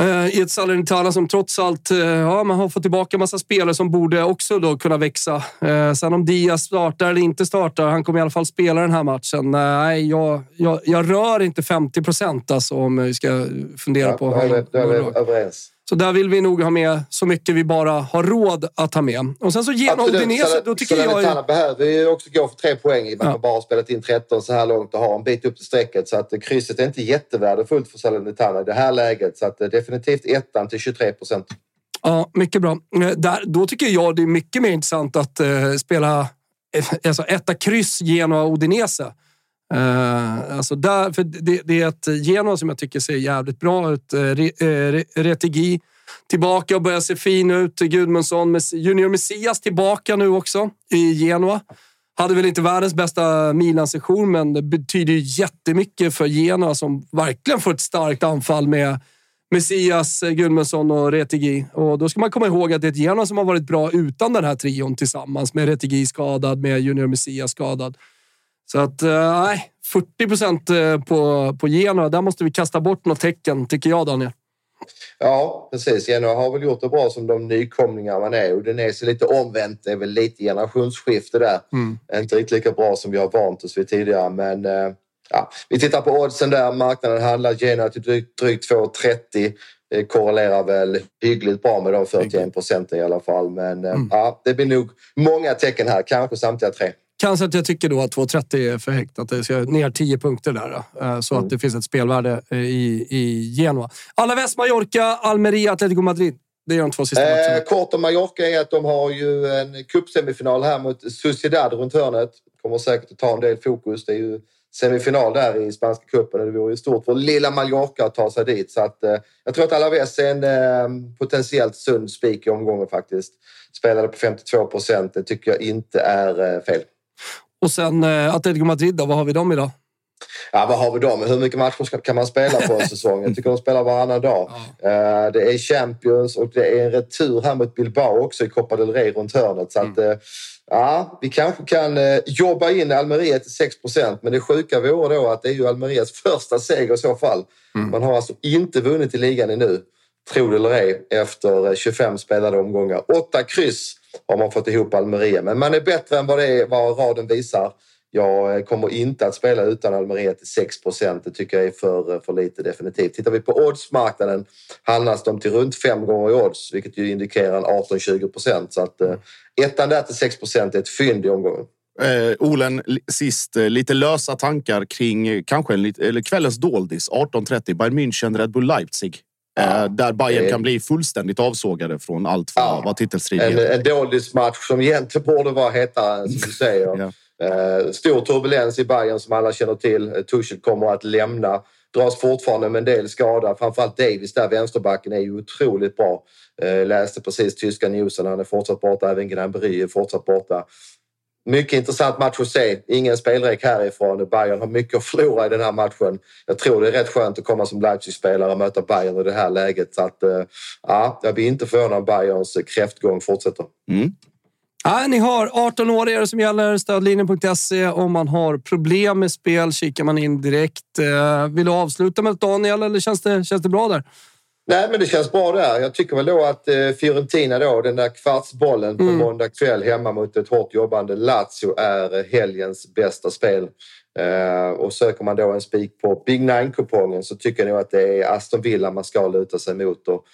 Eh, I ett Salernitana som trots allt eh, ja, man har fått tillbaka en massa spelare som borde också då kunna växa. Eh, Sen om Diaz startar eller inte startar, han kommer i alla fall spela den här matchen. Nej, jag, jag, jag rör inte 50 procent alltså, om vi ska fundera Ja, på... då är vi, då är vi överens. Så där vill vi nog ha med så mycket vi bara har råd att ha med. Och sen så genom Udinese, då tycker jag... Salernitana Ju, behöver ju också gå för tre poäng i och med Ja. att man bara har spelat in 13 så här långt och har en bit upp till strecket. Så att krysset är inte jättevärdefullt för Salernitana i det här läget. Så att eh, definitivt ettan till 23 procent. Ja, mycket bra. Eh, Där, då tycker jag det är mycket mer intressant att eh, spela eh, alltså etta kryss Genoa Udinese. Uh, alltså där, för det, det är ett Genoa som jag tycker ser jävligt bra ut. Eh, re, eh, Re- retigi tillbaka och börjar se fin ut. Gudmundsson, med Junior Messias tillbaka nu också i Genoa. Hade väl inte världens bästa Milan-session, men det betyder ju jättemycket för Genoa som verkligen får ett starkt anfall med Messias, Gudmundsson och Retigi. Och då ska man komma ihåg att det är ett Genoa som har varit bra utan den här trion tillsammans med Retigi skadad, med Junior Messias skadad. Så att, eh, nej, 40 procent eh, på, på Genoa. Där måste vi kasta bort något tecken, tycker jag, Daniel. Ja, precis. Genoa har väl gjort det bra som de nykomlingar man är. Udinese är lite omvänt. Det är väl lite generationsskifte där. Mm. Inte riktigt lika bra som vi har vant oss vid tidigare. Men eh, ja, vi tittar på oddsen där. Marknaden handlar Genoa till drygt, drygt 2,30. Det korrelerar väl hyggligt bra med de 41 procenten i alla fall. Men eh, ja, det blir nog många tecken här. Kanske samtliga tre. Kanske att jag tycker då att 2,30 är för högt. Att det ska ner 10 punkter där. eh, Så att det finns ett spelvärde eh, i, i Genoa. Alaves, Mallorca, Almeria, Atletico Madrid. Det är de två sista matcherna. Eh, kort om Mallorca är att de har ju en cupsemifinal här mot Sociedad runt hörnet. Kommer säkert att ta en del fokus. Det är ju semifinal där i spanska cupen och det vore ju stort för lilla Mallorca att ta sig dit. Så att, eh, jag tror att Alaves är en eh, potentiellt sund spik i omgången faktiskt. Spelade på 52 procent. Det tycker jag inte är eh, fel. Och sen eh, Atletico Madrid, då, vad har vi dem idag? Ja, vad har vi dem? Hur mycket matcher kan man spela på en säsong? Jag tycker de spelar varannan dag. Eh, Det är Champions och det är en retur här mot Bilbao också i Copa del Rey runt hörnet. Så att, eh, ja, vi kanske kan eh, jobba in Almeria till 6% men det sjuka vore då att det är ju Almerias första seger i så fall. Man har alltså inte vunnit i ligan ännu, tro det eller ej, efter eh, 25 spelade omgångar. Åtta kryss har man fått ihop Almeria, men man är bättre än vad, det är, vad raden visar. Jag eh, kommer inte att spela utan Almeria till 6% Det tycker jag är för, eh, för lite definitivt. Tittar vi på oddsmarknaden handlas de till runt fem gånger i odds, vilket ju indikerar en 18-20 procent. Så att eh, ettan där till 6 är ett fynd i omgången. Eh, Olen, sist eh, lite lösa tankar kring kanske en eller kvällens doldis 18.30 Bayern München, Red Bull Leipzig. Eh, där Bayern det- kan bli fullständigt avsågade från allt vad, vad titelstrid En, en doldismatch som egentligen borde vara hetare, som du säger. Eh, Stor turbulens i Bayern som alla känner till. Eh, Tuchel kommer att lämna. Dras fortfarande med en del skada. Framförallt Davis där, vänsterbacken, är ju otroligt bra. Läste precis tyska newsen. Han är fortsatt borta. Även Gnabry är fortsatt borta. Mycket intressant match att se. Ingen spelrek härifrån. Bayern har mycket att förlora i den här matchen. Jag tror det är rätt skönt att komma som Leipzig-spelare och möta Bayern i det här läget. Så att, eh, ja, jag blir inte förvånad om Bayerns kräftgång fortsätter. Ja, ni har 18 år är det som gäller. Stödlinjen.se. Om man har problem med spel kikar man in direkt. Eh, Vill du avsluta med Daniel eller känns det, känns det bra där? Nej, men det känns bra där. Jag tycker väl då att eh, Fiorentina då, den där kvartsbollen på Mm. måndag kväll hemma mot ett hårt jobbande Lazio är eh, helgens bästa spel. Eh, och söker man då en spik på Big Nine-kupongen så tycker jag nog att det är Aston Villa man ska luta sig mot. Och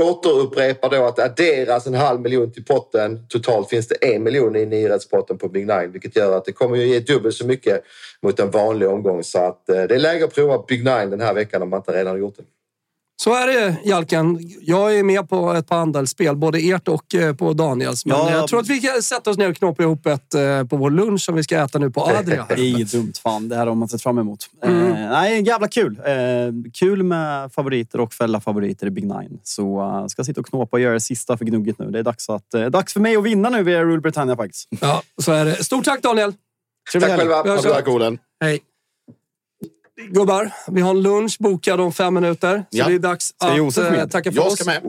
återupprepar då att det adderas en halv miljon till potten. Totalt finns det en miljon i nyhetspotten på Big Nine vilket gör att det kommer ju ge dubbelt så mycket mot en vanlig omgång. Så att eh, det är läge att prova Big Nine den här veckan om man inte redan har gjort det. Så är det, Jalken. Jag är med på ett par andelsspel, både ert och eh, på Daniels. Men Ja. jag tror att vi kan sätta oss ner och knåpa ihop ett eh, på vår lunch som vi ska äta nu på Adria. Det är ju dumt fan. Det här har man sett fram emot. Mm. Eh, nej, jävla kul. Eh, kul med favoriter och fälla favoriter i Big Nine. Så uh, ska sitta och knåpa och göra det sista för gnugget nu. Det är dags, att, eh, dags för mig att vinna nu via Rule Britannia faktiskt. Ja, så är det. Stort tack Daniel! Trevlig. Vi hörs Tack själva. Hej! Gubbar, vi har en lunch bokad om fem minuter. Så Ja. det är dags att eh, tacka för Jag oss. ska med.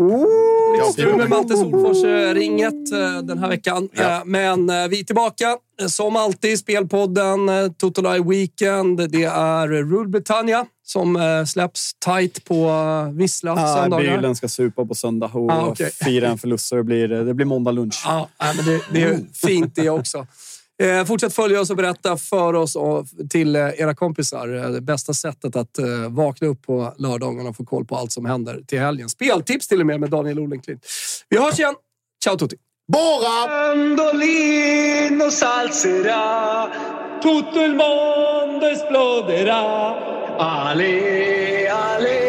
Lite strul med Malte Solfors-ringet den här veckan. Ja. Eh, Men eh, vi är tillbaka. Eh, Som alltid, Spelpodden, eh, Total Eye Weekend. Det är Rule Britannia som eh, släpps tight på eh, vissla Ah, söndagar. bilen ska supa på söndag och Ah, okej. fira en förlust. Så det blir, det blir måndag lunch. Nej, men det, det är fint det också. Eh, fortsätt följa oss och berätta för oss och till eh, era kompisar. Eh, Det bästa sättet att eh, vakna upp på lördagarna och få koll på allt som händer till helgen. Speltips till och med med Daniel Olenklint. Vi hörs igen. Ciao tutti! Bara! Mandolino salzerà, tutto il mondo esploderà. Ale, ale,